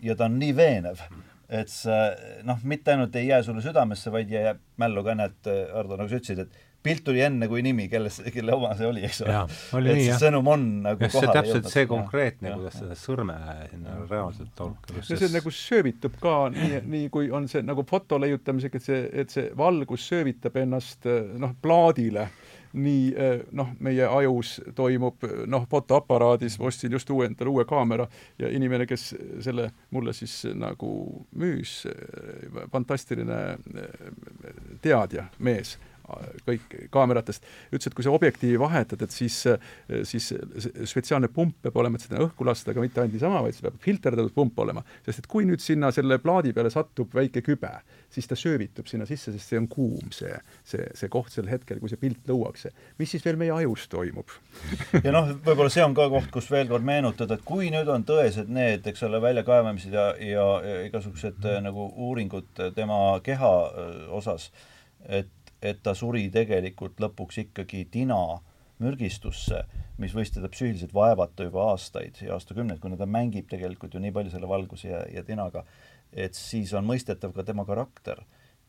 ja ta on nii veenev, et see noh, mitte ainult ei jää sulle südamesse, vaid jääb mällu ka, näed, Ardo, nagu sa ütlesid, et pilt tuli enne kui nimi, kelles, kelle oma see oli, eks ole. et see sõnum on nagu ja kohale täpselt jõudnud. see konkreetne, kuidas seda sõrme sinna reaalselt tolkab. ja see nagu söövitub ka nii, nii kui on see nagu foto leiutamisega, et see, et see valgus söövitab ennast noh, plaadile nii noh, meie ajus toimub noh, fotoaparaadis, ma ostsin just uue, endale uue kaamera ja inimene, kes selle mulle siis nagu müüs, fantastiline teadja mees, kõik kaameratest, ütles, et kui sa objektiivi vahetad, et siis, siis spetsiaalne pump peab olema, et seda õhku lasta, aga mitte ainult niisama, vaid see peab filterdatud pump olema. sest et kui nüüd sinna selle plaadi peale satub väike kübe, siis ta söövitub sinna sisse, sest see on kuum, see, see, see koht sel hetkel, kui see pilt luuakse. mis siis veel meie ajus toimub *laughs* ja noh, võib-olla see on ka koht, kus veel kord meenutada, et kui nüüd on tõesed need, eks ole, väljakaevamised ja, ja, ja igasugused nagu uuringud tema keha osas, et et ta suri tegelikult lõpuks ikkagi tina mürgistusse, mis võis teda psüühiliselt vaevata juba aastaid ja aastakümneid, kuna ta mängib tegelikult ju nii palju selle valguse ja, ja tinaga, et siis on mõistetav ka tema karakter.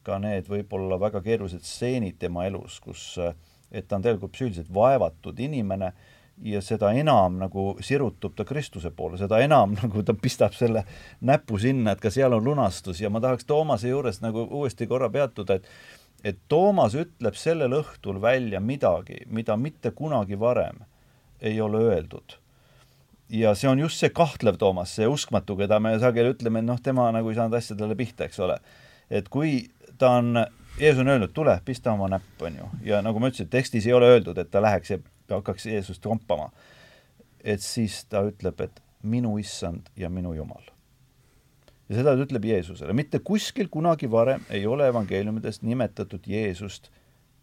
ka need võib-olla väga keerulised stseenid tema elus, kus et ta on tegelikult psüühiliselt vaevatud inimene ja seda enam nagu sirutub ta Kristuse poole, seda enam *laughs* nagu ta pistab selle näpu sinna, et ka seal on lunastus ja ma tahaks Toomase juures nagu uuesti korra peatuda, et et Toomas ütleb sellel õhtul välja midagi, mida mitte kunagi varem ei ole öeldud. ja see on just see kahtlev Toomas, see uskmatu, keda me sageli ütleme, et noh, tema nagu ei saanud asjadele pihta, eks ole. et kui ta on, Jeesus on öelnud, tule, pista oma näpp, on ju, ja nagu ma ütlesin, tekstis ei ole öeldud, et ta läheks ja hakkaks Jeesust kompama. et siis ta ütleb, et minu issand ja minu jumal ja seda ta ütleb Jeesusele. mitte kuskil kunagi varem ei ole evangeeliumides nimetatud Jeesust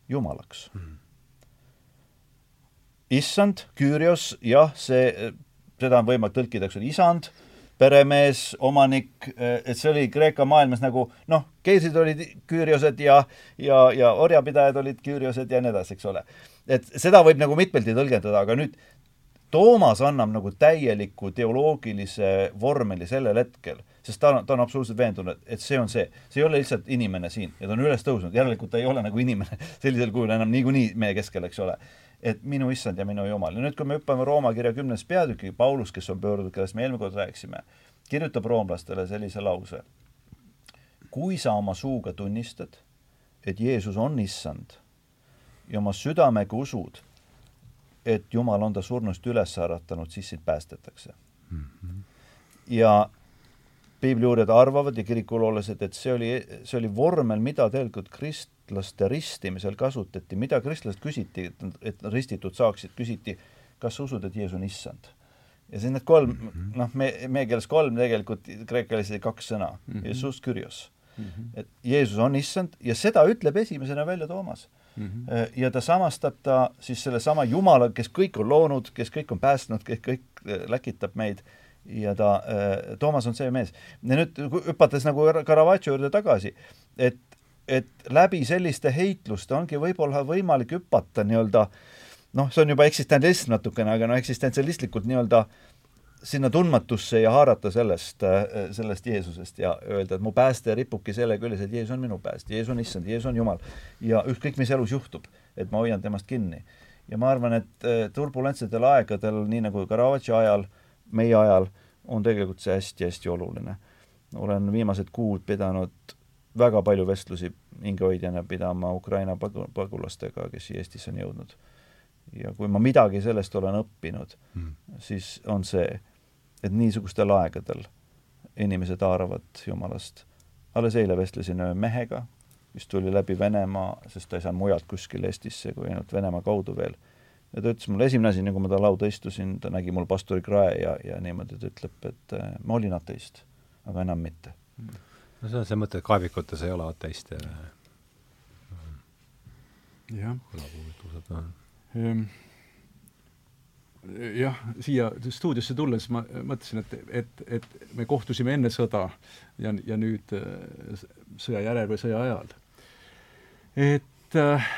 Jumalaks mm. -hmm. issand, Küürios, jah, see, seda on võimalik tõlkida, eks ole, isand, peremees, omanik, et see oli Kreeka maailmas nagu noh, keisrid olid küüriosed ja, ja, ja orjapidajad olid küüriosed ja nii edasi, eks ole. et seda võib nagu mitmeldi tõlgendada, aga nüüd Toomas annab nagu täieliku teoloogilise vormeli sellel hetkel sest ta on, ta on absoluutselt veendunud, et see on see. see ei ole lihtsalt inimene siin ja ta on üles tõusnud, järelikult ta ei ole nagu inimene *laughs* sellisel kujul enam niikuinii meie keskel, eks ole. et minu issand ja minu jumal. ja nüüd, kui me hüppame Rooma kirja kümnes peatüki, Paulus, kes on pöördunud, kellest me eelmine kord rääkisime, kirjutab roomlastele sellise lause. kui sa oma suuga tunnistad, et Jeesus on issand ja oma südamega usud, et Jumal on ta surnust üles äratanud, siis sind päästetakse mm. -hmm. ja piibliuurijad arvavad ja kirikuloolased, et see oli, see oli vormel, mida tegelikult kristlaste ristimisel kasutati, mida kristlased küsiti, et, et ristitud saaksid, küsiti, kas sa usud, et Jeesus on issand? ja siis need kolm mm -hmm., noh, me, meie keeles kolm tegelikult, kreeka keeles kaks sõna mm, -hmm. Jesus, Kyrios mm. -hmm. et Jeesus on issand ja seda ütleb esimesena välja Toomas mm. -hmm. ja ta samastab ta siis sellesama Jumala, kes kõik on loonud, kes kõik on päästnud, kes kõik läkitab meid ja ta, äh, Toomas on see mees. ja nüüd hüpates nagu Caravaggio juurde tagasi, et, et läbi selliste heitluste ongi võib-olla võimalik hüpata nii-öelda noh, see on juba eksistentsialism natukene, aga no eksistentsialistlikult nii-öelda sinna tundmatusse ja haarata sellest, äh, sellest Jeesusest ja öelda, et mu pääste ripubki selle küljes, et Jeesus on minu pääst, Jeesus on issand, Jeesus on Jumal. ja ükskõik, mis elus juhtub, et ma hoian temast kinni. ja ma arvan, et äh, turbulentsetel aegadel, nii nagu Caravaggio ajal, meie ajal, on tegelikult see hästi-hästi oluline. olen viimased kuud pidanud väga palju vestlusi hingehoidjana pidama Ukraina pagu-, pagulastega, kes siia Eestisse on jõudnud. ja kui ma midagi sellest olen õppinud mm., siis on see, et niisugustel aegadel inimesed haaravad Jumalast. alles eile vestlesin ühe mehega, mis tuli läbi Venemaa, sest ta ei saanud mujalt kuskile Eestisse kui ainult Venemaa kaudu veel. Ja ta ütles mulle, esimene asi, nagu ma ta lauda istusin, ta nägi mul pastori krae ja, ja niimoodi ta ütleb, et äh, ma olin ateist, aga enam mitte no see on see mõte, et kaevikutes ei ole ateiste. jah. Ehm, jah, siia stuudiosse tulles ma mõtlesin, et, et, et me kohtusime enne sõda ja, ja nüüd äh, sõja järel või sõja ajal. et äh,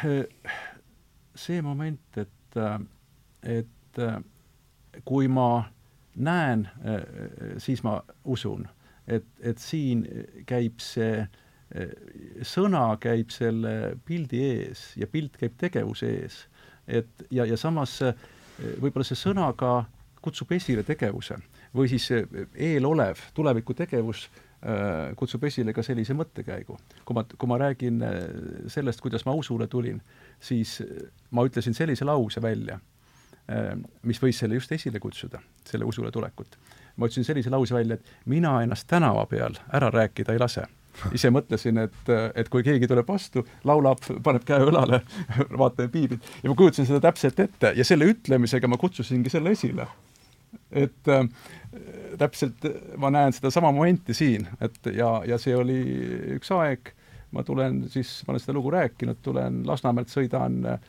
see moment, et, äh, et kui ma näen, siis ma usun et, et siin käib see sõna käib selle pildi ees ja pilt käib tegevuse ees. et ja, ja samas võib-olla see sõna ka kutsub esile tegevuse või siis eelolev tulevikutegevus äh, kutsub esile ka sellise mõttekäigu. kui ma, kui ma räägin äh, sellest, kuidas ma usule tulin, siis ma ütlesin sellise lause välja äh,, mis võis selle just esile kutsuda, selle usule tulekut ma ütlesin sellise lause välja, et mina ennast tänava peal ära rääkida ei lase. ise mõtlesin, et, et kui keegi tuleb vastu, laulab, paneb käe õlale, *laughs* vaatame piiblit ja ma kujutasin seda täpselt ette ja selle ütlemisega ma kutsusingi selle esile. Et äh, täpselt ma näen sedasama momenti siin, et ja, ja see oli üks aeg, ma tulen siis, ma olen seda lugu rääkinud, tulen Lasnamäelt, sõidan äh,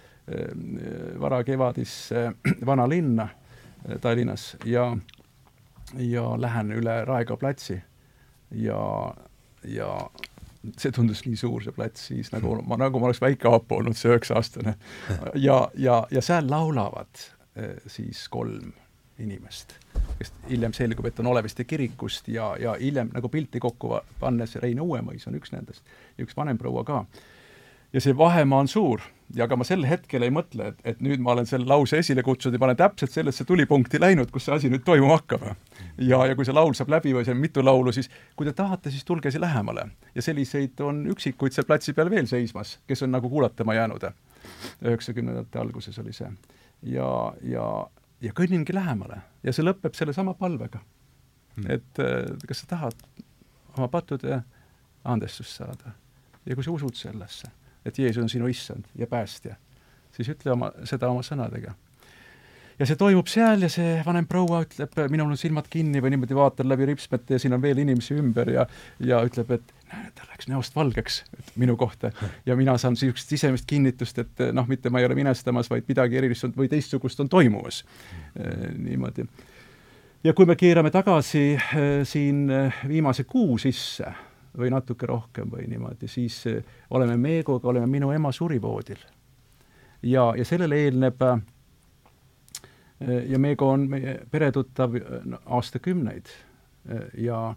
varakevadisse äh, vanalinna äh, Tallinnas ja ja lähen üle Raekoja platsi ja, ja see tundus nii suur, see plats siis, nagu ma, nagu ma oleks väike Aapo olnud, see üheksa-aastane. ja, ja, ja seal laulavad eh, siis kolm inimest, kes hiljem selgub, et on Oleviste kirikust ja, ja hiljem nagu pilti kokku pannes Rein Uuemõis on üks nendest ja üks vanem proua ka ja see vahemaa on suur ja aga ma sel hetkel ei mõtle, et, et nüüd ma olen selle lause esile kutsunud ja ma olen täpselt sellesse tulipunkti läinud, kus see asi nüüd toimuma hakkab. ja, ja kui see laul saab läbi või seal mitu laulu, siis kui te tahate, siis tulge siia lähemale. ja selliseid on üksikuid seal platsi peal veel seismas, kes on nagu kuulatama jäänud. üheksakümnendate alguses oli see. ja, ja, ja kõnningi lähemale ja see lõpeb sellesama palvega. Hmm. et kas sa tahad oma pattude andestust saada ja kui sa usud sellesse et Jeesus on sinu issand ja päästja, siis ütle oma, seda oma sõnadega. Ja see toimub seal ja see vanem proua ütleb, minul on silmad kinni või niimoodi vaatan läbi ripsmete ja siin on veel inimesi ümber ja ja ütleb, et ta läks näost valgeks minu kohta ja mina saan niisugust sisemist kinnitust, et noh, mitte ma ei ole minestamas, vaid midagi erilist on või teistsugust on toimumas e,. niimoodi. ja kui me keerame tagasi e, siin viimase kuu sisse või natuke rohkem või niimoodi, siis oleme Meegoga, oleme minu ema surivoodil. ja, ja sellele eelneb eh, ja Meego on meie peretuttav no, aastakümneid ja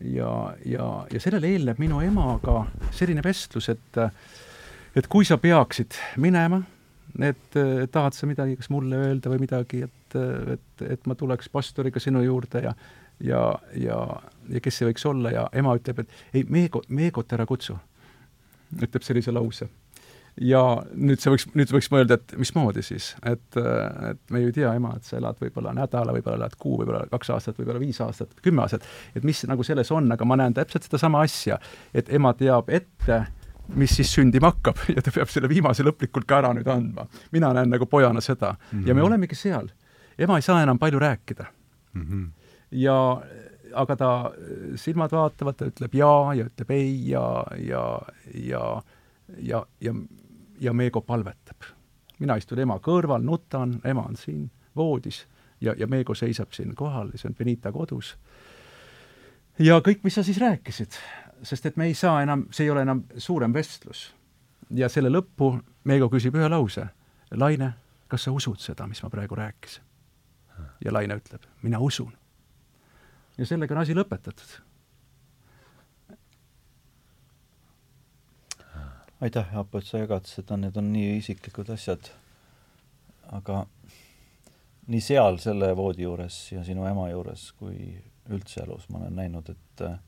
ja, ja, ja sellele eelneb minu emaga selline vestlus, et et kui sa peaksid minema, et tahad sa midagi kas mulle öelda või midagi, et, et, et ma tuleks pastoriga sinu juurde ja ja, ja, ja kes see võiks olla ja ema ütleb, et ei, Meego, Meegot ära kutsu. ütleb sellise lause. Ja nüüd see võiks, nüüd võiks mõelda, et mismoodi siis, et, et me ju ei tea, ema, et sa elad võib-olla nädala, võib-olla elad kuu, võib-olla kaks aastat, võib-olla viis aastat, kümme aastat, et mis nagu selles on, aga ma näen täpselt sedasama asja, et ema teab ette, mis siis sündima hakkab *laughs* ja ta peab selle viimase lõplikult ka ära nüüd andma. mina näen nagu pojana seda mm -hmm. ja me mhm. olemegi seal. ema ei saa enam palju rääkida mm. -hmm ja aga ta, silmad vaatavad, ta ütleb jaa ja ütleb ei ja, ja, ja, ja, ja, ja Meego palvetab. mina istun ema kõrval, nutan, ema on siin voodis ja, ja Meego seisab siin kohal, see on Benita kodus. ja kõik, mis sa siis rääkisid, sest et me ei saa enam, see ei ole enam suurem vestlus. ja selle lõppu Meego küsib ühe lause. Laine, kas sa usud seda, mis ma praegu rääkisin? ja Laine ütleb, mina usun ja sellega on asi lõpetatud. Aitäh, Aapo, et sa jagad seda, need on nii isiklikud asjad. aga nii seal selle voodi juures ja sinu ema juures kui üldse elus, ma olen näinud, et äh,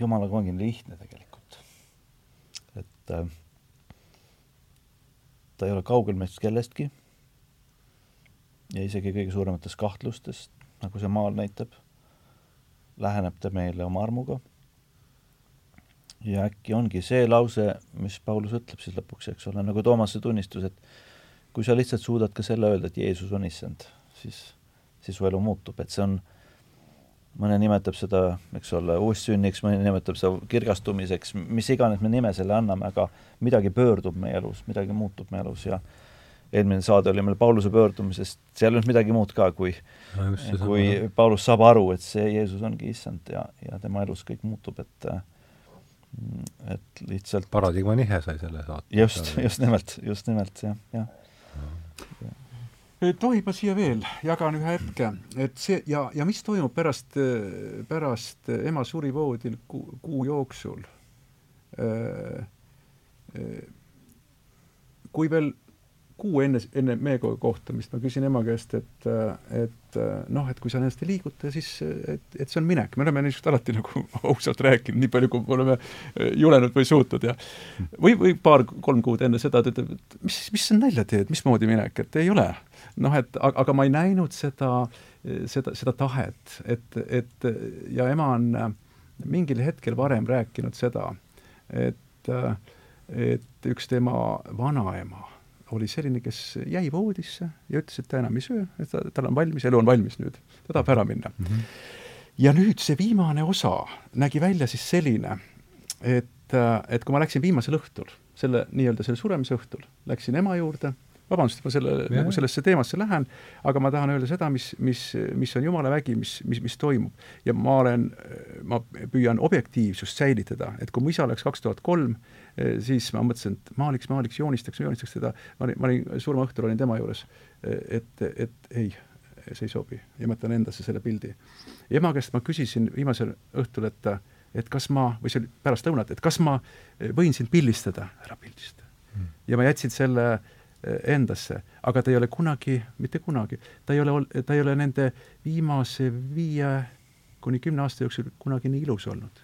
jumalaga ongi lihtne tegelikult. et äh, ta ei ole kaugel meist kellestki ja isegi kõige suurematest kahtlustest, nagu see maal näitab, läheneb ta meile oma armuga. Ja äkki ongi see lause, mis Paulus ütleb siis lõpuks, eks ole, nagu Toomase tunnistus, et kui sa lihtsalt suudad ka selle öelda, et Jeesus on issand, siis, siis su elu muutub, et see on, mõne nimetab seda, eks ole, uussünniks, mõni nimetab seda kirgastumiseks, mis iganes me nime selle anname, aga midagi pöördub meie elus, midagi muutub meie elus ja eelmine saade oli meil Pauluse pöördumisest, seal ei olnud midagi muud ka, kui no kui sama. Paulus saab aru, et see Jeesus ongi issand ja, ja tema elus kõik muutub, et et lihtsalt paradigma nihe sai selle saate. just, just nimelt, just nimelt, jah, jah tohib ma siia veel, jagan ühe hetke, et see ja, ja mis toimub pärast, pärast ema suri voodil kuu, kuu jooksul. kui veel kuu enne, enne meiega kohtumist ma küsin ema käest, et, et noh, et kui sa ennast ei liiguta, siis et, et see on minek. me oleme niisugust alati nagu *laughs* ausalt rääkinud, nii palju, kui me oleme julenud või suutnud ja või, või paar-kolm kuud enne seda ta ütleb, et mis, mis sa nalja teed, mismoodi minek, et ei ole. noh, et aga, ma ei näinud seda, seda, seda tahet, et, et ja ema on mingil hetkel varem rääkinud seda, et, et üks tema vanaema oli selline, kes jäi voodisse ja ütles, et ta enam ei söö, et ta, tal on valmis, elu on valmis nüüd, ta tahab ära minna mm. -hmm. ja nüüd see viimane osa nägi välja siis selline, et, et kui ma läksin viimasel õhtul, selle nii-öelda selle suremise õhtul, läksin ema juurde, vabandust, et ma selle, nagu sellesse teemasse lähen, aga ma tahan öelda seda, mis, mis, mis on jumala vägi, mis, mis, mis toimub. ja ma olen, ma püüan objektiivsust säilitada, et kui mu isa läks kaks tuhat kolm, siis ma mõtlesin, et maaliks, maaliks, joonistaks, joonistaks teda, ma olin, ma olin, surmaõhtul olin tema juures, eh, et, et ei, see ei sobi. Ja ma jätan endasse selle pildi. ema käest ma küsisin viimasel õhtul, et et kas ma, või see oli pärast lõunat, et kas ma võin sind pildistada, ära pildista. Mm.. ja ma jätsin selle eh, endasse, aga ta ei ole kunagi, mitte kunagi, ta ei ole, ta ei ole nende viimase viie kuni kümne aasta jooksul kunagi nii ilus olnud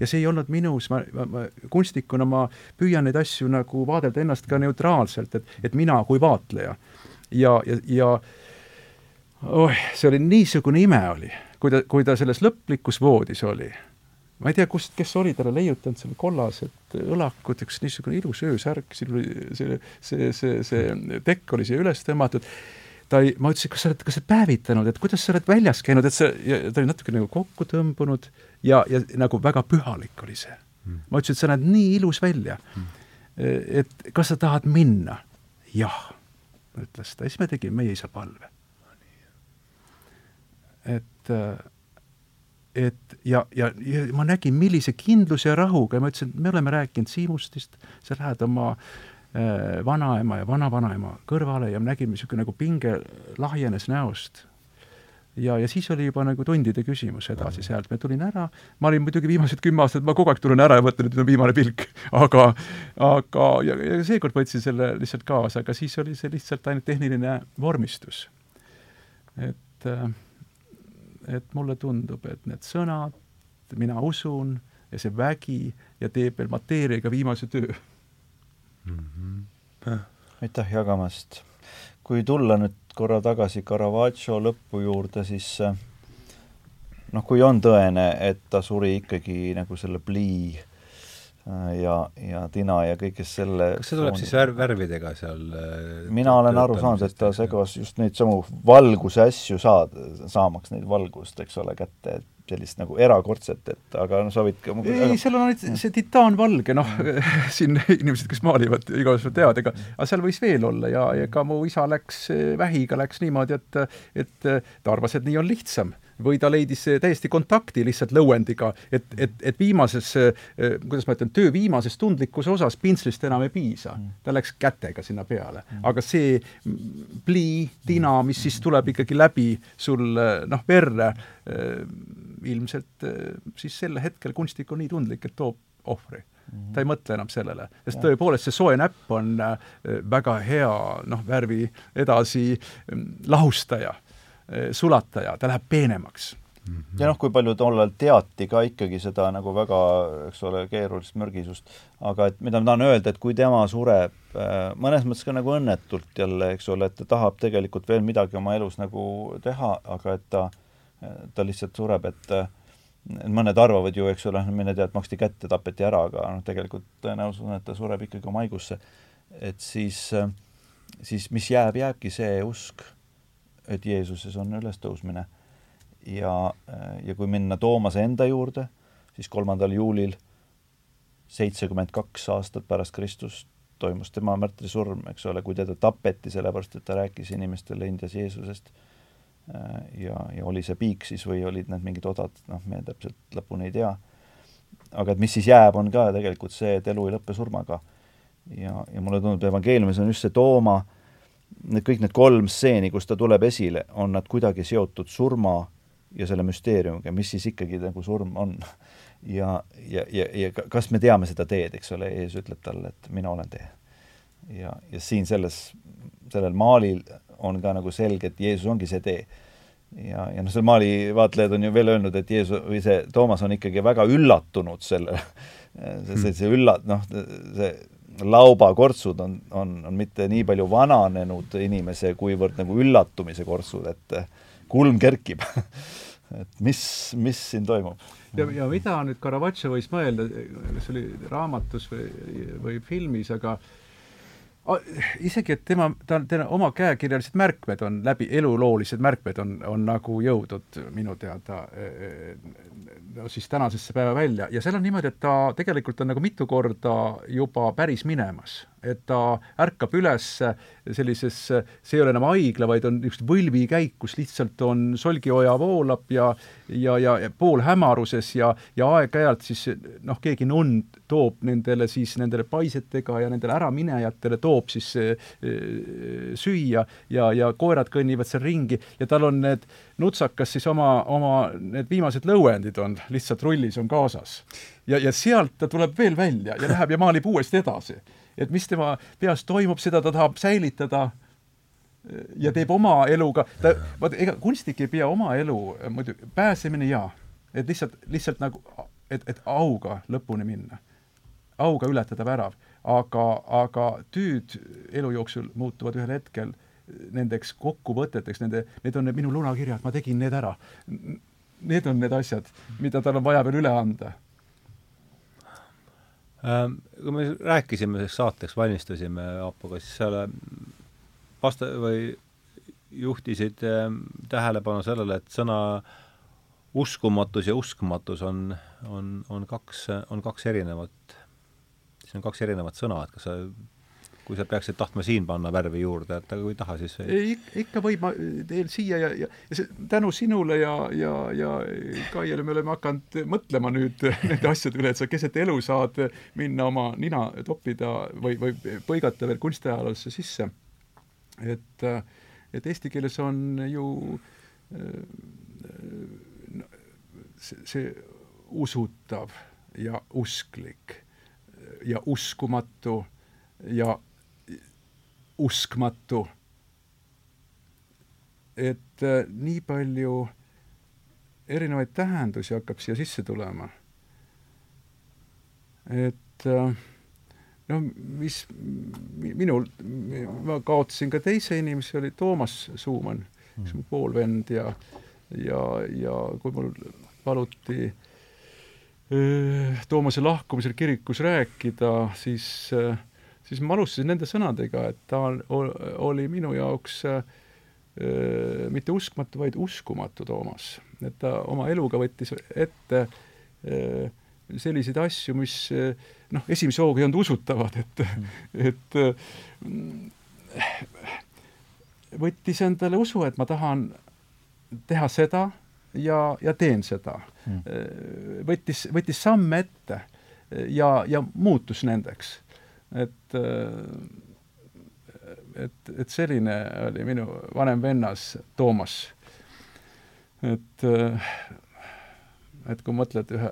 ja see ei olnud minus, ma, ma, ma kunstnikuna ma püüan neid asju nagu vaadelda ennast ka neutraalselt, et, et mina kui vaatleja. ja, ja, ja oh, see oli niisugune ime oli, kui ta, kui ta selles lõplikus voodis oli. ma ei tea, kust, kes oli talle leiutanud selle kollased õlakud, üks niisugune ilus öösärk, siin oli see, see, see, see tekk oli siia üles tõmmatud ta ei, ma ütlesin, kas sa oled, kas sa oled päevitanud, et kuidas sa oled väljas käinud, et sa, ta oli natuke nagu kokku tõmbunud ja, ja nagu väga pühalik oli see. Mm.. ma ütlesin, et sa näed nii ilus välja. Mm.. et kas sa tahad minna? jah, ütles ta, siis me tegime meie isa palve. et, et ja, ja, ja ma nägin, millise kindluse ja rahuga ja ma ütlesin, et me oleme rääkinud Siimustist, sa lähed oma Äh, vanaema ja vanavanaema kõrvale ja me nägime niisugune nagu pinge lahjenes näost. ja, ja siis oli juba nagu tundide küsimus edasi sealt, ma tulin ära, ma olin muidugi viimased kümme aastat, ma kogu aeg tulen ära ja mõtlen, et nüüd on viimane pilk, *laughs* aga aga, ja, ja seekord võtsin selle lihtsalt kaasa, aga siis oli see lihtsalt ainult tehniline vormistus. et, äh, et mulle tundub, et need sõnad, mina usun ja see vägi ja teeb veel mateeriaga viimase töö *laughs* mm. -hmm. aitäh jagamast. kui tulla nüüd korra tagasi Caravaggio lõpu juurde, siis äh, noh, kui on tõene, et ta suri ikkagi nagu selle plii äh, ja, ja tina ja kõigest selle kas see tuleb sooni... siis värv, värvidega seal äh, mina olen aru saanud, et ta segas just neid samu valguse asju saad, saamaks neid valgust, eks ole, kätte, et sellist nagu erakordset, et aga noh, sa võid ka ei aga..., seal on see, see titaanvalge, noh, *laughs* siin inimesed, kes maalivad, igasugused teavad, ega aga seal võis veel olla ja ega mu isa läks vähiga, läks niimoodi, et et ta arvas, et nii on lihtsam või ta leidis täiesti kontakti lihtsalt lõuendiga, et, et, et viimases, kuidas ma ütlen, töö viimases tundlikkuse osas pintslist enam ei piisa. Mm. ta läks kätega sinna peale. Mm. aga see plii, tina, mis siis tuleb ikkagi läbi sul noh, verre, ilmselt siis sel hetkel kunstnik on nii tundlik, et toob ohvri Mm ta ei mõtle enam sellele, sest tõepoolest see soe näpp on väga hea noh, värvi edasi lahustaja sulataja, ta läheb peenemaks ja noh, kui palju tollal teati ka ikkagi seda nagu väga, eks ole, keerulist mürgisust, aga et mida ma tahan öelda, et kui tema sureb äh, mõnes mõttes ka nagu õnnetult jälle, eks ole, et ta tahab tegelikult veel midagi oma elus nagu teha, aga et ta, ta lihtsalt sureb, et mõned arvavad ju, eks ole, mine tea, et maksti kätte, tapeti ära, aga noh, tegelikult tõenäosus on, et ta sureb ikkagi oma haigusse. et siis, siis mis jääb, jääbki see usk, et Jeesuses on ülestõusmine ja, ja kui minna Toomase enda juurde, siis kolmandal juulil seitsekümmend kaks aastat pärast Kristust toimus tema märtrisurm, eks ole, kui teda tapeti, sellepärast et ta rääkis inimestele Indias Jeesusest ja, ja oli see piik siis või olid need mingid odad, noh, me täpselt lõpuni ei tea. aga et mis siis jääb, on ka tegelikult see, et elu ei lõppe surmaga. ja, ja mulle tundub, evangeeliumis on just see Tooma, need kõik need kolm stseeni, kus ta tuleb esile, on nad kuidagi seotud surma ja selle müsteeriumiga, mis siis ikkagi nagu surm on. ja, ja, ja, ja kas me teame seda teed, eks ole, Jeesus ütleb talle, et mina olen tee. ja, ja siin selles, sellel maalil on ka nagu selge, et Jeesus ongi see tee. ja, ja noh, seal maali vaatlejad on ju veel öelnud, et Jeesus või see Toomas on ikkagi väga üllatunud selle, *laughs* see, see, see ülla-, noh, see laubakortsud on, on, on mitte nii palju vananenud inimese, kuivõrd nagu üllatumise kortsud, et kulm kerkib *laughs* et mis, mis siin toimub? ja, ja mida nüüd Caravaggio võis mõelda, kas oli raamatus või, või filmis, aga isegi, et tema, ta, tema oma käekirjalised märkmed on läbi, eluloolised märkmed on, on nagu jõudnud minu teada no siis tänasesse päeva välja. Ja seal on niimoodi, et ta tegelikult on nagu mitu korda juba päris minemas et ta ärkab üles sellises, see ei ole enam haigla, vaid on niisugune võlvikäik, kus lihtsalt on solgioja voolab ja ja, ja, ja poolhämaruses ja, ja aeg-ajalt siis noh, keegi nunn toob nendele siis, nendele paisetega ja nendele äraminejatele toob siis e, süüa ja, ja koerad kõnnivad seal ringi ja tal on need nutsakas siis oma, oma need viimased lõuendid on lihtsalt rullis on kaasas. ja, ja sealt ta tuleb veel välja ja läheb ja maalib uuesti edasi et mis tema peas toimub, seda ta tahab säilitada. Ja teeb oma eluga, ta, vaata, ega kunstnik ei pea oma elu muidu, pääsemine jaa, et lihtsalt, lihtsalt nagu, et, et auga lõpuni minna, auga ületada värav, aga, aga tüüd elu jooksul muutuvad ühel hetkel nendeks kokkuvõteteks, nende, need on need minu lunakirjad, ma tegin need ära. Need on need asjad, mida tal on vaja veel üle anda kui me rääkisime saateks, valmistusime Aapoga, siis seal vasta- või juhtisid ähm, tähelepanu sellele, et sõna uskumatus ja uskmatus on, on, on kaks, on kaks erinevat, siis on kaks erinevat sõna, et kas sa kui sa peaksid tahtma siin panna värvi juurde, et aga kui ei taha, siis ei ikka võib, ma teen siia ja, ja, ja see tänu sinule ja, ja, ja Kaiele me oleme hakanud mõtlema nüüd *laughs* nende asjade üle, et sa keset elu saad minna oma nina toppida või, või põigata veel kunstiajaloosse sisse. et, et eesti keeles on ju see, see usutav ja usklik ja uskumatu ja uskmatu. et äh, nii palju erinevaid tähendusi hakkab siia sisse tulema. et äh, no mis minul, ma kaotasin ka teise inimese, oli Toomas Suumann, üks mu poolvend ja ja, ja kui mul paluti äh, Toomase lahkumisel kirikus rääkida, siis äh, siis ma alustasin nende sõnadega, et ta oli minu jaoks äh, mitte uskmatu, vaid uskumatu Toomas. et ta oma eluga võttis ette äh, selliseid asju, mis äh, noh, esimese hooga ei olnud usutavad, et mm., et äh, võttis endale usu, et ma tahan teha seda ja, ja teen seda mm.. võttis, võttis samme ette ja, ja muutus nendeks et et, et selline oli minu vanem vennas Toomas. et, et kui mõtled ühe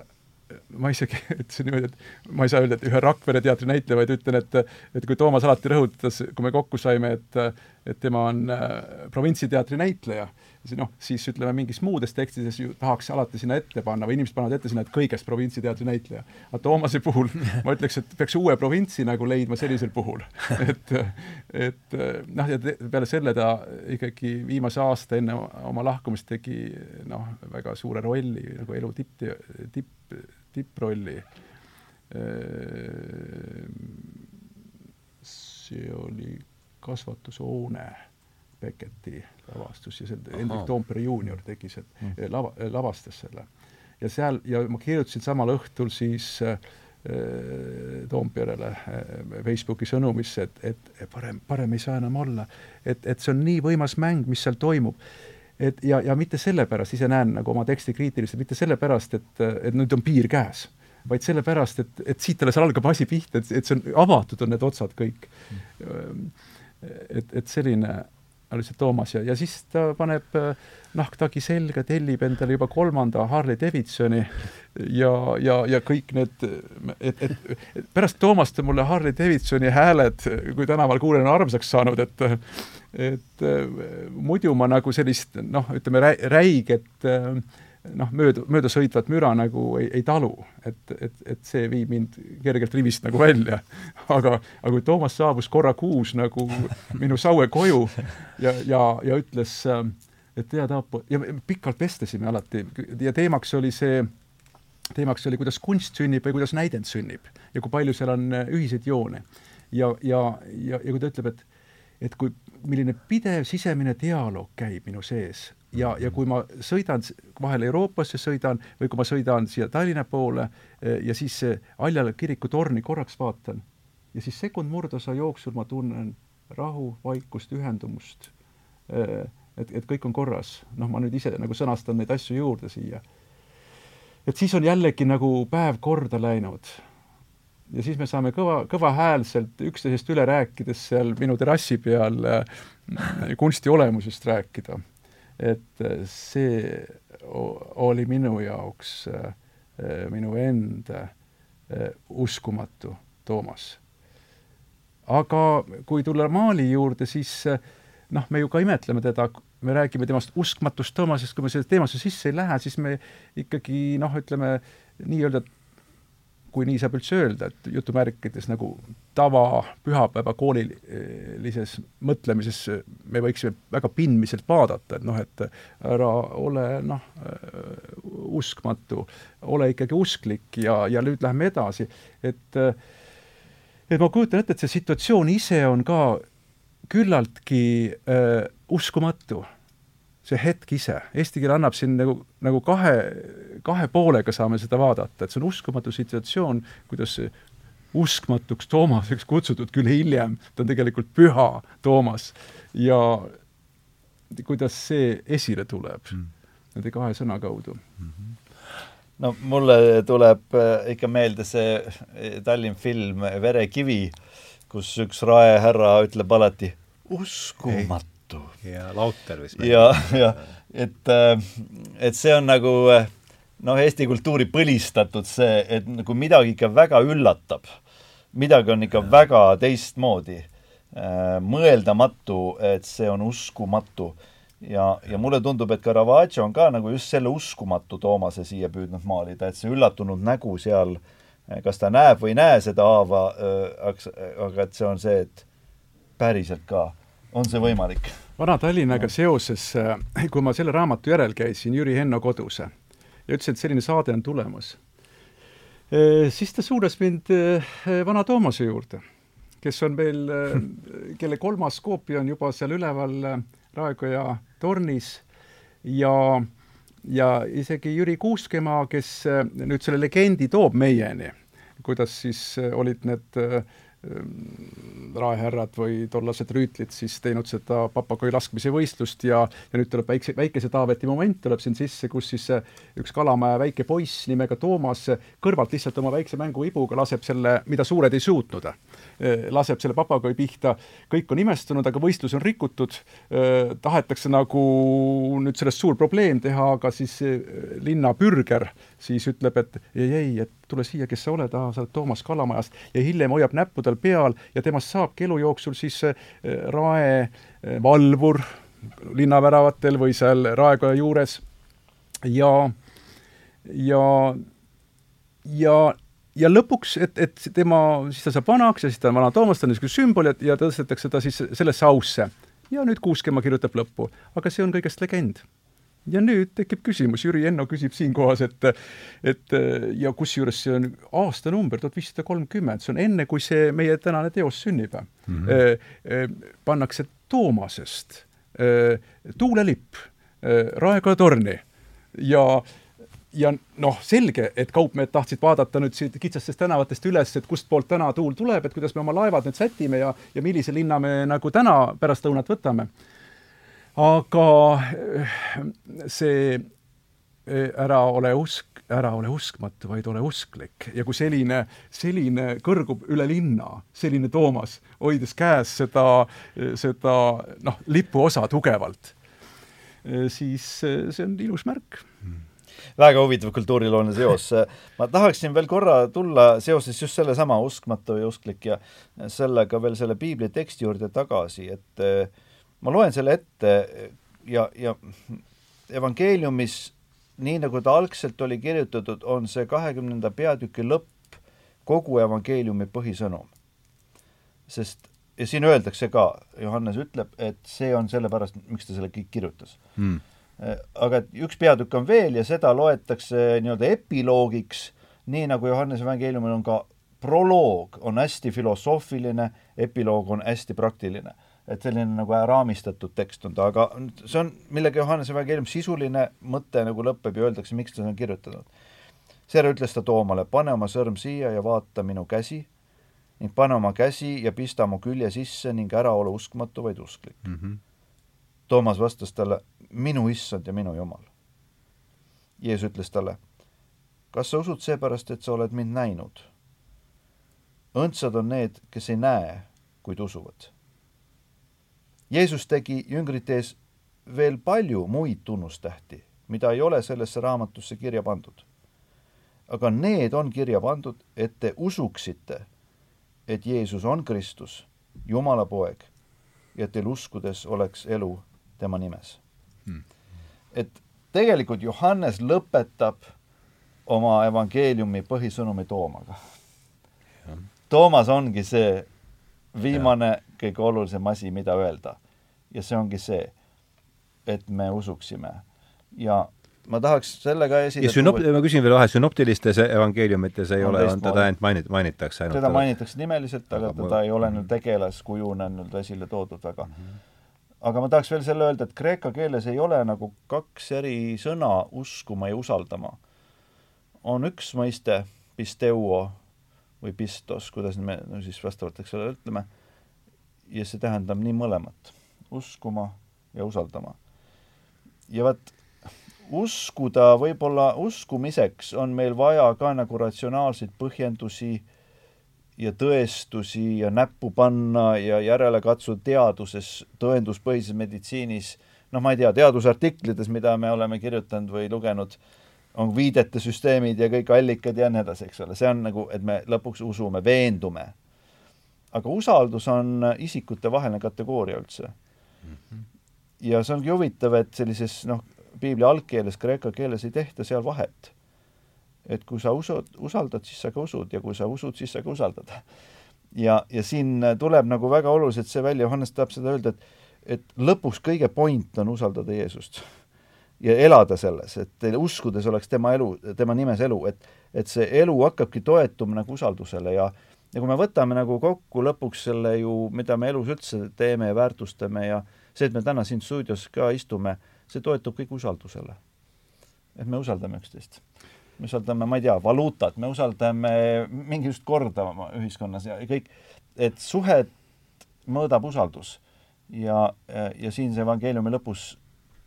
ma isegi *laughs* ütlesin niimoodi, et ma ei saa öelda, et ühe Rakvere teatri näitleja, vaid ütlen, et et kui Toomas alati rõhutas, kui me kokku saime, et et tema on äh, provintsiteatri näitleja, noh, siis ütleme, mingis muudes tekstides ju tahaks alati sinna ette panna või inimesed panevad ette sinna, et kõigest provintsiteatri näitleja. aga Toomase puhul *laughs* ma ütleks, et peaks uue provintsi nagu leidma sellisel puhul. *laughs* et, et noh, ja peale selle ta ikkagi viimase aasta enne oma lahkumist tegi noh, väga suure rolli nagu elu tipp, tipp, tipprolli. see oli kasvatushoone Becketi lavastus ja see Hendrik Toompere juunior tegi see mm., lava, lavastas selle. ja seal, ja ma kirjutasin samal õhtul siis äh, Toomperele äh, Facebooki sõnumisse, et, et parem, parem ei saa enam olla. et, et see on nii võimas mäng, mis seal toimub et ja, ja mitte sellepärast, ise näen nagu oma teksti kriitiliselt, mitte sellepärast, et, et nüüd on piir käes, vaid sellepärast, et, et siit alles algab asi pihta, et, et see on, avatud on need otsad kõik. Mm.. et, et selline oli see Toomas ja, ja siis ta paneb nahktagi selga, tellib endale juba kolmanda Harley Davidsoni ja, ja, ja kõik need, et, et, et pärast Toomast on mulle Harley Davidsoni hääled, kui tänaval kuulen, armsaks saanud, et et muidu ma nagu sellist noh, ütleme räiget äh, noh, mööda, möödasõitvat müra nagu ei, ei talu, et, et, et see viib mind kergelt rivist nagu välja. *laughs* aga, aga kui Toomas saabus korra kuus nagu minu Saue koju ja, ja, ja ütles, et tead, Aapo, ja pikalt vestlesime alati ja teemaks oli see, teemaks oli, kuidas kunst sünnib või kuidas näidend sünnib ja kui palju seal on ühiseid joone. ja, ja, ja, ja kui ta ütleb, et et kui, milline pidev sisemine dialoog käib minu sees ja, ja kui ma sõidan vahel Euroopasse sõidan või kui ma sõidan siia Tallinna poole eh, ja siis Aljala kiriku torni korraks vaatan ja siis sekund murdosa jooksul ma tunnen rahu, vaikust, ühendumust. Eh, et, et kõik on korras. noh, ma nüüd ise nagu sõnastan neid asju juurde siia. et siis on jällegi nagu päev korda läinud. ja siis me saame kõva, kõvahäälselt üksteisest üle rääkides seal minu terrassi peal kunsti olemusest rääkida et äh, see oli minu jaoks äh, äh, minu enda uskumatu Toomas. aga kui tulla Maali juurde, siis noh, me ju ka imetleme teda, me räägime temast uskmatust Toomasest, kui me selle teemasse sisse ei lähe, siis me ikkagi noh, ütleme nii-öelda kui nii saab üldse öelda, et jutumärkides nagu tava pühapäeva koolilises mõtlemises me võiksime väga pindmiselt vaadata, et noh, et ära ole noh, uskmatu, ole ikkagi usklik ja, ja nüüd läheme edasi, et et ma kujutan ette, et see situatsioon ise on ka küllaltki äh, uskumatu see hetk ise, eesti keel annab siin nagu, nagu kahe, kahe poolega saame seda vaadata, et see on uskumatu situatsioon, kuidas uskmatuks Toomaseks kutsutud küll hiljem, ta on tegelikult püha Toomas ja kuidas see esile tuleb mm. nende kahe sõna kaudu mm. -hmm no mulle tuleb äh, ikka meelde see äh, Tallinn film Verekivi, kus üks raehärra ütleb alati uskumatu juttu. ja Lauter vist. ja, *laughs* ja et, äh, et see on nagu äh, noh, Eesti kultuuri põlistatud see, et nagu midagi ikka väga üllatab, midagi on ikka ja. väga teistmoodi, äh, mõeldamatu, et see on uskumatu. ja, ja mulle tundub, et Caravaggio on ka nagu just selle uskumatu Toomase siia püüdnud maalida, et see üllatunud nägu seal, kas ta näeb või ei näe seda haava, aga et see on see, et päriselt ka on see võimalik? Vana-Tallinnaga seoses, äh, kui ma selle raamatu järel käisin Jüri Henno kodus ja ütlesin, et selline saade on tulemas, äh, siis ta suunas mind äh, Vana Toomase juurde, kes on meil, kelle kolmas koopia on juba seal üleval Raekoja tornis ja ja isegi Jüri Kuuskemaa, kes nüüd selle legendi toob meieni, kuidas siis olid need raehärrad või tollased rüütlid siis teinud seda papagoi laskmise võistlust ja, ja nüüd tuleb väikse, väikese Taaveti moment tuleb siin sisse, kus siis üks Kalamaja väike poiss nimega Toomas kõrvalt lihtsalt oma väikse mänguibuga laseb selle, mida suured ei suutnud, laseb selle papagoi pihta, kõik on imestunud, aga võistlus on rikutud, tahetakse nagu nüüd sellest suur probleem teha, aga siis linna pürger siis ütleb, et ei, ei, et tule siia, kes sa oled, aa, sa oled Toomas Kalamajast ja hiljem hoiab näppudel peal ja temast saabki elu jooksul siis äh, rae äh, valvur linnaväravatel või seal raekoja juures ja, ja, ja ja lõpuks, et, et tema, siis ta saab vanaks ja siis ta on vana Toomas, ta on niisugune sümbol ja, ja tõstetakse ta siis sellesse ausse. ja nüüd Kuuskemaa kirjutab lõppu. aga see on kõigest legend ja nüüd tekib küsimus, Jüri Enno küsib siinkohas, et et ja kusjuures see on aastanumber tuhat viissada kolmkümmend, see on enne, kui see meie tänane teos sünnib mm. -hmm. pannakse Toomasest tuulelipp Raekoja torni ja ja noh, selge, et kaupmehed tahtsid vaadata nüüd siit kitsastest tänavatest üles, et kustpoolt täna tuul tuleb, et kuidas me oma laevad nüüd sätime ja, ja millise linna me nagu täna pärastlõunat võtame aga eh, see eh, ära ole usk, ära ole uskmatu, vaid ole usklik. ja kui selline, selline kõrgub üle linna, selline Toomas, hoides käes seda, seda noh, lipuosa tugevalt, eh, siis see on ilus märk väga huvitav kultuuriloone seos. ma tahaksin veel korra tulla seoses just sellesama uskmatu ja usklik ja sellega veel selle piibli teksti juurde tagasi, et ma loen selle ette ja, ja evangeeliumis, nii nagu ta algselt oli kirjutatud, on see kahekümnenda peatüki lõpp kogu evangeeliumi põhisõnum. sest, ja siin öeldakse ka, Johannes ütleb, et see on sellepärast, miks ta selle kõik kirjutas hmm. aga et üks peatükk on veel ja seda loetakse nii-öelda epiloogiks, nii nagu Johannese evangeeliumil on ka proloog, on hästi filosoofiline, epiloog on hästi praktiline et selline nagu raamistatud tekst on ta, aga see on, millega Johannese evangeelium sisuline mõte nagu lõpeb ja öeldakse, miks ta on kirjutanud. seejärel ütles ta Toomale, pane oma sõrm siia ja vaata minu käsi ning pane oma käsi ja pista mu külje sisse ning ära ole uskmatu, vaid usklik mm. -hmm. Toomas vastas talle, minu issand ja minu jumal. Jeesus ütles talle, kas sa usud seepärast, et sa oled mind näinud? õndsad on need, kes ei näe, kuid usuvad Jeesus tegi jüngrite ees veel palju muid tunnustähti, mida ei ole sellesse raamatusse kirja pandud. aga need on kirja pandud, et te usuksite, et Jeesus on Kristus, Jumala poeg, ja et teil uskudes oleks elu tema nimes hmm.. et tegelikult Johannes lõpetab oma evangeeliumi põhisõnumi Toomaga. Toomas ongi see viimane, kõige olulisem asi, mida öelda. ja see ongi see, et me usuksime. ja ma tahaks selle ka esile ja sünop-, ma küsin veel vahe, sünoptilistes evangeeliumites ei on ole, on teda ainult mainit-, mainitakse ainult teda mainitakse nimeliselt, aga teda ei ole nüüd tegelaskujuna nüüd esile toodud väga mm. -hmm. aga ma tahaks veel selle öelda, et kreeka keeles ei ole nagu kaks eri sõna uskuma ja usaldama. on üks mõiste, pisteuo, või pistos, kuidas me no siis vastavalt, eks ole, ütleme, ja see tähendab nii mõlemat, uskuma ja usaldama. ja vot, uskuda võib-olla uskumiseks on meil vaja ka nagu ratsionaalseid põhjendusi ja tõestusi ja näppu panna ja järele katsuda teaduses, tõenduspõhises meditsiinis, noh, ma ei tea, teadusartiklites, mida me oleme kirjutanud või lugenud on viidete süsteemid ja kõik allikad ja nii edasi, eks ole, see on nagu, et me lõpuks usume, veendume. Aga usaldus on isikutevaheline kategooria üldse mm. -hmm. ja see ongi huvitav, et sellises noh, piibli algkeeles, kreeka keeles ei tehta seal vahet. et kui sa usud, usaldad, siis sa ka usud ja kui sa usud, siis sa ka usaldad. ja, ja siin tuleb nagu väga oluliselt see välja, Johannes tahab seda öelda, et et lõpuks kõige point on usaldada Jeesust ja elada selles, et uskudes oleks tema elu, tema nimes elu, et et see elu hakkabki toetuma nagu usaldusele ja ja kui me võtame nagu kokku lõpuks selle ju, mida me elus üldse teeme ja väärtustame ja see, et me täna siin stuudios ka istume, see toetub kõik usaldusele. et me usaldame üksteist. me usaldame, ma ei tea, valuutat, me usaldame mingisugust korda oma ühiskonnas ja kõik, et suhet mõõdab usaldus. ja, ja siin see evangeeliumi lõpus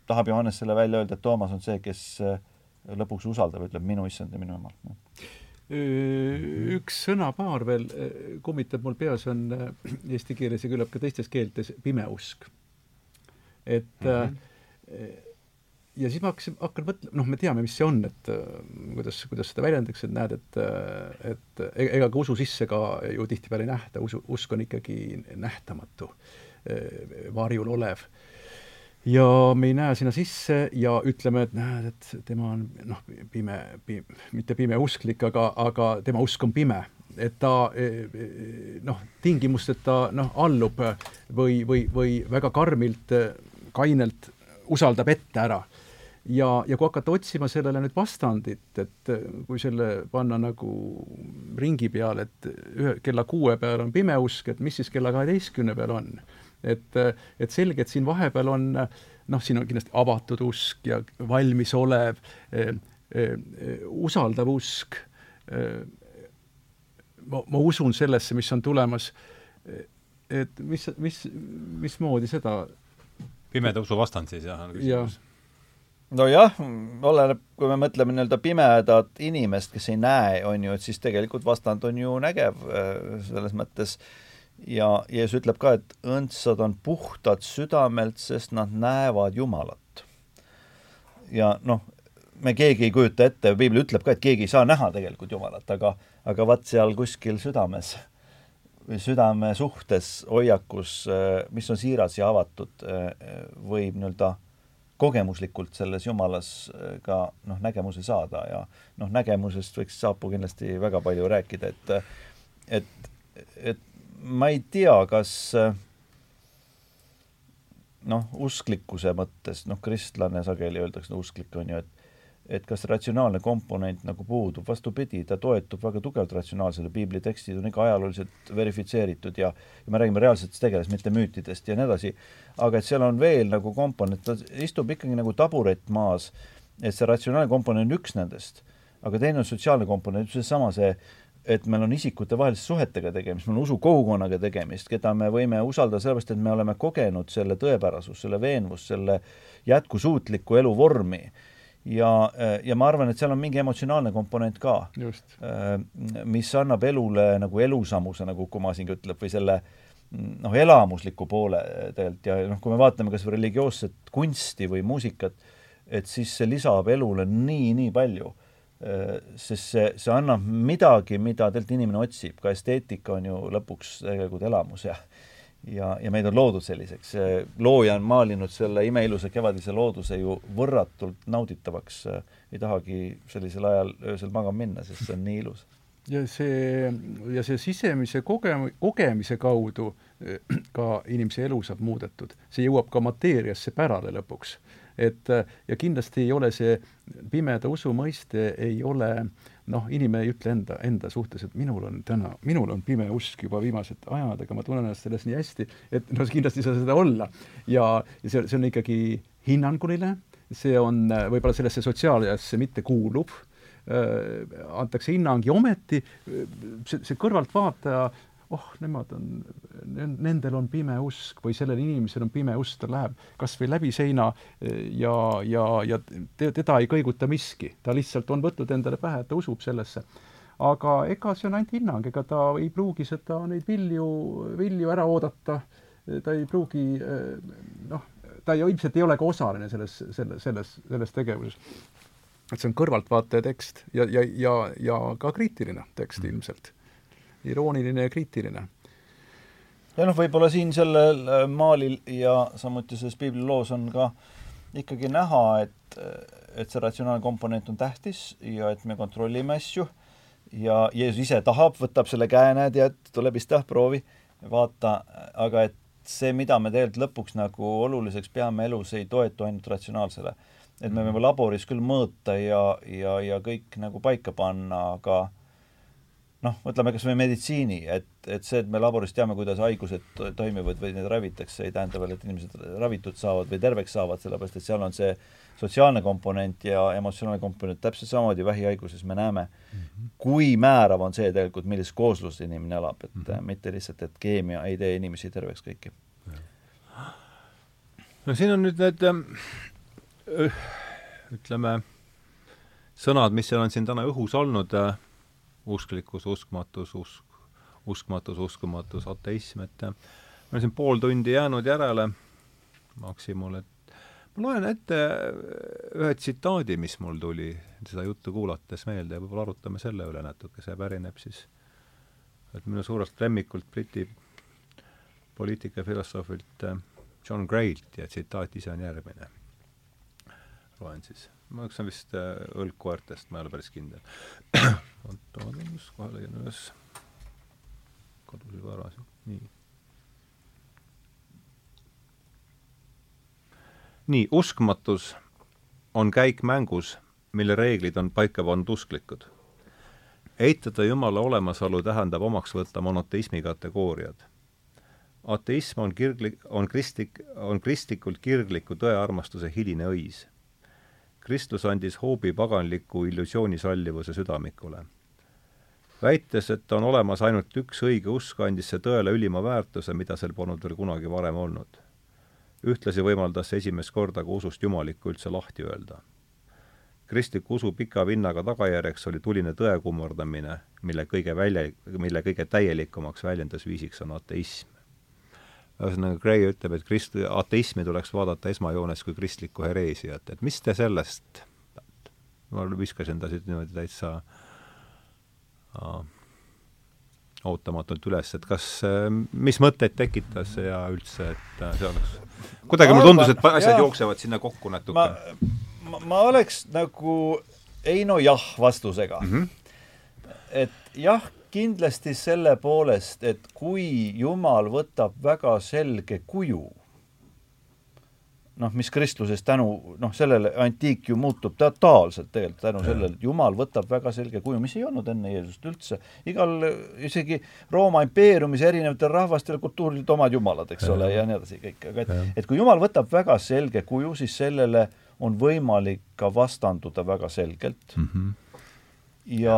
tahab Johannes selle välja öelda, et Toomas on see, kes lõpuks usaldab, ütleb minu issand ja minu jumal. Üks sõnapaar veel kummitab mul peas, on eesti keeles ja küllap ka teistes keeltes pimeusk. et mm -hmm. ja siis ma hakkasin, hakkan mõtlema, noh, me teame, mis see on, et kuidas, kuidas seda väljendatakse, et näed, et et ega ka usu sisse ka ju tihtipeale ei nähta, usu, usk on ikkagi nähtamatu, varjul olev ja me ei näe sinna sisse ja ütleme, et näed, et tema on noh, pime, pime, mitte pimeusklik, aga, aga tema usk on pime. et ta e, e, noh, tingimusteta noh, allub või, või, või väga karmilt, kainelt usaldab ette ära. ja, ja kui hakata otsima sellele nüüd vastandit, et kui selle panna nagu ringi peale, et ühe kella kuue peal on pimeusk, et mis siis kella kaheteistkümne peal on et, et selge, et siin vahepeal on noh, siin on kindlasti avatud usk ja valmisolev eh,, eh, usaldav usk eh,. ma, ma usun sellesse, mis on tulemas. et mis, mis, mismoodi seda pimeda usu vastand siis jah, on küsimus ja.? nojah, oleneb, kui me mõtleme nii-öelda pimedat inimest, kes ei näe, on ju, et siis tegelikult vastand on ju nägev selles mõttes äh, ja Jeesus ütleb ka, et õndsad on puhtad südamelt, sest nad näevad Jumalat. ja noh, me keegi ei kujuta ette, piibel ütleb ka, et keegi ei saa näha tegelikult Jumalat, aga, aga vaat seal kuskil südames või südame suhtes, hoiakus, mis on siiras ja avatud, võib nii-öelda kogemuslikult selles Jumalas ka noh, nägemuse saada ja noh, nägemusest võiks Saapu kindlasti väga palju rääkida, et et, et ma ei tea, kas noh, usklikkuse mõttes, noh, kristlane sageli öeldakse, no usklik on ju, et et kas ratsionaalne komponent nagu puudub, vastupidi, ta toetub väga tugevalt ratsionaalsele, piiblitekstid on ikka ajalooliselt verifitseeritud ja ja me räägime reaalsetest tegelastest, mitte müütidest ja nii edasi, aga et seal on veel nagu komponent, ta istub ikkagi nagu taburet maas, et see ratsionaalne komponent on üks nendest, aga teine on sotsiaalne komponent, seesama see, see et meil on isikutevaheliste suhetega tegemist, meil on usukogukonnaga tegemist, keda me võime usaldada sellepärast, et me oleme kogenud selle tõepärasust, selle veenvust, selle jätkusuutlikku eluvormi. ja, ja ma arvan, et seal on mingi emotsionaalne komponent ka, mis annab elule nagu elusamuse, nagu Kumasingi ütleb, või selle noh, elamusliku poole tegelikult. Ja noh, kui me vaatame kas või religioosset kunsti või muusikat, et siis see lisab elule nii, nii palju. Äh, sest see, see annab midagi, mida tegelikult inimene otsib, ka esteetika on ju lõpuks tegelikult elamus ja ja, ja meid on loodud selliseks. looja on maalinud selle imeilusa kevadise looduse ju võrratult nauditavaks. ei tahagi sellisel ajal öösel magama minna, sest see on nii ilus. ja see, ja see sisemise koge-, kogemise kaudu äh, ka inimese elu saab muudetud. see jõuab ka mateeriasse pärale lõpuks et ja kindlasti ei ole see pimeda usu mõiste, ei ole noh, inimene ei ütle enda, enda suhtes, et minul on täna, minul on pime usk juba viimased ajad, aga ma tunnen ennast selles nii hästi, et no kindlasti ei saa seda olla. ja, ja see, see on ikkagi hinnanguline, see on võib-olla sellesse sotsiaaliasse mitte kuuluv äh,, antakse hinnang ja ometi see, see kõrvaltvaataja oh, nemad on, nendel on pime usk või sellel inimesel on pime usk, ta läheb kas või läbi seina eh, ja, ja, ja teda ei kõiguta miski, ta lihtsalt on võtnud endale pähe, et ta usub sellesse. aga ega see on ainult hinnang, ega ta ei pruugi seda, neid vilju, vilju ära oodata, ta ei pruugi eh, noh, ta ju ilmselt ei ole ka osaline selles, selles, selles, selles tegevuses. et see on kõrvaltvaataja tekst ja, ja, ja, ja ka kriitiline tekst mhm. ilmselt irooniline ja kriitiline. ja noh, võib-olla siin sellel äh, maalil ja samuti selles piibliloos on ka ikkagi näha, et, et see ratsionaalne komponent on tähtis ja et me kontrollime asju ja Jeesus ise tahab, võtab selle käe, näed, ja et tule vist jah, proovi, vaata, aga et see, mida me tegelikult lõpuks nagu oluliseks peame elus, ei toetu ainult ratsionaalsele. et me võime laboris küll mõõta ja, ja, ja kõik nagu paika panna, aga noh, võtame kas või meditsiini, et, et see, et me laboris teame, kuidas haigused toimivad või neid ravitakse, ei tähenda veel, et inimesed ravitud saavad või terveks saavad, sellepärast et seal on see sotsiaalne komponent ja emotsionaalne komponent täpselt samamoodi vähihaiguses me näeme mm, -hmm. kui määrav on see tegelikult, millises koosluses inimene elab, et mm -hmm. mitte lihtsalt, et keemia ei tee inimesi terveks kõiki. no siin on nüüd need äh, ütleme, sõnad, mis seal on siin täna õhus olnud äh,, usklikkus, uskmatus, usk, uskmatus, uskumatus, ateism, et meil on siin pool tundi jäänud järele Maksimul, et ma loen ette ühe tsitaadi, mis mul tuli seda juttu kuulates meelde ja võib-olla arutame selle üle natuke, see pärineb siis, et minu suurelt lemmikult Briti poliitikafilosoofilt äh, John Graylt ja tsitaat ise on järgmine. loen siis. Ma üks on vist äh, Õlg koertest, ma ei ole päris kindel. *clears throat* oota, ma tundus, kohe leian üles. kadus juba ära siin, nii nii, uskmatus on käik mängus, mille reeglid on paika pandud usklikud. eitada Jumala olemasolu tähendab omaks võtta monoteismi kategooriad. ateism on kirglik, on kristlik, on kristlikult kirgliku tõearmastuse hiline õis. Kristus andis hoobi paganliku illusiooni sallivuse südamikule. väites, et on olemas ainult üks õige usk, andis see tõele ülima väärtuse, mida sel polnud veel kunagi varem olnud ühtlasi võimaldas see esimest korda ka usust jumalikku üldse lahti öelda. kristliku usu pika vinnaga tagajärjeks oli tuline tõe kummardamine, mille kõige välja, mille kõige täielikumaks väljendusviisiks on ateism. Ühesõnaga, Gray ütleb, et krist-, ateismi tuleks vaadata esmajoones kui kristlikku hereesiat, et mis te sellest, ma viskasin ta siit niimoodi täitsa uh, ootamatult üles, et kas, mis mõtteid tekitas ja üldse, et see oleks kuidagi mulle tundus, et asjad jah, jooksevad sinna kokku natuke. ma, ma, ma oleks nagu Eino jah vastusega mm. -hmm. et jah, kindlasti selle poolest, et kui Jumal võtab väga selge kuju noh, mis kristluses tänu noh, sellele antiik ju muutub totaalselt tegelikult tänu sellele, et Jumal võtab väga selge kuju, mis ei olnud enne Jeesust üldse. igal, isegi Rooma impeeriumis erinevatel rahvastel, kultuuridel omad jumalad, eks ja. ole, ja nii edasi kõik, aga et, et kui Jumal võtab väga selge kuju, siis sellele on võimalik ka vastanduda väga selgelt mm. -hmm. ja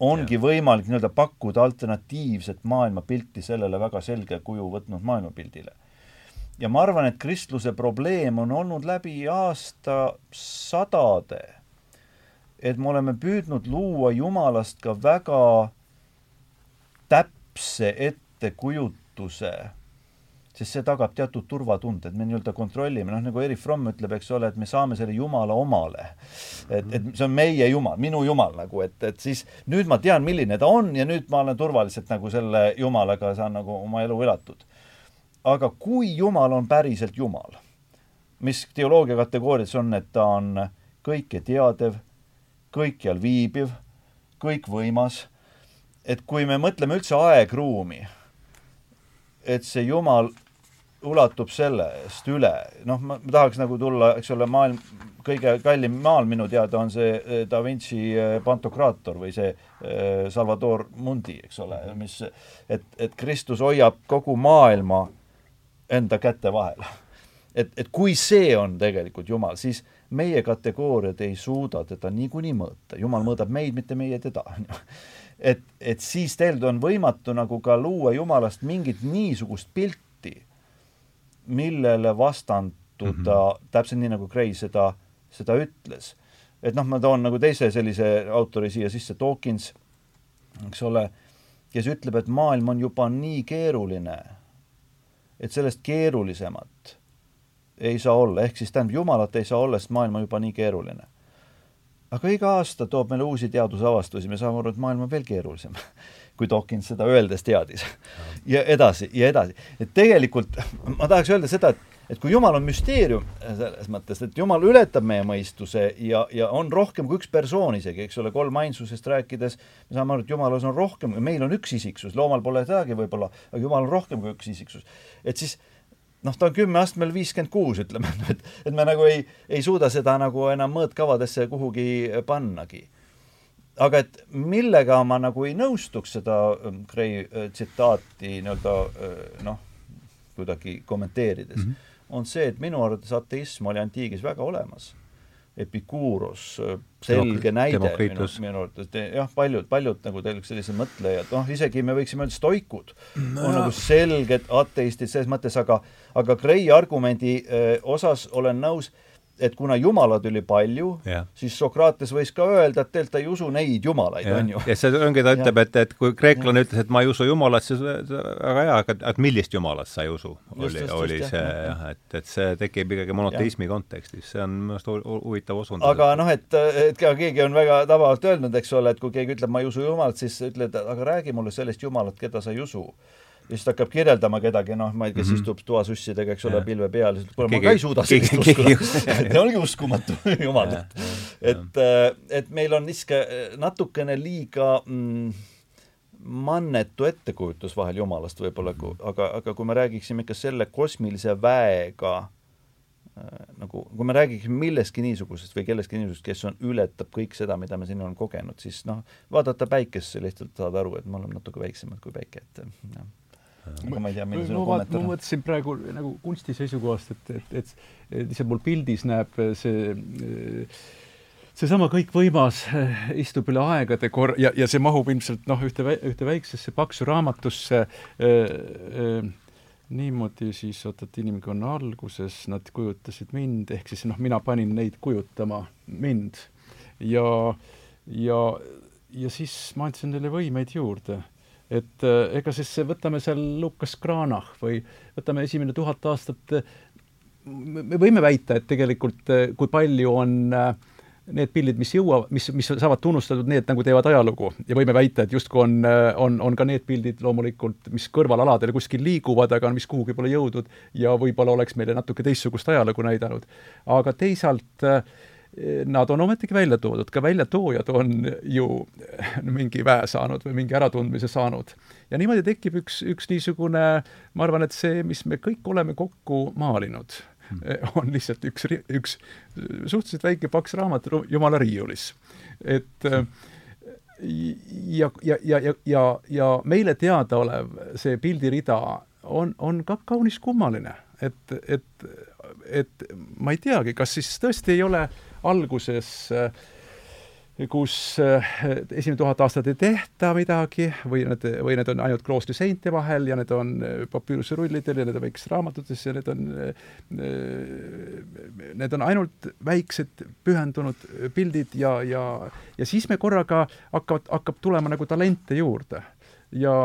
ongi ja. võimalik nii-öelda pakkuda alternatiivset maailmapilti sellele väga selge kuju võtnud maailmapildile ja ma arvan, et kristluse probleem on olnud läbi aastasadade, et me oleme püüdnud luua Jumalast ka väga täpse ettekujutuse, sest see tagab teatud turvatunde, et me nii-öelda kontrollime, noh nagu Erich Fromm ütleb, eks ole, et me saame selle Jumala omale. et, et see on meie Jumal, minu Jumal nagu, et, et siis nüüd ma tean, milline ta on ja nüüd ma olen turvaliselt nagu selle Jumalaga saan nagu oma elu elatud aga kui Jumal on päriselt Jumal, mis teoloogia kategoorias on, et ta on kõike teadev, kõikjal viibiv, kõikvõimas, et kui me mõtleme üldse aegruumi, et see Jumal ulatub sellest üle, noh, ma, tahaks nagu tulla, eks ole, maailm, kõige kallim maal minu teada on see eh, Da Vinci eh, Pantokraator või see eh, Salvador Mundi, eks ole, mis, et, et Kristus hoiab kogu maailma enda käte vahel. et, et kui see on tegelikult Jumal, siis meie kategooriad ei suuda teda niikuinii mõõta, Jumal mõõdab meid, mitte meie teda, on ju. et, et siis tegelikult on võimatu nagu ka luua Jumalast mingit niisugust pilti, millele vastanduda mm -hmm. täpselt nii, nagu Gray seda, seda ütles. et noh, ma toon nagu teise sellise autori siia sisse, Dawkins, eks ole, kes ütleb, et maailm on juba nii keeruline et sellest keerulisemat ei saa olla, ehk siis tähendab, Jumalat ei saa olla, sest maailm on juba nii keeruline. aga iga aasta toob meile uusi teadusavastusi, me saame aru, et maailm on veel keerulisem *laughs* kui Dawkins seda öeldes teadis. ja edasi ja edasi. et tegelikult ma tahaks öelda seda, et et kui Jumal on müsteerium selles mõttes, et Jumal ületab meie mõistuse ja, ja on rohkem kui üks persoon isegi, eks ole, kolmainsusest rääkides, me saame aru, et Jumalas on rohkem, meil on üks isiksus, loomal pole sedagi võib-olla, aga Jumal on rohkem kui üks isiksus. et siis noh, ta on kümme astmel viiskümmend kuus, ütleme, et, et me nagu ei, ei suuda seda nagu enam mõõtkavadesse kuhugi pannagi. Aga et millega ma nagu ei nõustuks seda Gray tsitaati nii-öelda noh, kuidagi kommenteerides mm, -hmm. on see, et minu arvates ateism oli antiigis väga olemas. Epikuuros, selge näide minu, minu arvates, jah, paljud, paljud nagu tegelikult sellised mõtlejad, noh, isegi me võiksime öelda stoikud no, on nagu selged ateistid selles mõttes, aga aga Gray argumendi öö, osas olen nõus, et kuna jumalaid oli palju, siis Sokrates võis ka öelda, et tegelikult ta ei usu neid jumalaid, on ju. ja see ongi, ta ütleb, et, et kui kreeklane ütles, et ma ei usu jumalat, siis väga hea, aga et millist jumalat sa ei usu, oli, oli see jah, et, et see tekib ikkagi monoteismi kontekstis, see on minu arust huvitav osundus. aga noh, et, et ka keegi on väga tabavalt öelnud, eks ole, et kui keegi ütleb, ma ei usu jumalat, siis ütled, aga räägi mulle sellest jumalat, keda sa ei usu ja siis ta hakkab kirjeldama kedagi, noh, ma ei tea, kes mm -hmm. istub toasussidega, eks ole, pilve peal, siis kuule, ma ka ei suuda sellist uskuda. see *laughs* ongi uskumatu, *laughs* jumal. et, äh, et meil on niisugune äh, natukene liiga mm, mannetu ettekujutus vahel Jumalast võib-olla, aga, aga kui me räägiksime ikka selle kosmilise väega äh, nagu, kui me räägiksime millestki niisugusest või kellestki niisugusest, kes on, ületab kõik seda, mida me siin oleme kogenud, siis noh, vaadata päikesse lihtsalt saada aru, et me oleme natuke väiksemad kui päike, et jah aga ma ei tea, milline sinu kommentaar on? ma mõtlesin praegu nagu kunsti seisukohast, et, et, et, et lihtsalt mul pildis näeb see seesama kõikvõimas istub üle aegade kor- ja, ja see mahub ilmselt noh, ühte, ühte väiksesse paksu raamatusse äh, äh, niimoodi siis, oot, et inimkonna alguses nad kujutasid mind, ehk siis noh, mina panin neid kujutama mind ja, ja, ja siis ma andsin neile võimeid juurde et äh, ega siis võtame seal Lukas Cranach või võtame esimene tuhat aastat, me võime väita, et tegelikult äh, kui palju on äh, need pildid, mis jõuavad, mis, mis saavad tunnustatud, need nagu teevad ajalugu ja võime väita, et justkui on, on, on ka need pildid loomulikult, mis kõrvalaladel kuskil liiguvad, aga mis kuhugi pole jõudnud ja võib-olla oleks meile natuke teistsugust ajalugu näidanud. aga teisalt äh, nad on ometigi välja toodud, ka väljatoojad on ju mingi väe saanud või mingi äratundmise saanud. ja niimoodi tekib üks, üks niisugune, ma arvan, et see, mis me kõik oleme kokku maalinud, hmm. on lihtsalt üks, üks suhteliselt väike paks raamat Jumala riiulis. et ja, ja, ja, ja, ja, ja meile teadaolev see pildirida on, on ka kaunis kummaline, et, et, et ma ei teagi, kas siis tõesti ei ole äh, alguses kus eh, esimene tuhat aastat ei tehta midagi või need, või need on ainult kloostri seinte vahel ja need on eh, papüüruserullidel ja need on väikestes raamatutes ja need on, need on ainult väiksed pühendunud pildid ja, ja, ja siis me korraga hakkavad, hakkab tulema nagu talente juurde. ja,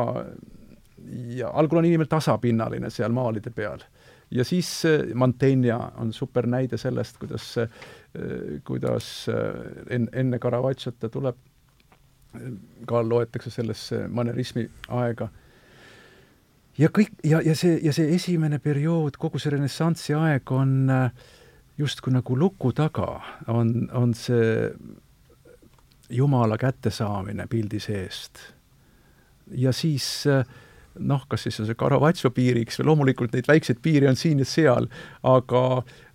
ja algul on inimene tasapinnaline seal maalide peal ja siis Mantegna on super näide sellest, kuidas Äh, kuidas äh, en-, enne Caravaggiot tuleb, ka loetakse sellesse manerismi aega. ja kõik, ja, ja see, ja see esimene periood, kogu see renessansi aeg on äh, justkui nagu luku taga, on, on see Jumala kättesaamine pildi seest. ja siis noh, kas siis on see Caravaggio piiriks või loomulikult neid väikseid piire on siin ja seal, aga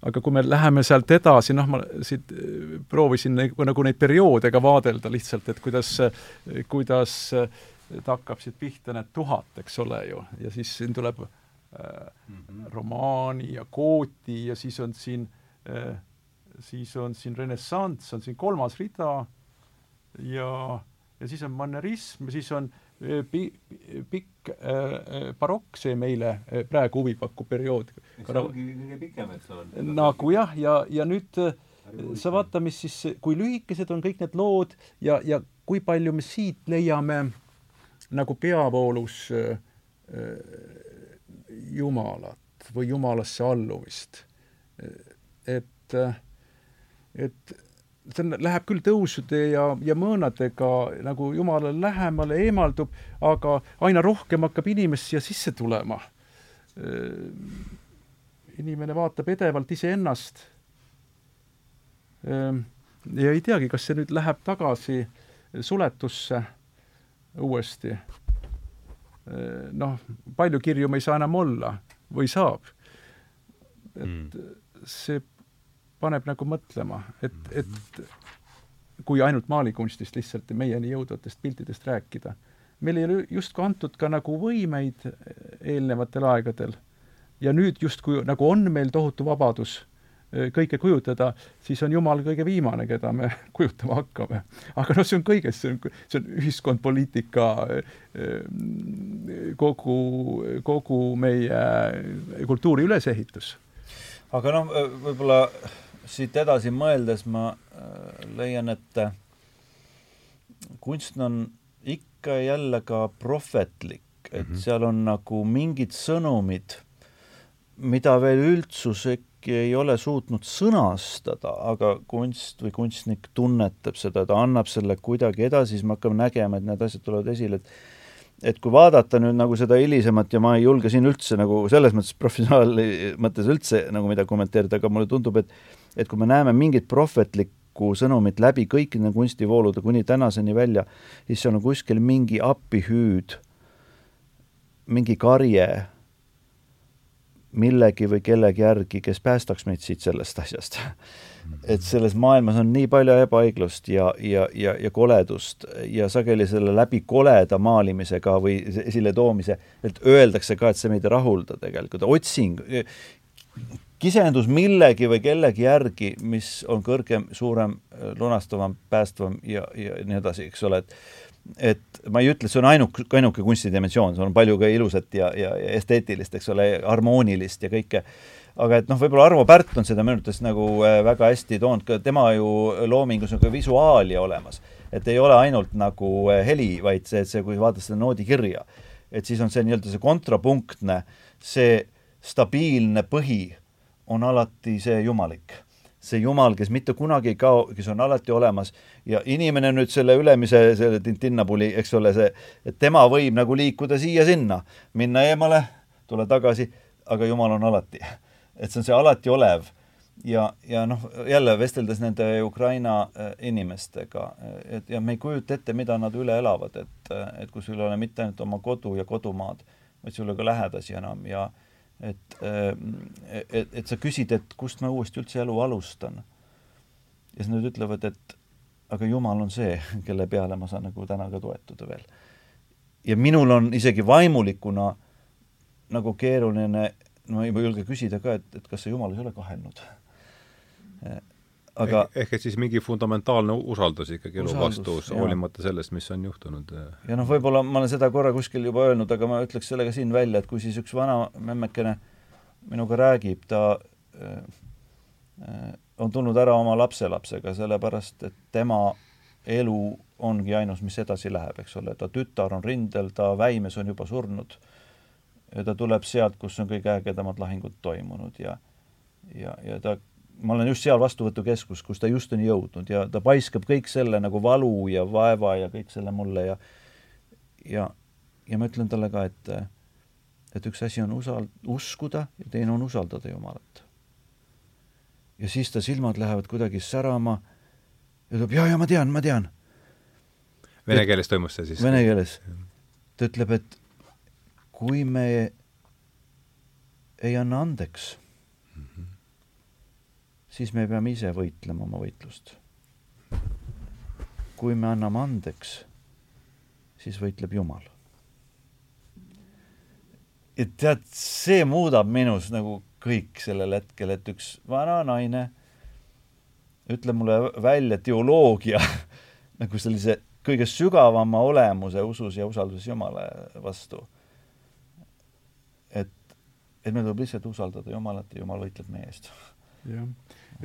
aga kui me läheme sealt edasi, noh, ma siit äh, proovisin nagu, nagu neid perioode ka vaadelda lihtsalt, et kuidas, kuidas ta hakkab siit pihta, need tuhat, eks ole ju, ja siis siin tuleb äh, mm -hmm. romaani ja kooti ja siis on siin äh,, siis on siin renessanss, on siin kolmas rida ja, ja siis on mannerism ja siis on äh, pi-, pikk äh, barokk, see meile äh, praegu huvi pakkuv periood. see ongi kõige pikem, eks ole. nagu jah, ja, ja nüüd äh, sa vaata, mis siis, kui lühikesed on kõik need lood ja, ja kui palju me siit leiame nagu peavoolus äh, Jumalat või Jumalasse allumist. et, et see läheb küll tõusude ja, ja mõõnadega nagu Jumalale lähemale, eemaldub, aga aina rohkem hakkab inimest siia sisse tulema. inimene vaatab edevalt iseennast. ja ei teagi, kas see nüüd läheb tagasi suletusse uuesti. noh, palju kirju me ei saa enam olla või saab. et mm. see paneb nagu mõtlema, et, et kui ainult maalikunstist lihtsalt meieni jõudvatest piltidest rääkida. meil ei ole justkui antud ka nagu võimeid eelnevatel aegadel ja nüüd justkui nagu on meil tohutu vabadus Äh, kõike kujutada, siis on Jumal kõige viimane, keda me *laughs* kujutama hakkame. aga noh, see on kõiges, see on, see on ühiskond, poliitika, äh, kogu, kogu meie kultuuri ülesehitus. aga noh, võib-olla siit edasi mõeldes ma äh, leian, et kunst on ikka ja jälle ka prohvetlik, et mm -hmm. seal on nagu mingid sõnumid, mida veel üldsus äkki ei ole suutnud sõnastada, aga kunst või kunstnik tunnetab seda, ta annab selle kuidagi edasi, siis me hakkame nägema, et need asjad tulevad esile, et et kui vaadata nüüd nagu seda hilisemat ja ma ei julge siin üldse nagu selles mõttes professionaali mõttes üldse nagu midagi kommenteerida, aga mulle tundub, et et kui me näeme mingit prohvetlikku sõnumit läbi kõikide kunstivoolude kuni tänaseni välja, siis see on kuskil mingi appihüüd, mingi karje millegi või kellegi järgi, kes päästaks meid siit sellest *laughs* asjast. et selles maailmas on nii palju ebaõiglust ja, ja, ja, ja koledust ja sageli selle läbi koleda maalimisega või esiletoomise, et öeldakse ka, et see meid ei rahulda tegelikult, otsing, kisendus millegi või kellegi järgi, mis on kõrgem, suurem, lunastavam, päästvam ja, ja nii edasi, eks ole, et et ma ei ütle, see on ainuk, ainuke kunstidimensioon, seal on palju ka ilusat ja, ja, ja esteetilist, eks ole, harmoonilist ja kõike, aga et noh, võib-olla Arvo Pärt on seda minu arvates nagu äh, väga hästi toonud, ka tema ju loomingus on ka visuaalia olemas. et ei ole ainult nagu äh, heli, vaid see, see, kui vaadata seda noodikirja, et siis on see nii-öelda see kontrapunktne, see stabiilne põhi on alati see jumalik see Jumal, kes mitte kunagi ei kao, kes on alati olemas ja inimene nüüd selle ülemise, selle tintinnapuli, eks ole, see, et tema võib nagu liikuda siia-sinna, minna eemale, tulla tagasi, aga Jumal on alati. et see on see alati olev ja, ja noh, jälle vesteldes nende Ukraina äh, inimestega, et ja me ei kujuta ette, mida nad üle elavad, et, et kui sul ei ole mitte ainult oma kodu ja kodumaad, vaid sul ei ole ka lähedasi enam ja et, et, et sa küsid, et kust ma uuesti üldse elu alustan. ja siis nad ütlevad, et aga Jumal on see, *laughs* kelle peale ma saan nagu täna ka toetuda veel. ja minul on isegi vaimulikuna nagu keeruline, no ma ei julge küsida ka, et, et kas see Jumal ei ole kahelnud aga ehk, ehk et siis mingi fundamentaalne usaldus ikkagi elu vastu, hoolimata sellest, mis on juhtunud. ja noh, võib-olla ma olen seda korra kuskil juba öelnud, aga ma ütleks selle ka siin välja, et kui siis üks vana memmekene minuga räägib, ta äh, äh, on tulnud ära oma lapselapsega, sellepärast et tema elu ongi ainus, mis edasi läheb, eks ole, ta tütar on rindel, ta väimes on juba surnud ja ta tuleb sealt, kus on kõige ägedamad lahingud toimunud ja ja, ja ta ma olen just seal vastuvõtukeskus, kus ta just on jõudnud ja ta paiskab kõik selle nagu valu ja vaeva ja kõik selle mulle ja ja, ja ma ütlen talle ka, et et üks asi on usal-, uskuda ja teine on usaldada Jumalat. ja siis ta silmad lähevad kuidagi särama ja ta ütleb, jaa, jaa, ma tean, ma tean. Vene keeles toimus see siis? Vene keeles. ta ütleb, et kui me ei anna andeks siis me peame ise võitlema oma võitlust. kui me anname andeks, siis võitleb Jumal. et tead, see muudab minus nagu kõik sellel hetkel, et üks vana naine ütleb mulle välja teoloogia *laughs* nagu sellise kõige sügavama olemuse usus ja usalduses Jumala vastu. et, et meil tuleb lihtsalt usaldada Jumalat ja Jumal võitleb meie eest. jah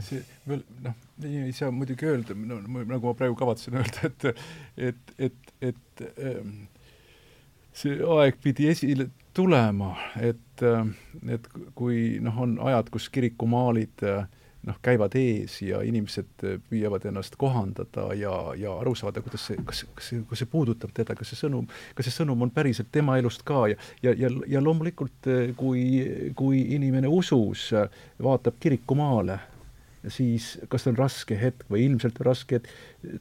see veel noh, nii ei saa muidugi öelda, no nagu ma praegu kavatsen öelda, et et, et, et ähm, see aeg pidi esile tulema, et, et kui noh, on ajad, kus kirikumaalid noh, käivad ees ja inimesed püüavad ennast kohandada ja, ja aru saada, kuidas see, kas, kas see, kas see puudutab teda, kas see sõnum, kas see sõnum on päriselt tema elust ka ja, ja, ja, ja loomulikult, kui, kui inimene usus vaatab kirikumaale siis kas on raske hetk või ilmselt raske hetk,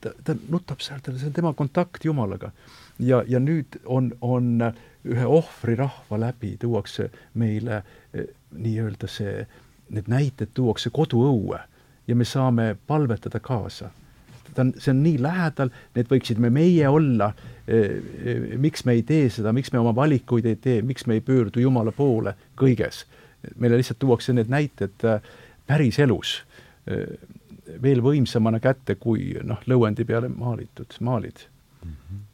ta, ta nutab seal, see on tema kontakt Jumalaga. ja, ja nüüd on, on ühe ohvrirahva läbi tuuakse meile eh, nii-öelda see, need näited tuuakse koduõue ja me saame palvetada kaasa. ta on, see on nii lähedal, need võiksid me meie olla, miks me ei tee seda, miks me oma valikuid ei tee, miks me ei pöördu Jumala poole kõiges. meile lihtsalt tuuakse need näited päriselus veel võimsamana kätte kui noh, lõuendi peale maalitud maalid mm. -hmm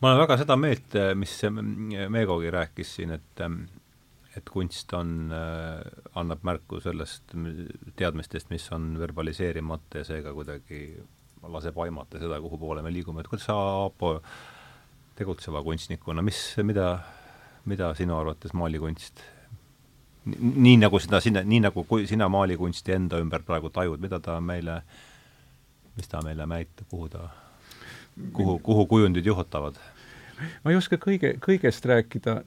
ma olen väga seda meelt, mis Meegogi rääkis siin, et et kunst on, annab märku sellest teadmistest, mis on verbaliseerimata ja seega kuidagi laseb aimata seda, kuhu poole me liigume, et kuidas sa, Aapo, tegutseva kunstnikuna, mis, mida, mida sinu arvates maalikunst nii nagu seda sina, nii nagu kui sina maalikunsti enda ümber praegu tajud, mida ta meile, mis ta meile näitab, kuhu ta, kuhu, kuhu kujundid juhutavad? ma ei oska kõige, kõigest rääkida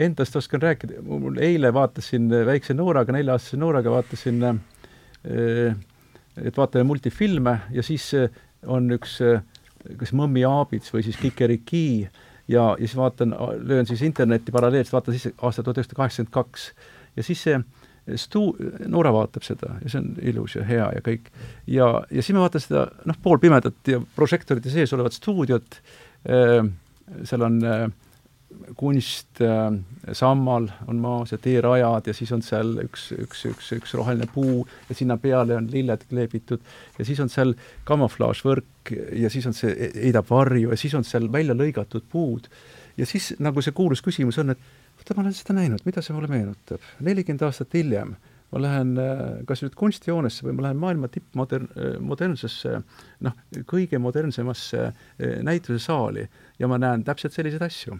Endast oskan rääkida, mul eile vaatasin väikse Nooraga, nelja-aastase Nooraga vaatasin, eh, et vaatame multifilme ja siis on üks kas Mõmmi Aabits või siis Kikeriki ja, ja siis vaatan, löön siis internetti paralleelselt, vaatan siis aasta tuhat üheksasada kaheksakümmend kaks ja siis see stu-, Noora vaatab seda ja see on ilus ja hea ja kõik. ja, ja siis ma vaatan seda noh, poolpimedat ja prožektorite sees olevat stuudiot äh,, seal on äh, kunst äh,, sammal on maas ja teerajad ja siis on seal üks, üks, üks, üks roheline puu ja sinna peale on lilled kleebitud ja siis on seal kamuflaažvõrk ja siis on see, heidab varju ja siis on seal välja lõigatud puud. ja siis nagu see kuulus küsimus on, et oota, ma olen seda näinud, mida see mulle meenutab? nelikümmend aastat hiljem ma lähen äh, kas nüüd kunstijoonesse või ma lähen maailma tippmodern-, äh, modernsesse noh, kõige modernsemasse äh, näitusesaali ja ma näen täpselt selliseid asju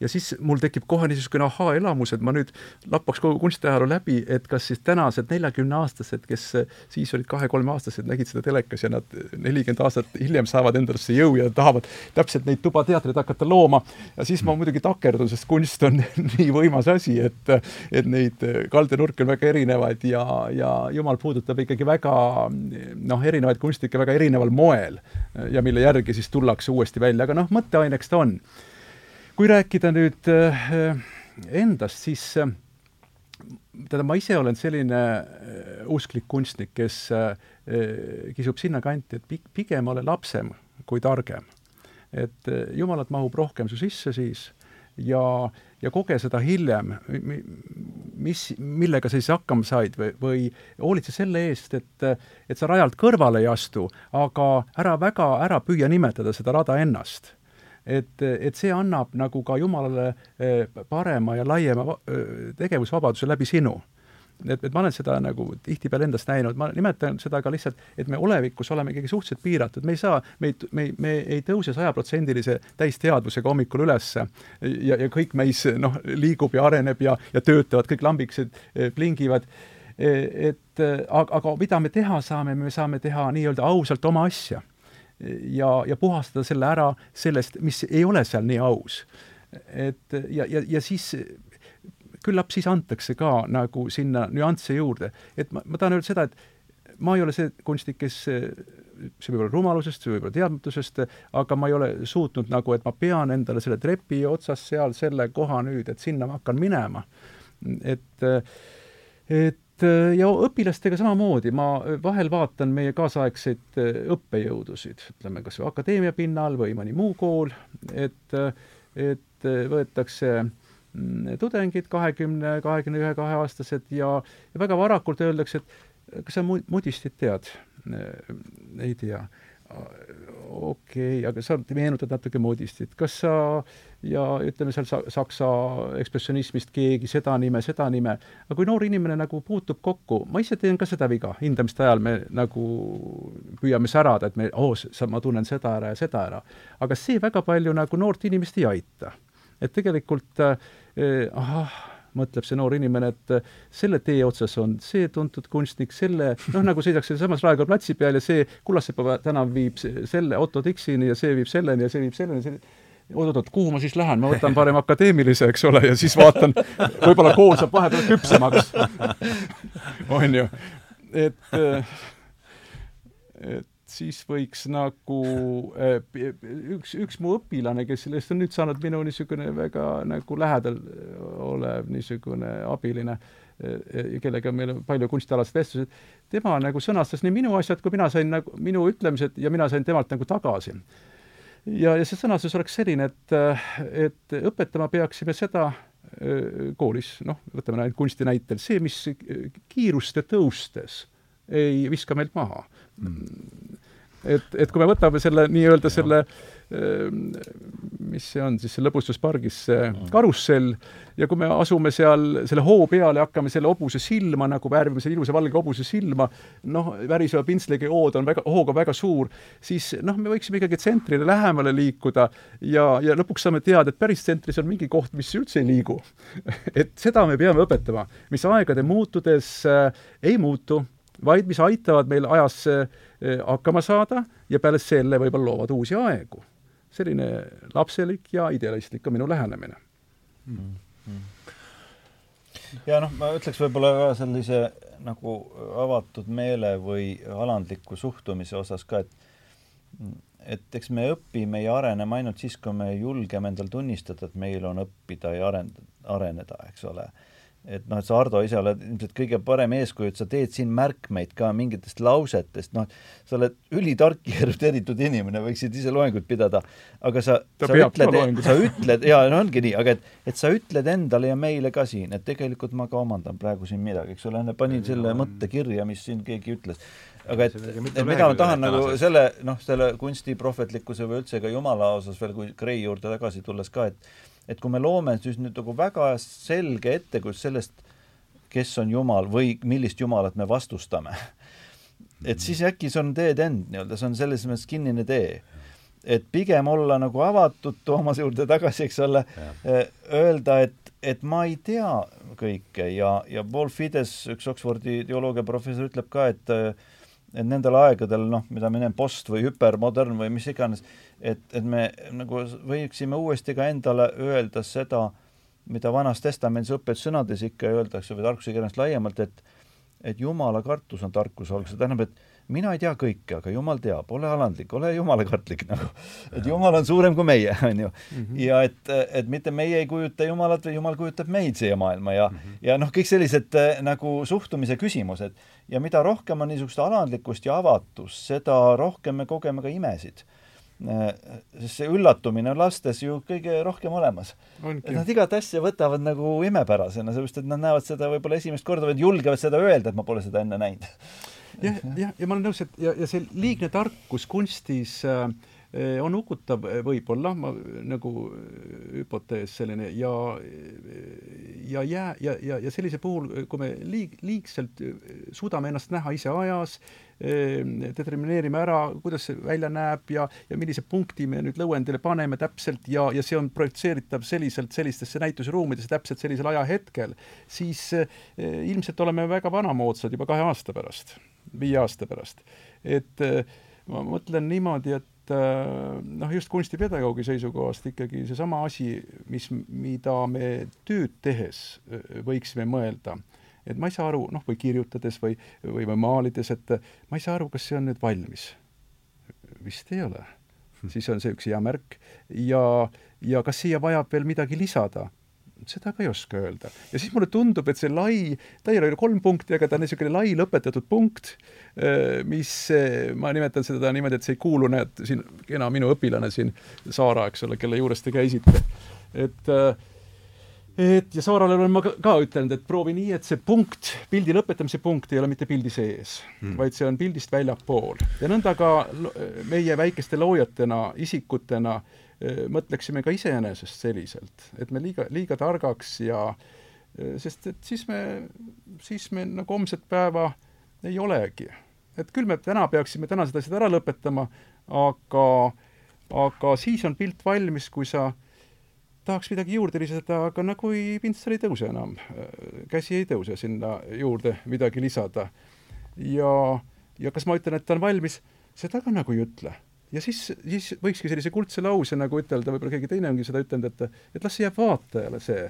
ja siis mul tekib kohe niisugune ahaa-elamus, et ma nüüd lappaks kogu kunstiajaloo läbi, et kas siis tänased neljakümneaastased, kes siis olid kahe-kolmeaastased, nägid seda telekas ja nad nelikümmend aastat hiljem saavad endalasse jõu ja tahavad täpselt neid tubateatreid hakata looma. ja siis ma muidugi takerdun, sest kunst on *laughs* nii võimas asi, et, et neid kaldenurke on väga erinevaid ja, ja jumal puudutab ikkagi väga noh, erinevaid kunstnikke väga erineval moel. Ja mille järgi siis tullakse uuesti välja, aga noh, mõtteaineks ta on kui rääkida nüüd äh, endast, siis äh, tähendab, ma ise olen selline äh, usklik kunstnik, kes kisub sinnakanti, et pigem ole lapsem kui targem. et jumalat mahub rohkem su sisse siis ja, ja koge seda hiljem, mis, millega sa siis hakkama said või, või hoolitse selle eest, et, et sa rajalt kõrvale ei astu, aga ära väga, ära püüa nimetada seda rada ennast et, et see annab nagu ka Jumalale eh, parema ja laiema eh, tegevusvabaduse läbi sinu. Et, et ma olen seda nagu tihtipeale endast näinud, ma nimetan seda ka lihtsalt, et me olevikus oleme ikkagi suhteliselt piiratud, me ei saa, me ei, me ei, me ei tõuse sajaprotsendilise täisteadvusega hommikul üles. Ja, ja kõik meis noh, liigub ja areneb ja, ja töötavad, kõik lambikesed eh, plingivad. Et aga, aga mida me teha saame, me saame teha nii-öelda ausalt oma asja ja, ja puhastada selle ära sellest, mis ei ole seal nii aus. et ja, ja, ja siis küllap siis antakse ka nagu sinna nüansse juurde, et ma, ma tahan öelda seda, et ma ei ole see kunstnik, kes see võib olla rumalusest, see võib olla teadmatusest, aga ma ei ole suutnud nagu, et ma pean endale selle trepi otsas seal selle koha nüüd, et sinna ma hakkan minema. et, et et äh, ja õpilastega samamoodi, ma äh, vahel vaatan meie kaasaegseid äh, õppejõudusid, ütleme kas või akadeemia pinnal või mõni muu kool, et, et võetakse mm, tudengid, kahekümne, kahekümne ühe, kaheaastased ja, ja väga varakult öeldakse, et kas sa Modistit tead? ei tea okei okay,, aga sa meenutad natuke Modistit, kas sa ja ütleme seal sa, saksa ekspressionismist keegi seda nime, seda nime, aga kui noor inimene nagu puutub kokku, ma ise teen ka seda viga, hindamiste ajal me nagu püüame särada, et me, oo ma tunnen seda ära ja seda ära. aga see väga palju nagu noort inimest ei aita. et tegelikult eh, ahah, mõtleb see noor inimene, et äh, selle tee otsas on see tuntud kunstnik, selle noh, nagu sõidaks sealsamas Raekoja platsi peal ja see Kullasepa tänav viib selle Otto Dixini ja see viib selleni ja see viib selleni, see oot-oot, kuhu ma siis lähen, ma võtan parem akadeemilise, eks ole, ja siis vaatan, võib-olla kool saab vahepeal küpsemaks on ju, *laughs* et, äh, et siis võiks nagu äh, üks, üks mu õpilane, kes sellest on nüüd saanud minu niisugune väga nagu lähedal olev niisugune abiline, äh, kellega meil on palju kunstialased vestlused, tema nagu sõnastas nii minu asjad, kui mina sain nagu, minu ütlemised ja mina sain temalt nagu tagasi. ja, ja see sõnastus oleks selline, et, et õpetama peaksime seda koolis, noh, võtame ainult kunsti näitel, see, mis kiiruste tõustes ei viska meilt maha mm.. Et, et kui me võtame selle nii-öelda selle Ehm, mis see on siis, see lõbustuspargis, see karussell, ja kui me asume seal selle hoo peale, hakkame selle hobuse silma nagu värvima, selle ilusa valge hobuse silma, noh, väriseva pintsliga hood on väga, hooga väga suur, siis noh, me võiksime ikkagi tsentrile lähemale liikuda ja, ja lõpuks saame teada, et päris tsentris on mingi koht, mis üldse ei liigu. *laughs* Et seda me peame õpetama, mis aegade muutudes äh, ei muutu, vaid mis aitavad meil ajas äh, hakkama saada ja peale selle võib-olla loovad uusi aegu selline lapselik ja idealistlik on minu lähenemine mm. -hmm. ja noh, ma ütleks võib-olla ka sellise nagu avatud meele või alandliku suhtumise osas ka, et et eks me õpime ja areneme ainult siis, kui me julgeme endal tunnistada, et meil on õppida ja arendada, areneda, eks ole et noh, et sa, Ardo, ise oled ilmselt kõige parem eeskuju, et sa teed siin märkmeid ka mingitest lausetest, noh, sa oled ülitark ja erudeeritud inimene, võiksid ise loengut pidada, aga sa, sa ütled, sa ütled, jaa, no ongi nii, aga et, et sa ütled endale ja meile ka siin, et tegelikult ma ka omandan praegu siin midagi, eks ole, panin selle mõtte kirja, mis siin keegi ütles. aga et, et mida ma tahan nagu selle, noh, selle kunsti prohvetlikkuse või üldse ka Jumala osas veel, kui Gray juurde tagasi tulles ka, et et kui me loome siis nüüd nagu väga selge ettekujutuse sellest, kes on Jumal või millist Jumalat me vastustame, et siis äkki see on dead end nii-öelda, see on selles mõttes kinnine tee. et pigem olla nagu avatud Toomase juurde tagasi, eks ole, eh, öelda, et, et ma ei tea kõike ja, ja Paul Fides, üks Oxfordi teoloogiaprofessor, ütleb ka, et et nendel aegadel, noh, mida me näeme, post- või hüpermodern või mis iganes, et, et me nagu võiksime uuesti ka endale öelda seda, mida Vanas Testamendis õpetussõnades ikka öeldakse või tarkuse kirjas laiemalt, et et Jumala kartus on tarkuse algus, see tähendab, et mina ei tea kõike, aga Jumal teab, ole alandlik, ole jumalakartlik nagu. et Jumal on suurem kui meie, *laughs* on ju. Mhm. ja et, et mitte meie ei kujuta Jumalat, vaid Jumal kujutab meid siia maailma ja mm, -hmm. ja noh, kõik sellised äh, nagu suhtumise küsimused. ja mida rohkem on niisugust alandlikkust ja avatust, seda rohkem me kogeme ka imesid Äh, sest see üllatumine on lastes ju kõige rohkem olemas. et nad igat asja võtavad nagu imepärasena, sellepärast et nad näevad seda võib-olla esimest korda või julgevad seda öelda, et ma pole seda enne näinud. Jah, jah, ja ma olen nõus, et ja, ja see liigne tarkus kunstis äh, on hukutav eh, võib-olla, ma nagu eh, hüpotees selline ja ja jää ja, ja, ja sellise puhul, kui me liig-, liigselt suudame ennast näha ise ajas, determineerime ära, kuidas see välja näeb ja, ja millise punkti me nüüd lõuendile paneme täpselt ja, ja see on projitseeritav selliselt sellistesse näitusruumidesse täpselt sellisel ajahetkel, siis ilmselt oleme väga vanamoodsad juba kahe aasta pärast, viie aasta pärast. et eh, ma mõtlen niimoodi, et äh, noh, just kunstipedagoogi seisukohast ikkagi seesama asi, mis, mida me tööd tehes äh, võiksime mõelda, et ma ei saa aru, noh, või kirjutades või, või, või maalides, et ma ei saa aru, kas see on nüüd valmis. vist ei ole. siis on see üks hea märk ja, ja kas siia vajab veel midagi lisada seda ka ei oska öelda. ja siis mulle tundub, et see lai, ta ei ole kolm punkti, aga ta on niisugune lai lõpetatud punkt, äh, mis, äh, ma nimetan seda niimoodi, et see ei kuulu, näed, siin kena minu õpilane siin, Saara, eks ole, kelle juures te käisite. et äh, et ja Saarale olen ma ka, ka ütelnud, et proovi nii, et see punkt, pildi lõpetamise punkt ei ole mitte pildi sees hmm., vaid see on pildist väljapool. ja nõnda ka meie väikeste loojatena, isikutena äh, mõtleksime ka iseenesest selliselt, et me liiga, liiga targaks ja sest et siis me, siis me nagu homset päeva ei olegi. et küll me täna peaksime tänased asjad ära lõpetama, aga, aga siis on pilt valmis, kui sa tahaks midagi juurde lisada, aga nagu ei, pintsel ei tõuse enam, käsi ei tõuse sinna juurde midagi lisada. ja, ja kas ma ütlen, et ta on valmis, seda ka nagu ei ütle ja siis, siis võikski sellise kuldse lause nagu ütelda, võib-olla keegi teine ongi seda ütelnud, et et las see jääb vaatajale, see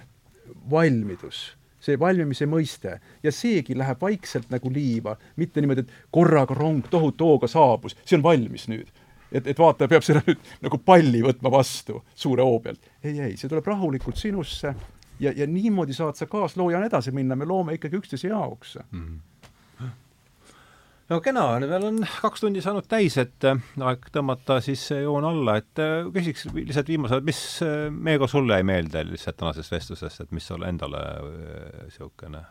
valmidus see valmimise mõiste ja seegi läheb vaikselt nagu liiva, mitte niimoodi, et korraga rong tohutu hooga saabus, see on valmis nüüd. et, et vaataja peab selle nüüd nagu palli võtma vastu suure hoo pealt. ei, ei, see tuleb rahulikult sinusse ja, ja niimoodi saad sa kaasloojana edasi minna, me loome ikkagi üksteise jaoks mm. -hmm no kena, meil on kaks tundi saanud täis, et äh, aeg tõmmata siis joon alla, et äh, küsiks lihtsalt viimasel, mis äh, Meego sulle jäi meelde lihtsalt tänasest vestlusest, et mis sulle endale niisugune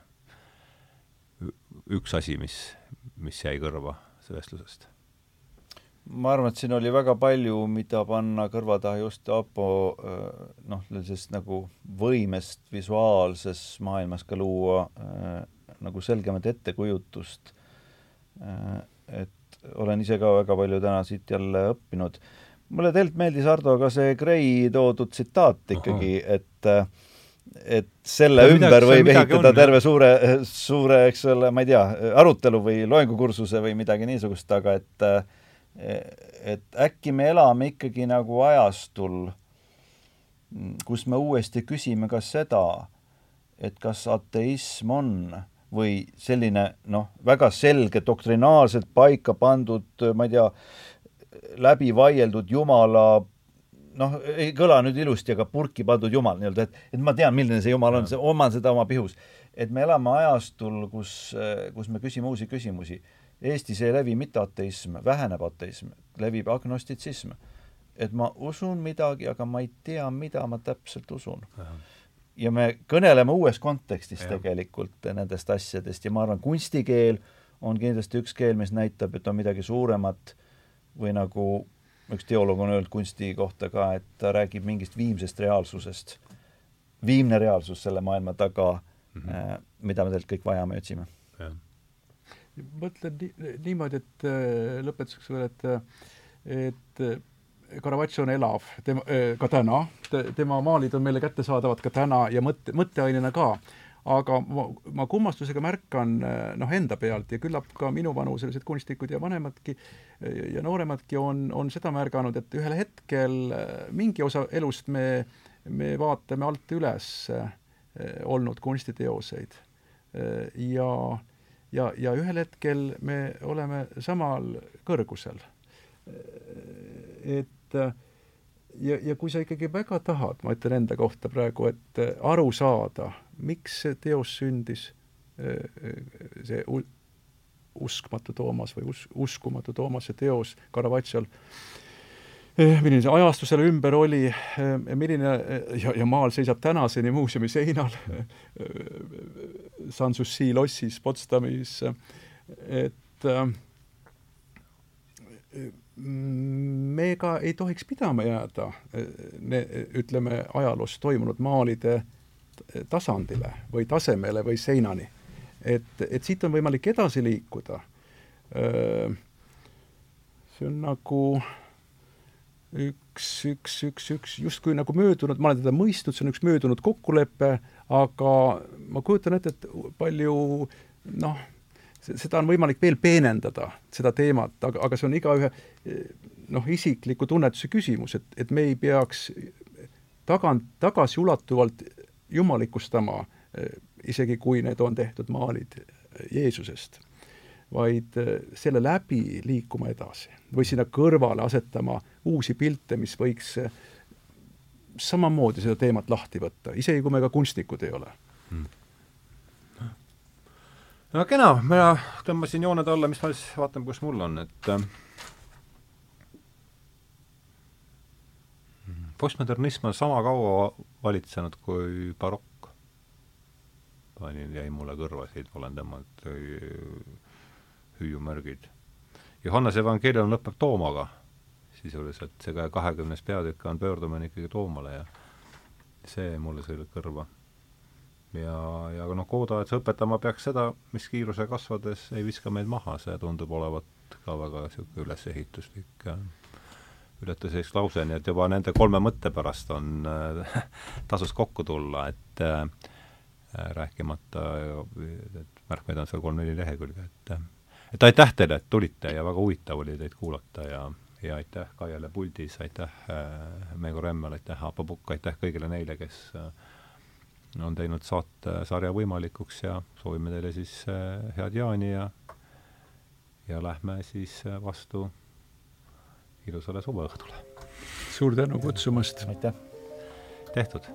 üks asi, mis, mis jäi kõrva vestlusest? ma arvan, et siin oli väga palju, mida panna kõrva taha just Aapo noh, sellisest nagu võimest visuaalses maailmas ka luua nagu selgemat ettekujutust et olen ise ka väga palju täna siit jälle õppinud. mulle tegelikult meeldis, Ardo, ka see Gray toodud tsitaat ikkagi, et et selle ja ümber midagi, võib ehitada on, terve suure, suure, eks ole, ma ei tea, arutelu või loengukursuse või midagi niisugust, aga et et äkki me elame ikkagi nagu ajastul, kus me uuesti küsime ka seda, et kas ateism on või selline noh, väga selge doktrinaarselt paika pandud, ma ei tea, läbi vaieldud jumala noh, ei kõla nüüd ilusti, aga purki pandud jumal nii-öelda, et, et ma tean, milline see jumal on, oman seda oma pihus. et me elame ajastul, kus, kus me küsime uusi küsimusi. Eestis ei levi mitte ateism, väheneb ateism, levib agnostitsism. et ma usun midagi, aga ma ei tea, mida ma täpselt usun ja me kõneleme uues kontekstis ja. tegelikult nendest asjadest ja ma arvan, kunstikeel on kindlasti üks keel, mis näitab, et on midagi suuremat või nagu üks teoloog on öelnud kunsti kohta ka, et ta räägib mingist viimsest reaalsusest. viimne reaalsus selle maailma taga mm, -hmm. mida me tegelikult kõik vajame ja otsime. mõtlen nii, niimoodi, et äh, lõpetuseks veel, et, et Caravaggio on elav, tema, ka täna, tema maalid on meile kättesaadavad ka täna ja mõtte, mõtteainena ka. aga ma, ma kummastusega märkan noh, enda pealt ja küllap ka minuvanuselised kunstnikud ja vanemadki ja nooremadki on, on seda märganud, et ühel hetkel mingi osa elust me, me vaatame alt üles olnud kunstiteoseid. ja, ja, ja ühel hetkel me oleme samal kõrgusel et et ja, ja kui sa ikkagi väga tahad, ma ütlen enda kohta praegu, et aru saada, miks see teos sündis, see uskmatu Toomas või us-, uskumatu Toomase teos Caravaggiol, milline see ajastu selle ümber oli, milline ja, ja maal seisab tänaseni muuseumi seinal *laughs* Sanssouci lossis Potsdamis, et me ka ei tohiks pidama jääda, me ütleme, ajaloos toimunud maalide tasandile või tasemele või seinani. et, et siit on võimalik edasi liikuda. see on nagu üks, üks, üks, üks justkui nagu möödunud, ma olen teda mõistnud, see on üks möödunud kokkulepe, aga ma kujutan ette, et palju noh, seda on võimalik veel peenendada, seda teemat, aga, aga see on igaühe noh, isikliku tunnetuse küsimus, et, et me ei peaks tagant, tagasiulatuvalt jumalikustama, isegi kui need on tehtud maalid Jeesusest, vaid selle läbi liikuma edasi või sinna kõrvale asetama uusi pilte, mis võiks samamoodi seda teemat lahti võtta, isegi kui me ka kunstnikud ei ole. Hmm no kena, mina tõmbasin jooned alla, mis ma siis, vaatame, kus mul on, et äh, postmodernism on sama kaua valitsenud kui barokk. panin, jäi mulle kõrva siit, olen tõmmanud hüüumärgid. Johannese evangeelium lõpeb Toomaga sisuliselt, see kahekümnes peatükk on pöördumine ikkagi Toomale ja see mulle sõi kõrva ja, ja noh, koodajates õpetama peaks seda, mis kiiruse kasvades ei viska meid maha, see tundub olevat ka väga niisugune ülesehituslik ületuseks lause, nii et juba nende kolme mõtte pärast on äh,, *laughs* tasus kokku tulla, et äh, rääkimata, et märkmeid on seal kolm-neli lehekülge, et et aitäh teile, et tulite ja väga huvitav oli teid kuulata ja ja aitäh Kaiele puldis, aitäh äh, Meego Remmel, aitäh Aapo Pukk, aitäh kõigile neile, kes äh, on teinud saatesarja võimalikuks ja soovime teile siis head jaani ja ja lähme siis vastu ilusale suveõhtule. suur tänu kutsumast! aitäh! tehtud!